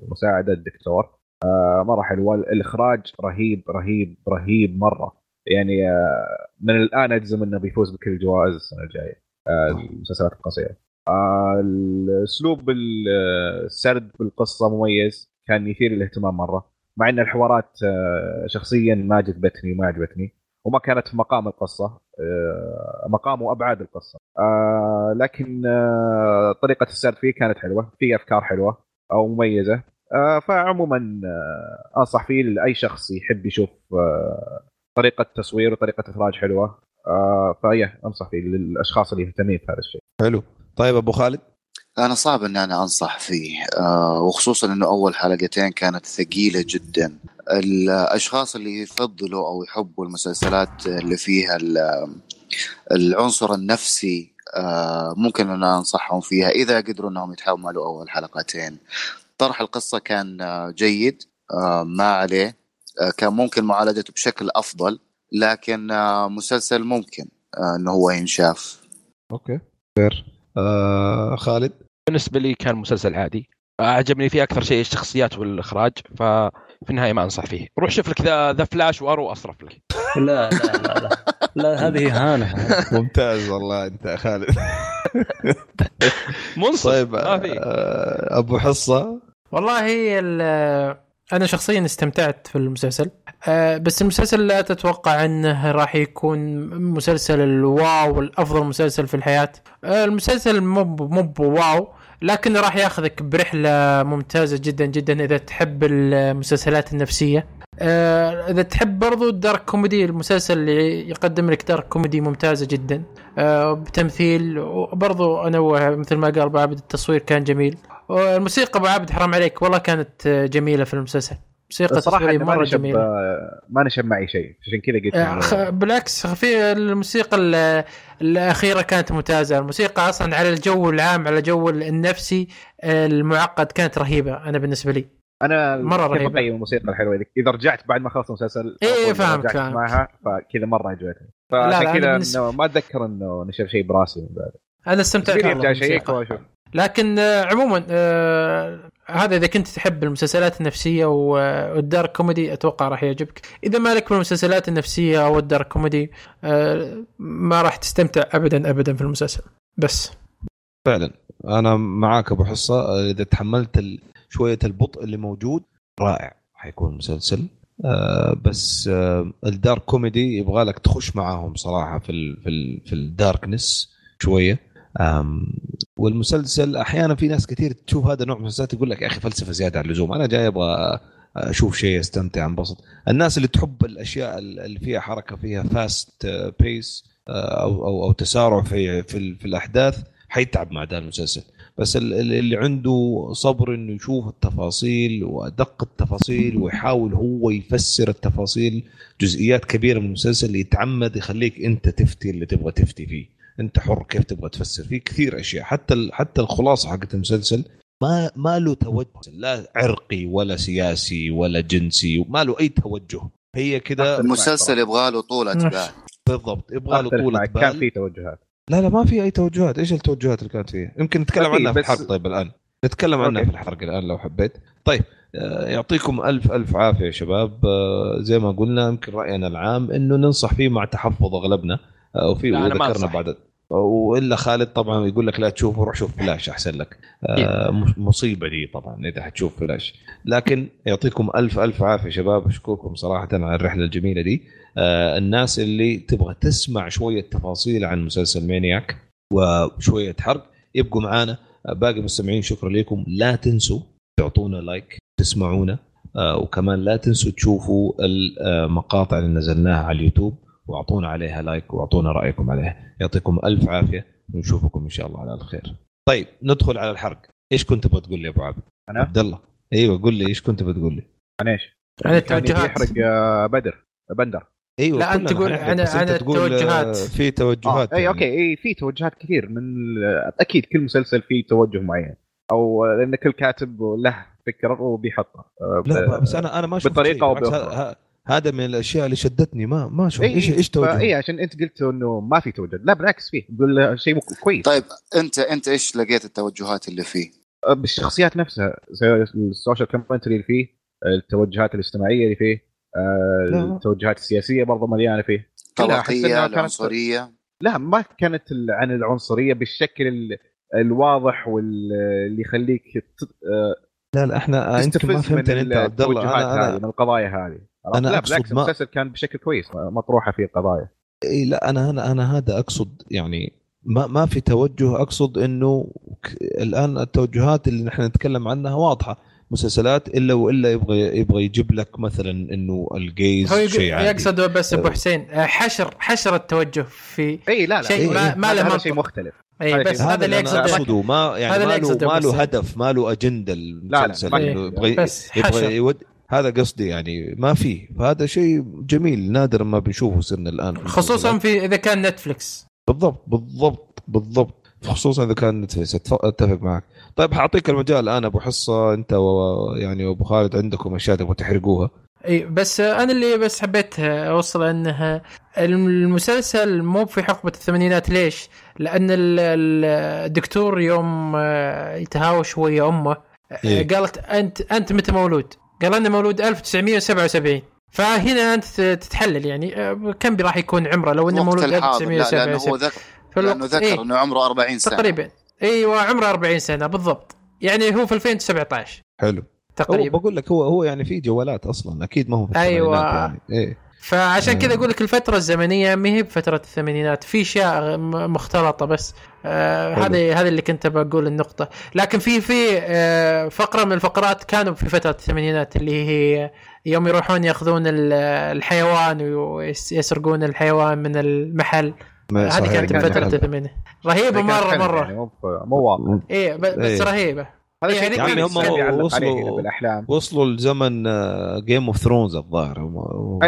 المساعدة الدكتور. آه مرة حلوة. الإخراج رهيب رهيب رهيب مرة. يعني آه من الآن أجزم إنه بيفوز بكل الجوائز السنة الجاية. آه المسلسلات القصيرة. ال- السرد بالقصة مميز كان يثير الاهتمام مرة مع إن الحوارات آه، شخصيا ما عجبتني وما عجبتني وما كانت في مقام القصة آه، مقام وأبعاد القصة. آه، لكن طريقة السرد فيه كانت حلوة في أفكار حلوة أو مميزة. فعموما أنصح فيه لأي شخص يحب يشوف طريقة تصوير وطريقة إخراج حلوة. فيه أنصح فيه للأشخاص اللي يهتمين في هذا الشيء. حلو. طيب أبو خالد؟ أنا صعب إني أنا أنصح فيه آه وخصوصا إنه أول حلقتين كانت ثقيلة جدا. الأشخاص اللي يفضلوا أو يحبوا المسلسلات اللي فيها ال- العنصر النفسي آه ممكن ان أنصحهم فيها إذا قدروا إنهم يتحملوا أول حلقتين. طرح القصة كان آه، جيد آه ما عليه كان ممكن معالجته بشكل أفضل لكن مسلسل ممكن إنه هو ينشاف. okay خير. آه خالد؟ بالنسبة لي كان مسلسل عادي. أعجبني فيه أكثر شيء الشخصيات والإخراج ففي النهاية ما أنصح فيه. روح شوف لك The The Flash و Arrow اصرف لك. لا لا لا لا, لا هذه اهانه ممتاز والله أنت يا خالد. منصف طيب ما في. آه أبو حصة؟ والله ال- أنا شخصيا استمتعت في المسلسل. بس المسلسل لا تتوقع انه راح يكون مسلسل ال wow الافضل مسلسل في الحياة. آه، المسلسل مو مو wow لكن راح ياخذك برحلة ممتازة جدا جدا إذا تحب المسلسلات النفسية. آه، إذا تحب برضو ال dark comedy المسلسل اللي يقدم لك dark comedy ممتازة جدا. آه، بتمثيل وبرضو انوه مثل ما قال أبو عبد التصوير كان جميل. والموسيقى أبو عبد حرام عليك والله كانت آه، جميلة في المسلسل. موسيقى ما مرة جميلة. ما نشب معي شيء عشان كذا قلت آه، بالعكس في الموسيقى ال- الأخيرة كانت ممتازة. الموسيقى أصلا على الجو العام على الجو النفسي المعقد كانت رهيبة أنا بالنسبة لي. أنا مرة كيف رهيبة. اقيم الموسيقى الحلوة ذيك. إذا رجعت بعد ما خلصت المسلسل فاهمك، رجعت فاهمك. معها فكذا مرة عجبتني فعشان كذا بالنسبة- ما أتذكر إنه نشب شيء براسي من بعد. أنا استمتعت لكن آه، عموما آه، هذا إذا كنت تحب المسلسلات النفسية وال dark comedy أتوقع راح يعجبك. إذا مالك بالمسلسلات النفسية أو ال dark comedy آه، ما راح تستمتع ابدا ابدا في المسلسل. بس. فعلا. أنا معاك أبو حصة. إذا تحملت شوية البطء اللي موجود رائع حيكون مسلسل آه بس آه ال dark comedy يبغى لك تخش معاهم صراحة في ال في ال في ال darkness شوية. والمسلسل أحيانا في ناس كثير تشوف هذا نوع من المسلسلات يقول لك يا أخي فلسفة زيادة عن اللزوم أنا جاي أبغى أشوف شيء أستمتع أنبسط. الناس اللي تحب الأشياء اللي فيها حركة فيها fast pace أو أو أو تسارع في في, في الأحداث حيتعب مع ده المسلسل. بس ال- ال- اللي عنده صبر إنه يشوف التفاصيل وأدق التفاصيل ويحاول هو يفسر التفاصيل جزئيات كبيرة من المسلسل يتعمد يخليك أنت تفتي اللي تبغى تفتي فيه. انت حر كيف تبغى تفسر؟ في كثير أشياء. حتى حتى الخلاصة حقت المسلسل ما ما له توجه. لا عرقي ولا سياسي ولا جنسي ما له أي توجه. هي كذا المسلسل يبغى له طولة بال بالضبط يبغى له طولة معك، كان في توجهات. لا لا ما في أي توجهات. إيش التوجهات اللي كانت فيها؟ يمكن نتكلم عنها في الحلقة طيب الآن. نتكلم عنها. في الحلقة الآن لو حبيت. طيب آه، يعطيكم ألف ألف عافية يا شباب. آه، زي ما قلنا يمكن رأينا العام إنه ننصح فيه مع تحفظ أغلبنا. آه، وفي لا، أنا ما وذكرنا. بعد وإلا خالد طبعا يقول لك لا تشوفه روح شوف فلاش أحسن لك. آه، م- مصيبة دي طبعا إذا حتشوف فلاش لكن يعطيكم ألف ألف عافية شباب أشكركم صراحة على الرحلة الجميلة دي. آه، الناس اللي تبغى تسمع شوية تفاصيل عن مسلسل مانياك وشوية حرق يبقوا معانا. آه، باقي المستمعين شكرا لكم. لا تنسوا تعطونا لايك تسمعونا. وكمان لا تنسوا تشوفوا المقاطع اللي نزلناها على اليوتيوب. واعطونا عليها لايك واعطونا رأيكم عليها. يعطيكم ألف عافية ونشوفكم إن شاء الله على الخير. طيب ندخل على الحرق. إيش كنت تبغى تقول لي يا أبو عبد؟ أنا؟ عبد الله. أيوه قول لي إيش كنت بتقول لي؟ عن إيش؟ عن التوجهات. يحرق بدر بندر. أيوه لا، كلنا تقول عن- عن التوجهات. في توجهات آه أي يعني. أوكي أي في توجهات كثير من أكيد كل مسلسل فيه توجه معين. أو لأن كل كاتب له فكر وبيحطه آه، لا بس أنا أنا ما شفت بطريقة شيء. هذا من الأشياء اللي شدتني. ما ما شفت اي إيش إيش توجه؟ اي عشان أنت قلت إنه ما في توجه. لا بالعكس فيه. تقول شيء كويس. طيب انت أنت إيش لقيت التوجهات اللي فيه؟ آه، بالشخصيات نفسها زي ال social commentary اللي فيه التوجهات الاجتماعية اللي فيه آه،. التوجهات السياسية برضه مليانة فيه. كانت- العنصرية. لا ما كانت ال- عن العنصرية بالشكل ال- الواضح واللي يخليك ت- آه، لا لا إحنا يمكن ما تستفز من فهمتني أنت عبد الله. أنا من القضايا هذه. أنا لا أقصد بالعكس ما- المسلسل كان بشكل كويس مطروحة فيه القضايا. إي لا أنا أنا أنا هذا أقصد يعني ما ما في توجه أقصد إنه ك- الآن التوجهات اللي نحن نتكلم عنها واضحة. مسلسلات إلا وإلا يبغى يبغى يجيب لك مثلا إنه الجيز هو شيء عادي. يقصد بس أبو حسين آه، حشر حشر التوجه في إي لا لا شيء ما- ما له. شيء مختلف. إي هذا بس هذا اللي أنا يقصد أقصده ما يعني ما له يقصده ما له. هدف ما له أجندة لا، المسلسل. ما- انه يبغى بس يبغى حشر. يود هذا قصدي يعني ما فيه. فهذا شيء جميل نادر ما بنشوفه صرنا الآن في خصوصا. في إذا كان نتفلكس بالضبط بالضبط بالضبط. خصوصا إذا كان نتفلكس أتفق معك. طيب حأعطيك المجال الآن أبو حصة. أنت و... يعني وابو خالد عندكم اشياء تبغوا تحرقوها. إي بس أنا اللي بس حبيت أوصل إنها المسلسل مو في حقبة الثمانينات. ليش؟ لأن ال- ال- الدكتور يوم آه، يتهاوش ويا أمه. إيه. قالت انت أنت متى مولود؟ قال أنا مولود 1977 فهنا أنت تتحلل يعني آه، كم راح يكون عمره لو إنه مولود الحاضر. لا لأنه هو 1977 ذكر. في لأنه ذكر إيه. إنه عمره 40 سنة. تقريبا. أيوه عمره 40 سنة بالضبط. يعني هو في 2017 حلو. هو تقريبا. بقول لك هو هو يعني في جوالات أصلا أكيد ما هو في أيوة. الثمانينات يعني. إيه. فعشان آه. كذا أقول لك الفترة الزمنية ما هي بفترة الثمانينات. في أشياء مختلطة بس. آه. هذه هذه اللي كنت بقول النقطة. لكن في في آه فقرة من الفقرات كانوا في فترة الثمانينات اللي هي يوم يروحون يأخذون ال- الحيوان ويسرقون الحيوان من المحل. هذه كانت حلو. الثمانينات. رهيبة مرة مرة. مو واضح. إيه ب- بس إيه. رهيبة. هذا إيه، شيء يعني هم وصلوا- بالأحلام. وصلوا لزمن Game of Thrones الظاهر. ما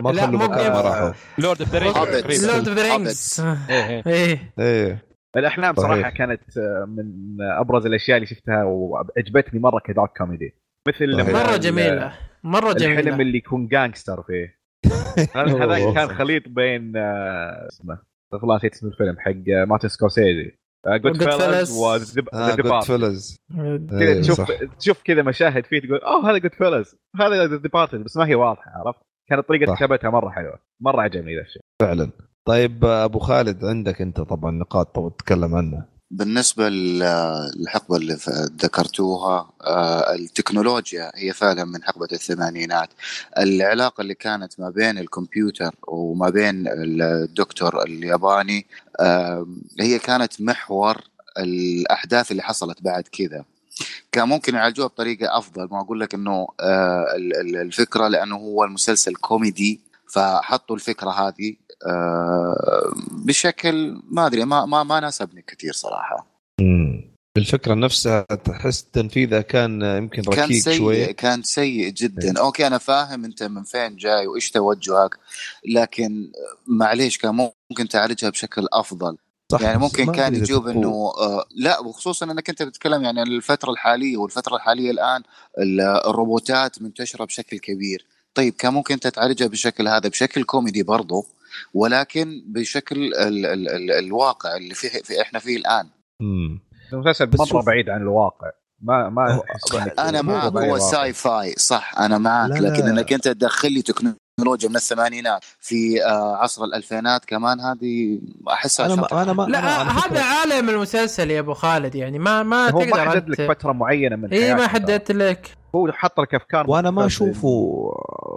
ما <laughs> خلوا راحوا. لورد اوف ذا لورد اوف ذا. رينجز. إيه إيه. الاحلام صحيح. صراحة كانت آه، من أبرز الأشياء اللي شفتها وعجبتني مرة ك dark comedy. مثل مرة جميلة. مرة الحلم جميله اللي يكون gangster فيه. <laughs> هذا. كان خليط بين آه، اسمه والله نسيت اسم الفيلم حق آه، مارتن سكورسيزي. Good. Fellas Good و the Fellas كذا تشوف صح. تشوف كذا مشاهد فيه تقول أوه هذا Goodfellas هذا The Departed بس ما هي واضحة عرفت؟ كانت طريقة. كتابتها مرة حلوة مرة عجبني ذا الشيء. فعلا. طيب أبو خالد عندك أنت طبعا نقاط تبغى تتكلم عنها بالنسبة لل- للحقبة اللي ذكرتوها آه، التكنولوجيا هي فعلا من حقبة الثمانينات. العلاقة اللي كانت ما بين الكمبيوتر وما بين الدكتور الياباني آه، هي كانت محور الأحداث اللي حصلت بعد كذا. كان ممكن يعالجوها بطريقة أفضل ما أقول لك إنه آه، ال- ال- الفكرة لأنه هو المسلسل كوميدي فحطوا الفكرة هذه آه، بشكل ما أدري ما ما ما ناسبني كثير صراحة. مم. الفكرة نفسها تحس تنفيذها كان يمكن كان ركيك سيء شوية. كان سيء جدا. أوكي أنا فاهم أنت من فين جاي وإيش توجهك لكن معليش كان ممكن تعالجها بشكل أفضل. صح يعني ممكن كان يجوب إنه آه لا وخصوصا أنك أنت بتتكلم يعني عن الفترة الحالية والفترة الحالية الآن ال- الروبوتات منتشرة بشكل كبير. طيب كان ممكن أنت تعالجها بالشكل هذا بشكل كوميدي برضه ولكن بشكل ال ال ال الواقع اللي فيه في إحنا فيه الآن مم. المسلسل بس مره بعيد عن الواقع ما ما أنا معك هو. ساي فاي صح أنا معك لا، لكن لا. إنك أنت تدخل لي تكنولوجيا من الثمانينات في آه، عصر الألفينات كمان هذه أحسها أنا شاطحة. ما أنا ما لا أنا فكرة- هذا عالم المسلسل يا أبو خالد يعني ما ما هو ما تقدر حدد لك. فترة معينة من اي ما. حددت لك هو حط لك أفكار وأنا ما. أشوفه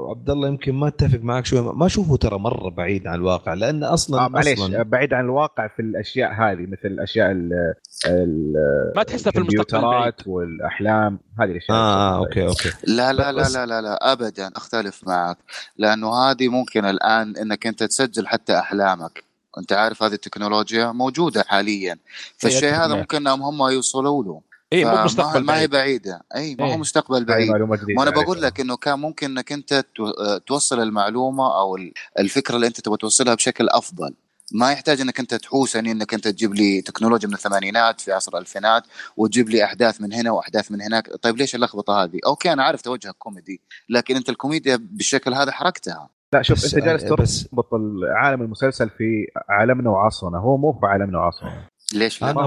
عبد الله يمكن ما أتفق معك شوي ما أشوفه ترى مرة بعيد عن الواقع لأن أصلا آه معليش أصلاً بعيد عن الواقع في الأشياء هذه مثل الأشياء ال ال ما تحسها في المستقبل والأحلام هذه الأشياء آه آه أوكي أوكي. لا لا لا لا لا لا ابدا أختلف معك لأنه هذه ممكن الآن إنك أنت تسجل حتى أحلامك. أنت عارف هذه التكنولوجيا موجودة حاليا. فالشيء أتفق هذا. ممكن إنهم هم يوصلوا له. اي إيه، مو مستقبل ما هي بعيد. بعيدة. اي ما إيه. هو مستقبل هذه بعيد. عليك. بقول لك إنه كان ممكن إنك أنت تو- توصل المعلومة أو ال- الفكرة اللي أنت تبغى توصلها بشكل أفضل. ما يحتاج إنك أنت تحوس يعني إنك أنت تجيب لي تكنولوجيا من الثمانينات في عصر الألفينات وتجيب لي أحداث من هنا وأحداث من هناك. طيب ليش اللخبطة هذه؟ أوكي أنا عارف توجهك كوميدي لكن أنت الكوميديا بالشكل هذا حركتها. لا شوف أنت جالس بس- تربط عالم المسلسل في عالمنا وعصرنا. هو مو في عالمنا وعصرنا. ليش لا؟ إنه-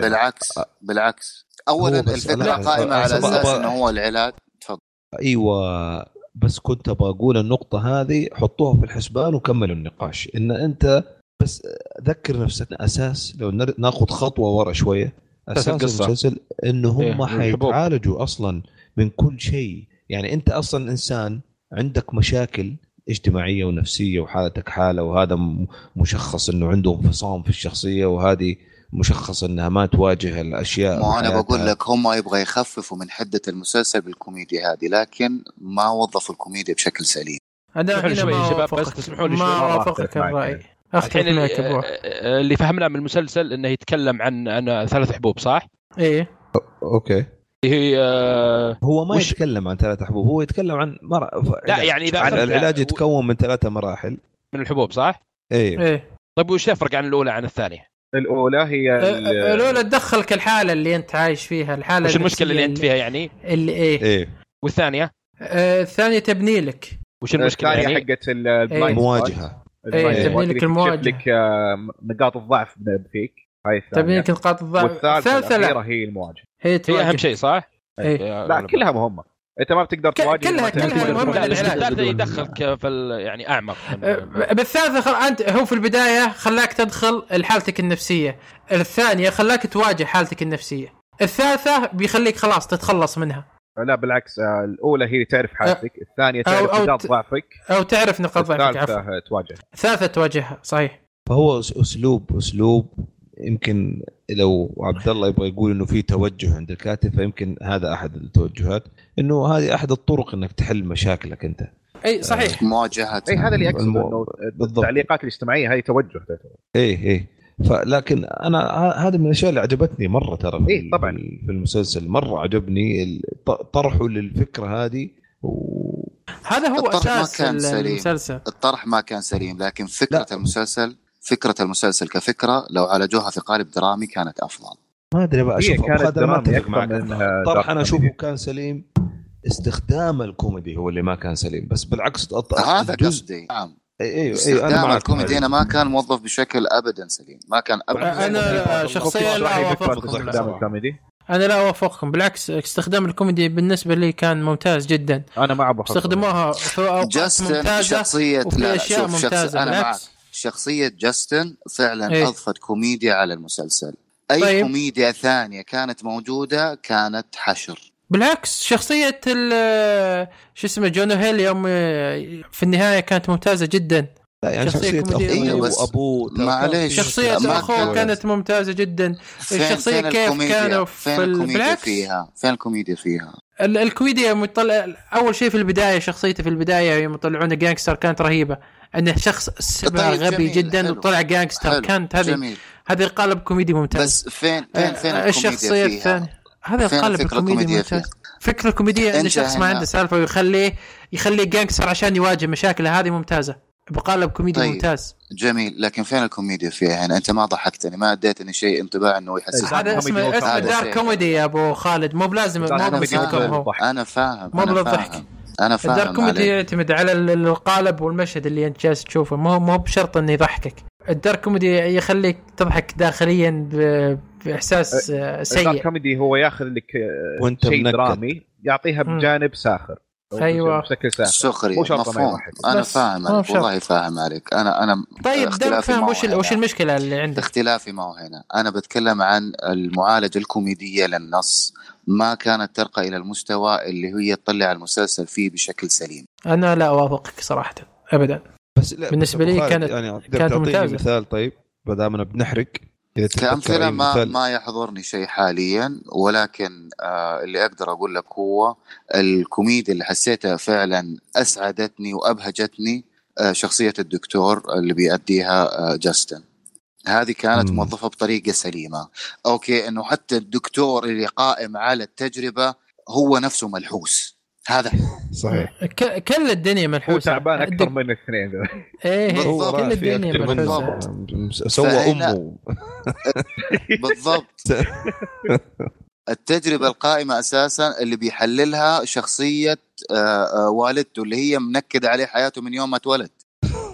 بالعكس بالعكس. اولا الفكرة قائمة على أساس إنه هو العلاج. تفضل. أيوه بس كنت أبغى أقول النقطة هذه حطوها في الحسبان وكملوا النقاش. إن أنت بس ذكر نفسك أساس لو نر- ناخذ خطوة ورا شوية. أساس. المسلسل إنه إيه، هم الحبوب. حيتعالجوا أصلا من كل شيء. يعني أنت أصلا إنسان عندك مشاكل اجتماعية ونفسية وحالتك حالة وهذا مشخص إنه عنده انفصام في الشخصية وهذه مشخص إنها ما تواجه الأشياء ما أنا. بقول لك هم يبغى يخففوا من حدة المسلسل بالكوميديا هذه لكن ما وظفوا الكوميديا بشكل سليم أنا هنا شوي شباب، بس. تسمحوا لي ما معك الرأي يعني. اختلف الحين معك اللي, أبو آه، اللي فهمناه من المسلسل إنه يتكلم عن عن ثلاث حبوب صح؟ إيه أوكي هي آه، هو ما وش- يتكلم عن ثلاث حبوب هو يتكلم عن مر... لا يعني إذا عن العلاج يتكون من ثلاثة مراحل. من الحبوب صح؟ إيه. إيه. طيب وش يفرق عن الأولى عن الثانية؟ الأولى هي ال- أه، الأولى تدخلك الحالة اللي أنت عايش فيها الحالة وش المشكلة اللي النفسية انت فيها يعني؟ اللي إيه, إيه. والثانية؟ آه الثانية تبني لك. وش المشكلة الثانية يعني؟ حقت ال- ال blind مواجهة. ال blind إيه، تبني لك اللي المواجهة. تكشف لك نقاط الضعف فيك هاي الثانية. تبني لك نقاط الضعف. والثالثة الثالثة الأخيرة لا هي المواجهة. هي هي. أهم شيء صح؟ إيه. لا كلها مهمة. أنت ما بتقدر تواجه كلها- كلها العلاج. الثالثه يدخلك في ال- يعني أعمق أه، بالثالثة خل... انت هو في البداية خلاك تدخل لحالتك النفسية. الثانية خلاك تواجه حالتك النفسية. الثالثة بيخليك خلاص تتخلص منها. لا بالعكس آه، الأولى هي تعرف حالتك الثانية تعرف أو- أو نقاط ضعفك. أو تعرف نقاط ضعفك الثالثة تواجه. الثالثة تواجهها صحيح. فهو اسلوب أسلوب يمكن لو عبد الله يبغى يقول إنه في توجه عند الكاتب فيمكن هذا أحد التوجهات إنه هذه أحد الطرق إنك تحل مشاكلك أنت أي صحيح مواجهة أي هذا اللي اقصده المو- إنه بالضبط. التعليقات الاجتماعية هذه توجه تعتبر. إيه إيه فلكن أنا ه- هذا من الأشياء اللي عجبتني مرة ترى في, إيه، طبعاً. في المسلسل مرة عجبني طرحه للفكرة هذه و... هذا هو الطرح ما أساس كان سليم. المسلسل الطرح ما كان سليم لكن فكرة لا. المسلسل فكرة المسلسل كفكرة لو عالجوها في قالب درامي كانت أفضل. ما أدري بقى أشوف كانت درامي طرح أنا أشوفه. كان سليم. استخدام الكوميدي هو اللي ما كان سليم بس بالعكس هذا قصدي. نعم. اي اي اي أنا معك الكوميدي هنا ما كان موظف بشكل ابدا سليم. ما كان ابدا أنا شخصيا لا أوافقكم. الكوميدي. أنا لا أوافقكم بالعكس استخدام الكوميدي بالنسبة لي كان ممتاز جدا. أنا مع ابو استخدموها في اوقات جاستن ممتازة شخصية لا أشياء شوف شخص ممتازة أنا معك. شخصية جاستن فعلا إيه. أضفت كوميديا على المسلسل. أي طيب. كوميديا ثانية كانت موجودة كانت حشر. بالعكس شخصية ال- شو اسمه جونا هيل يوم في النهاية كانت ممتازة جدا. يعني شخصية بس وأبوه ترى كان معليش. أخوه كان- كانت ممتازة جدا. فين الشخصية فين كيف كانوا فين في ال- الكوميديا. فيها؟ فين الكوميديا فيها؟ ال- الكوميديا مطلع أول شيء في البداية شخصيته في البداية يوم يطلعونه gangster كانت رهيبة. إنه شخص سبع طيب، غبي جميل، جدا حلو. وطلع gangster حلو كانت هذه هذه قالب كوميدي ممتاز. بس فين فين فين آه، الشخصية الثانية. هذا قالب الكوميدي الكوميدية ممتاز. فكرة الكوميديا ان شخص ما عنده سالفة ويخليه يخليه gangster عشان يواجه مشاكله هذه ممتازة. بقالب كوميدي طيب. ممتاز جميل لكن فين الكوميديا فيها هنا أنت ما ضحكتني ما أديتني شيء انطباع إنه يحسسني هذا كوميدي اسمه هذا dark. comedy يا أبو خالد مو بلازم مو أنا كوميدي فاهم. أنا فاهم مو أنا بالضحك. فاهم أنا ال dark فاهم كوميدي عليك. يعتمد على ال- القالب والمشهد اللي أنت جالس تشوفه مو مو بشرط إنه يضحكك ال dark comedy يخليك تضحك داخليا ب- بإحساس آه، ال dark سيء كوميدي هو ياخذ لك آه، وأنت شيء. درامي يعطيها. بجانب ساخر أيوة. بشكل ساخر سخري مو شرط. أنا فاهم عليك. والله فاهم عليك أنا أنا طيب دام اختلافي فاهم وش. وش المشكلة اللي عندك اختلافي معه هنا أنا بتكلم عن المعالجة الكوميدية للنص ما كانت ترقى إلى المستوى اللي هي تطلع المسلسل فيه بشكل سليم أنا لا أوافقك صراحة ابدا بس لا بالنسبة بس أبو لي كانت- يعني كانت ممتازة. مثال طيب ما دامنا بنحرق إذا أي ما. ما يحضرني شيء حاليا ولكن آه اللي أقدر أقول لك هو الكوميديا اللي حسيتها فعلا أسعدتني وأبهجتني آه شخصية الدكتور اللي بيأديها آه جاستن هذه كانت مم. موظفة بطريقة سليمة أوكي إنه حتى الدكتور اللي قائم على التجربة هو نفسه ملحوس هذا. صحيح. ك- كل الدنيا هو منحوسه تعبان أكثر من الاثنين. إيه إيه، بالضبط. هو كل الدنيا منحوسه سوى أمه. بالضبط. <laughs> التجربة القائمة أساسا اللي بيحللها شخصية آه، آه، والدته اللي هي منكد عليه حياته من يوم ما اتولد.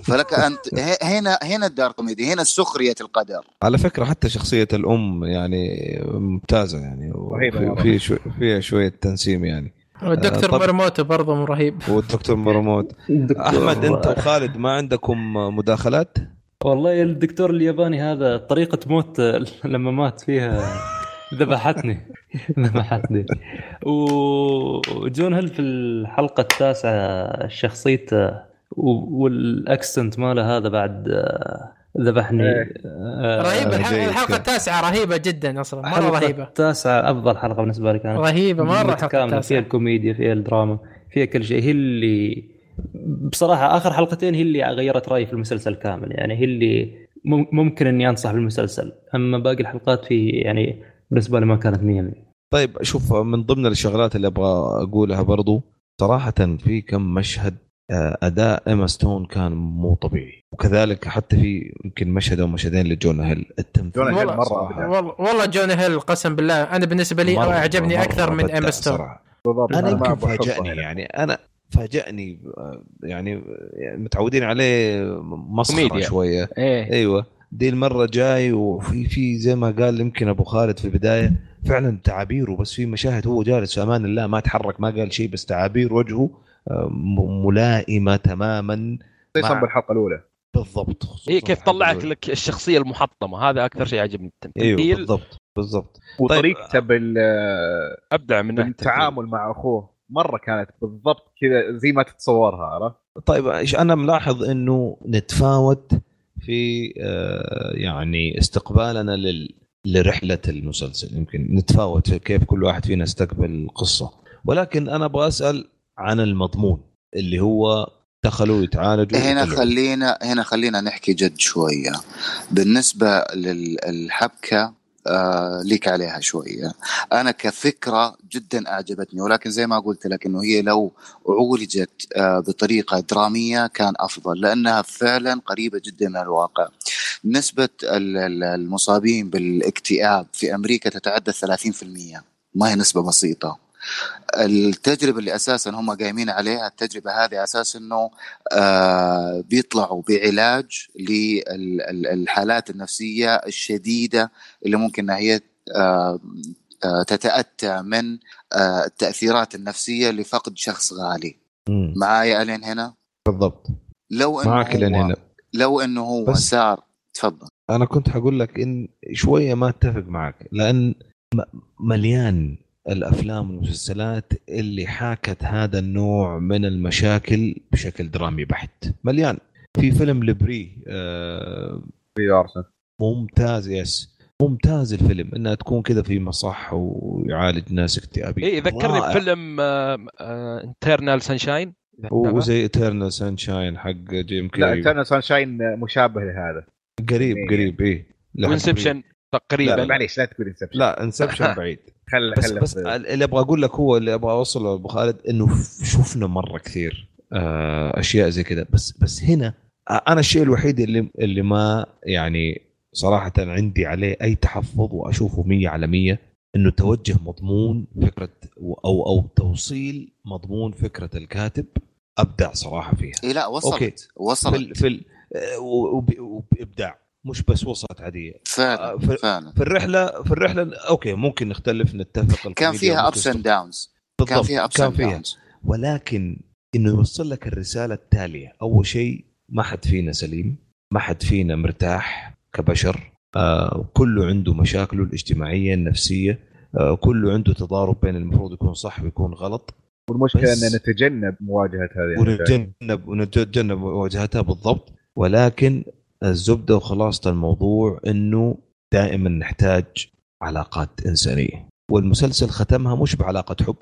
فلك أنت ه- هنا هنا الدار كوميدي هنا سخرية القدر. على فكرة حتى شخصية الأم يعني ممتازة يعني وفي- شو فيها شوية تنسيم يعني. والدكتور طب- مرموتو برضه رهيب. <laughs> والدكتور مرمود أحمد أنت وخالد ما عندكم مداخلات؟ والله الدكتور الياباني هذا طريقة موت لما مات فيها ذبحتني. <laughs> ذبحتني. وجونا هيل في الحلقة التاسعة شخصيته وال accent ماله هذا بعد ذبحني إيه. آه، رهيبة. الحلقة, جيد. الحلقة. التاسعة رهيبة جدا أصلا مرة رهيبة. التاسعة أفضل حلقة بالنسبة لي كانت. رهيبة مرة متكاملة فيها التاسعة. الكوميديا فيها الدراما فيها كل شيء. هي اللي بصراحة آخر حلقتين هي اللي غيرت رأيي في المسلسل كامل يعني هي اللي مم- ممكن إني أنصح بالمسلسل. أما باقي الحلقات في يعني بالنسبة لي ما كانت 100% طيب شوف من ضمن الشغلات اللي أبغى أقولها برضو صراحة في كم مشهد آه، أداء إيما ستون كان مو طبيعي. وكذلك حتى في يمكن مشهد أو مشهدين لجونا هيل. التمثيل جونا هيل والله مرة أبدع. والله والله جونا هيل قسم بالله أنا بالنسبة لي مرة- أعجبني مرة أكثر من أبدع إيما ستون. أنا يمكن فاجأني هنا. يعني أنا فاجأني آه، يعني يعني متعودين عليه مسخرة. شوية. إيه. أيوه. دي المرة جاي وفي في زي ما قال يمكن أبو خالد في البداية فعلا تعابيره بس في مشاهد هو جالس في أمان الله ما تحرك ما قال شيء بس تعابير وجهه آه، ملائمة تماما خصوصا مع- بالحلقة الأولى. بالضبط خصوصاً إيه كيف طلعت. لك الشخصية المحطمة؟ هذا أكثر شيء عجبني أيوه التمثيل بالضبط. بالضبط وطريقته بال أبدع من ناحية بالتعامل مع أخوه. مرة كانت بالضبط كذا زي ما تتصورها عرفت؟ طيب إيش أنا ملاحظ إنه نتفاوت في آه، يعني استقبالنا لل لرحلة المسلسل. يمكن نتفاوت في كيف كل واحد فينا استقبل القصة ولكن أنا أبغى أسأل عن المضمون اللي هو دخلوا يتعالجوا هنا وطلعوا. خلينا هنا خلينا نحكي جد شوية. بالنسبة للحبكة آه ليك عليها شوية. أنا كفكرة جدا أعجبتني ولكن زي ما قلت لك إنه هي لو عولجت آه بطريقة درامية كان أفضل لأنها فعلا قريبة جدا من الواقع. نسبة ال- ال- المصابين بالإكتئاب في أمريكا تتعدى 30% ما هي نسبة بسيطة. التجربة اللي أساسا هم قايمين عليها التجربة هذه على أساس إنه آه بيطلعوا بعلاج للحالات النفسية الشديدة اللي ممكن هي آه آه تتأتى من آه التأثيرات النفسية لفقد شخص غالي. مم. معايا ألين هنا؟ بالضبط. لو معك لين هو هنا. لو إنه هو بس- سار تفضل. أنا كنت حقول لك إن شوية ما أتفق معك لأن م- مليان الأفلام والمسلسلات اللي حاكت هذا النوع من المشاكل بشكل درامي بحت. مليان. في فيلم لبري آه في ارسنال ممتاز يس ممتاز الفيلم. إنها تكون كذا في مصح ويعالج ناس اكتئابية. إيه ذكرني. بفيلم انترنال سانشاين وزي ايترنال سانشاين حق جيم لا كيري ترنر سانشاين مشابه لهذا. قريب إيه. قريب إيه. لحد وانسبشن لا، تقريبا. معليش لا تقول انسبشن لا انسبشن <laughs> بعيد. خل بس خل بس اللي أبغى أقول لك هو اللي أبغى أوصله ابو خالد إنه شفنا مرة كثير آه، أشياء زي كذا. بس بس هنا أنا الشيء الوحيد اللي اللي ما يعني صراحة عندي عليه أي تحفظ وأشوفه 100 على 100 إنه توجه مضمون فكرة أو أو توصيل مضمون فكرة الكاتب أبدع صراحة فيها. إيه لا وصلت. okay. في وصلت ال- في ال- آه، وب- وبإبداع. مش بس وصلت عادية. فعلا آه، في- فعلا. في الرحلة في الرحلة okay ممكن نختلف نتفق كان فيها ups and downs كان بالضبط فيها ups كان and فيها. downs ولكن إنه يوصل لك الرسالة التالية. أول شيء ما حد فينا سليم ما حد فينا مرتاح كبشر. آه كله عنده مشاكله الاجتماعية النفسية. آه كله عنده تضارب بين المفروض يكون صح ويكون غلط. والمشكلة بس- ان نتجنب مواجهة هذه. المشاكل. ونتجنب ونتجنب مواجهتها بالضبط. ولكن الزبدة وخلاصة الموضوع إنه دائما نحتاج علاقات إنسانية. والمسلسل ختمها مش بعلاقة حب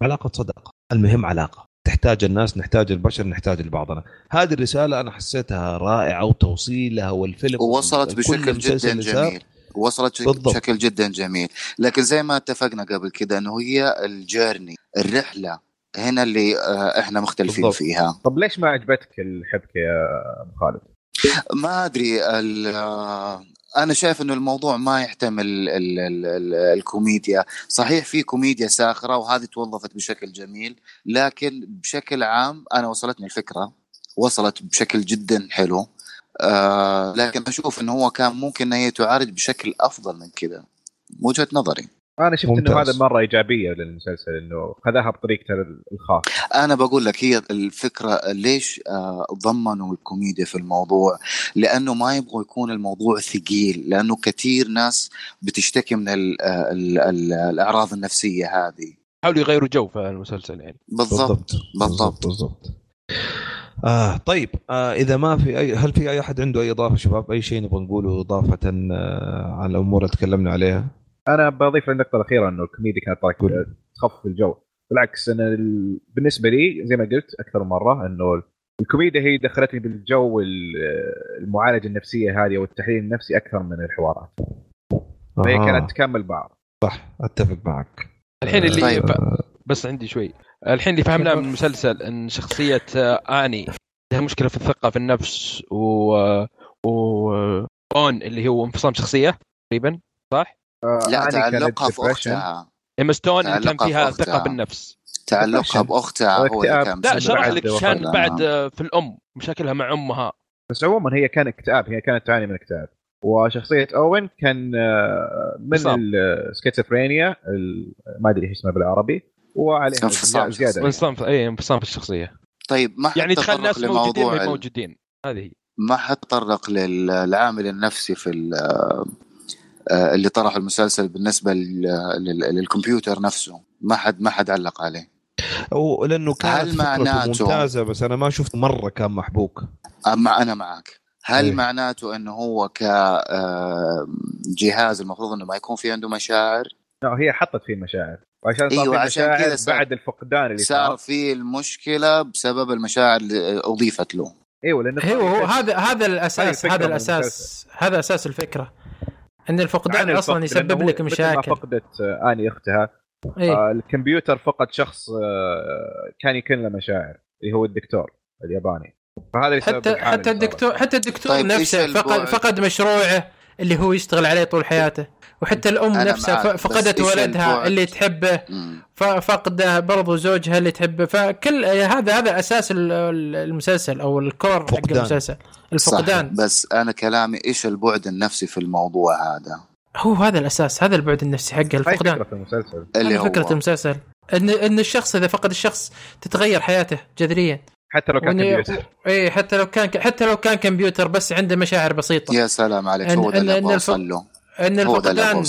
بعلاقة صداقة. المهم علاقة. تحتاج الناس نحتاج البشر نحتاج لبعضنا. هذه الرسالة أنا حسيتها رائعة وتوصيلها والفيلم ووصلت كل بشكل جدا جميل. وصلت بالضبط. بشكل جدا جميل. لكن زي ما اتفقنا قبل كده إنه هي الجيرني الرحلة هنا اللي آه، إحنا مختلفين بالضبط. فيها. طب ليش ما عجبتك الحبكة يا أبو خالد؟ ما أدري أنا شايف إنه الموضوع ما يحتمل ال ال ال الكوميديا. صحيح في كوميديا ساخرة وهذه توظفت بشكل جميل لكن بشكل عام أنا وصلتني الفكرة وصلت بشكل جدا حلو. آه لكن أشوف إنه هو كان ممكن ان هي تعالج بشكل أفضل من كذا. وجهة نظري. أنا شفت ممتاز. إنه هذا مرة إيجابية للمسلسل إنه خذاها بطريقته الخاص أنا بقول لك هي الفكرة ليش آه، ضمنوا الكوميديا في الموضوع؟ لأنه ما يبغوا يكون الموضوع ثقيل لأنه كثير ناس بتشتكي من ال ال ال الأعراض النفسية هذه. حاولوا يغيروا جو في المسلسل يعني. بالضبط بالضبط. بالضبط. آه طيب آه إذا ما في أي هل في أي أحد عنده أي إضافة شباب؟ أي شيء نبغى نقوله إضافة آه على الأمور اللي تكلمنا عليها؟ أنا بضيف النقطه الأخيرة إنه الكوميديا كانت تخفف الجو. بالعكس أنا ال- بالنسبة لي زي ما قلت أكثر من مرة إنه الكوميديا هي دخلتني بالجو ال- المعالجة النفسية هذه والتحليل النفسي أكثر من الحوارات. فهي آه، كانت تكمل بعض. صح أتفق معك. الحين اللي طيب. بس عندي شوي. الحين اللي فهمناه من المسلسل إن شخصية آه، آني عندها مشكلة في الثقة في النفس و و أوين اللي هو انفصام شخصية تقريبا صح؟ لا آني كانت تعلقها في depression. اختها إيما ستون اللي كان فيها. ثقة بالنفس. تعلقها بأختها هو اللي. كان لا شرح لك كان. بعد آه، في الأم مشاكلها مع أمها. بس عموما هي كان اكتئاب هي كانت تعاني من اكتئاب. وشخصية أوين كان آه، من. السكيزوفرينيا ال- ما أدري إيش اسمها بالعربي. وعليها انفصام زيادة. انفصام في إي انفصام في الشخصية. طيب ما يعني حتطرق تخيل ناس موجودين موجودين. هذه هي. ما حتطرق للعامل النفسي في ال- آه، اللي طرح المسلسل بالنسبة لل- لل- للكمبيوتر نفسه. ما حد ما حد علق عليه. أو لأنه كانت هل معناته- ممتازة بس أنا ما شفت مرة كان محبوك. أما أنا معك. هل إيه. معناته إنه هو كجهاز المفروض إنه ما يكون في عنده مشاعر؟ لا هي حطت فيه مشاعر. وعشان صار أيوة، في عشان مشاعر كذا صار- بعد الفقدان اللي صار صار. في المشكلة بسبب المشاعر اللي أضيفت له. إيوه لأنه هو هو هذا هذا الأساس هذا الاساس هذا أساس الفكرة. ان الفقدان الفقد، أصلا يسبب لك مشاكل فقدت آه، آني أختها إيه. آه، الكمبيوتر فقد شخص آه، كان يكون له مشاعر اللي هو الدكتور الياباني فهذا اللي سبب حتى حتى. الدكتور حتى الدكتور طيب، نفسه فقد؟ فقد مشروعه اللي هو يشتغل عليه طول حياته وحتى الأم نفسها فقدت ولدها؟ اللي تحبه. مم. ففقد برضو زوجها اللي تحبه. فكل هذا هذا أساس ال- ال- المسلسل أو الكور حق. المسلسل. صح الفقدان بس أنا كلامي إيش البعد النفسي في الموضوع هذا؟ هو هذا الأساس هذا البعد النفسي حقه الفقدان. فكرة المسلسل؟ اللي هو فكرة المسلسل. ان إن الشخص إذا فقد الشخص تتغير حياته جذريا. حتى لو كان كمبيوتر. إي حتى لو كان حتى لو كان كمبيوتر بس عنده مشاعر بسيطة. يا سلام عليك هو ده اللي له. أن الفقدان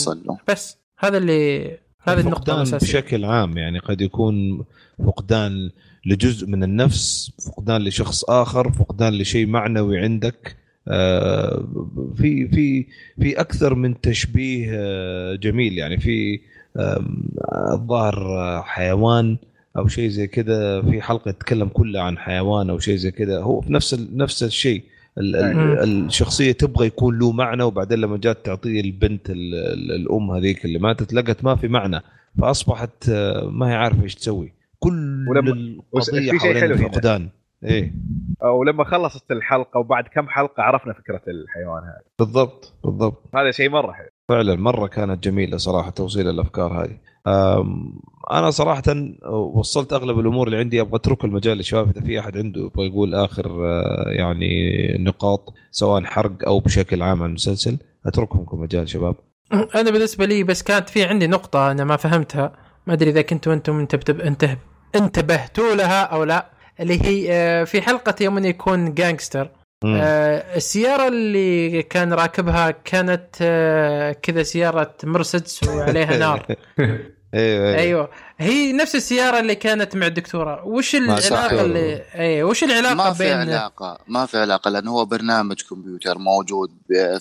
بس هذا اللي هذه النقطة فقدان الأساسية. بشكل عام يعني قد يكون فقدان لجزء من النفس فقدان لشخص آخر فقدان لشيء معنوي عندك. آه، في في في أكثر من تشبيه آه، جميل. يعني في الظاهر آه، حيوان أو شيء زي كذا في حلقة تتكلم كلها عن حيوان أو شيء زي كذا هو نفس نفس الشيء. ال- ال- مم. الشخصية تبغى يكون له معنى وبعدين لما جات تعطيه البنت ال- ال- الأم هذيك اللي ماتت لقت ما في معنى فأصبحت آه، ما هي عارفة إيش تسوي. كل القضية هنا. الفقدان. إيه. ولما خلصت الحلقة وبعد كم حلقة عرفنا فكرة الحيوان هذا. بالضبط بالضبط. هذا شيء مرة حلو. فعلا مرة كانت جميلة صراحة توصيل الأفكار هذه. أنا صراحة وصلت أغلب الأمور اللي عندي أبغى أترك المجال للشباب إذا في أحد عنده يبغى يقول آخر آه، يعني نقاط سواء حرق أو بشكل عام عن المسلسل اترككم مجال شباب. أنا بالنسبة لي بس كانت في عندي نقطة أنا ما فهمتها ما أدري إذا كنتوا أنتم انتبه انتبه انتبهتوا لها أو لا اللي هي آه، في حلقة يوم يكون جانجستر. آه، السيارة اللي كان راكبها كانت آه، كذا سيارة مرسيدس وعليها نار. <laughs> أيوه أيوه أيوه. هي نفس السيارة اللي كانت مع الدكتورة. وش. العلاقة اللي اي وش العلاقة ما في بين علاقة ما في علاقة لأنه هو برنامج كمبيوتر موجود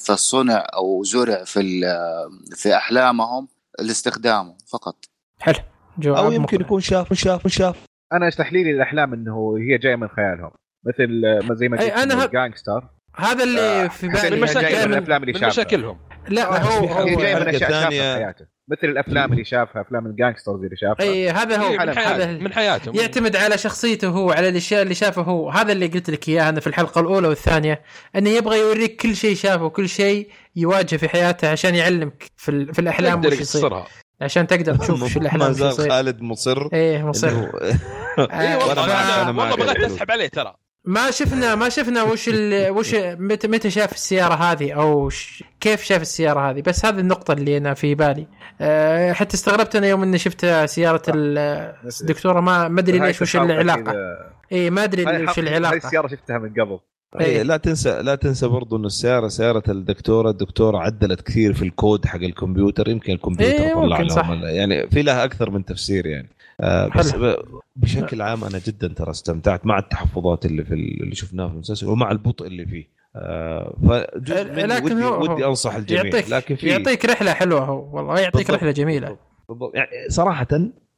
فالصنع أو زرع في ال- في أحلامهم لاستخدامه فقط. حلو. جواب أو يمكن. يكون شاف شاف شاف. أنا تحليلي للاحلام إنه هي جاية من خيالهم. مثل ما زي ما قلت ه- ال gangster. هذا اللي آه، في بالي. من دائماً- الأفلام اللي من شافها. مشاكلهم. لا هو هي جاية من أشياء شافها في. حياته. مثل الأفلام اللي شافها أفلام ال gangsters اللي شافها. إي هذا هو. من, هذا حياتهم من حياتهم يعتمد على شخصيته هو على الاشياء اللي شافه هو. هذا اللي قلت لك إياه أنا في الحلقة الأولى والثانية إنه يبغى يوريك كل شيء شافه وكل شيء يواجهه في حياته عشان يعلمك في, ال- في الأحلام وش يصير. عشان تقدر تشوف <laughs> شو الأحلام ما زال خالد مصر. إيه مصر. إنه- <laughs> آه، اي والله بغيت. أسحب عليه ترى. ما شفنا ما شفنا وش ال... وش متى متى شاف السيارة هذه أو ش... كيف شاف السيارة هذه. بس هذه النقطة اللي أنا في بالي. أه حتى استغربت أنا يوم إني شفت سيارة ال- الدكتوره ما ما أدري ليش وش العلاقة. اي ما أدري هاي وش هاي العلاقة. السيارة شفتها من قبل. إيه. إيه لا تنسى لا تنسى برضو انه السياره سيارة الدكتوره الدكتورة عدلت كثير في الكود حق الكمبيوتر. يمكن الكمبيوتر إيه، طلع. لهم يعني في لها أكثر من تفسير يعني. بس حلو. ب- بشكل عام أنا جدا ترى استمتعت مع التحفظات اللي في ال- اللي شفناها في المسلسل ومع البطء اللي فيه. آه فجزء مني لكن ودي, هو- ودي أنصح الجميع يعطيك لكن في يعطيك رحلة حلوة هو والله يعطيك بالضبط. رحلة جميلة. بالضبط يعني صراحة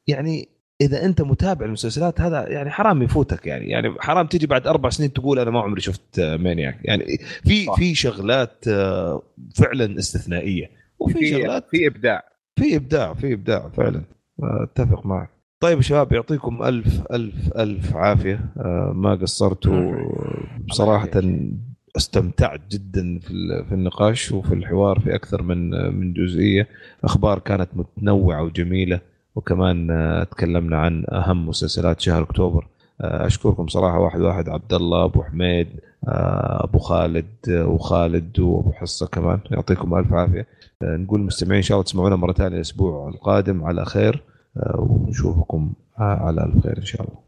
يعني إذا أنت متابع المسلسلات هذا يعني حرام يفوتك يعني. يعني حرام تيجي بعد أربع سنين تقول أنا ما عمري شفت آه، مانياك. يعني في صح. في شغلات آه، فعلا استثنائية. وفي في شغلات في إبداع. في إبداع في إبداع فعلا. آه، أتفق معك. طيب يا شباب يعطيكم ألف ألف ألف عافية. آه، ما قصرتوا بصراحه استمتعت جدا في في النقاش وفي الحوار في أكثر من من جزئية. أخبار كانت متنوعة وجميلة وكمان آه، تكلمنا عن أهم مسلسلات شهر أكتوبر. آه، أشكركم صراحة. واحد واحد عبد الله أبو حميد آه، أبو خالد آه، وخالد وأبو حصة كمان. يعطيكم ألف عافية. آه، نقول للمستمعين إن شاء الله تسمعونا مرة ثانية الأسبوع القادم. على خير. آه، ونشوفكم على الف خير إن شاء الله.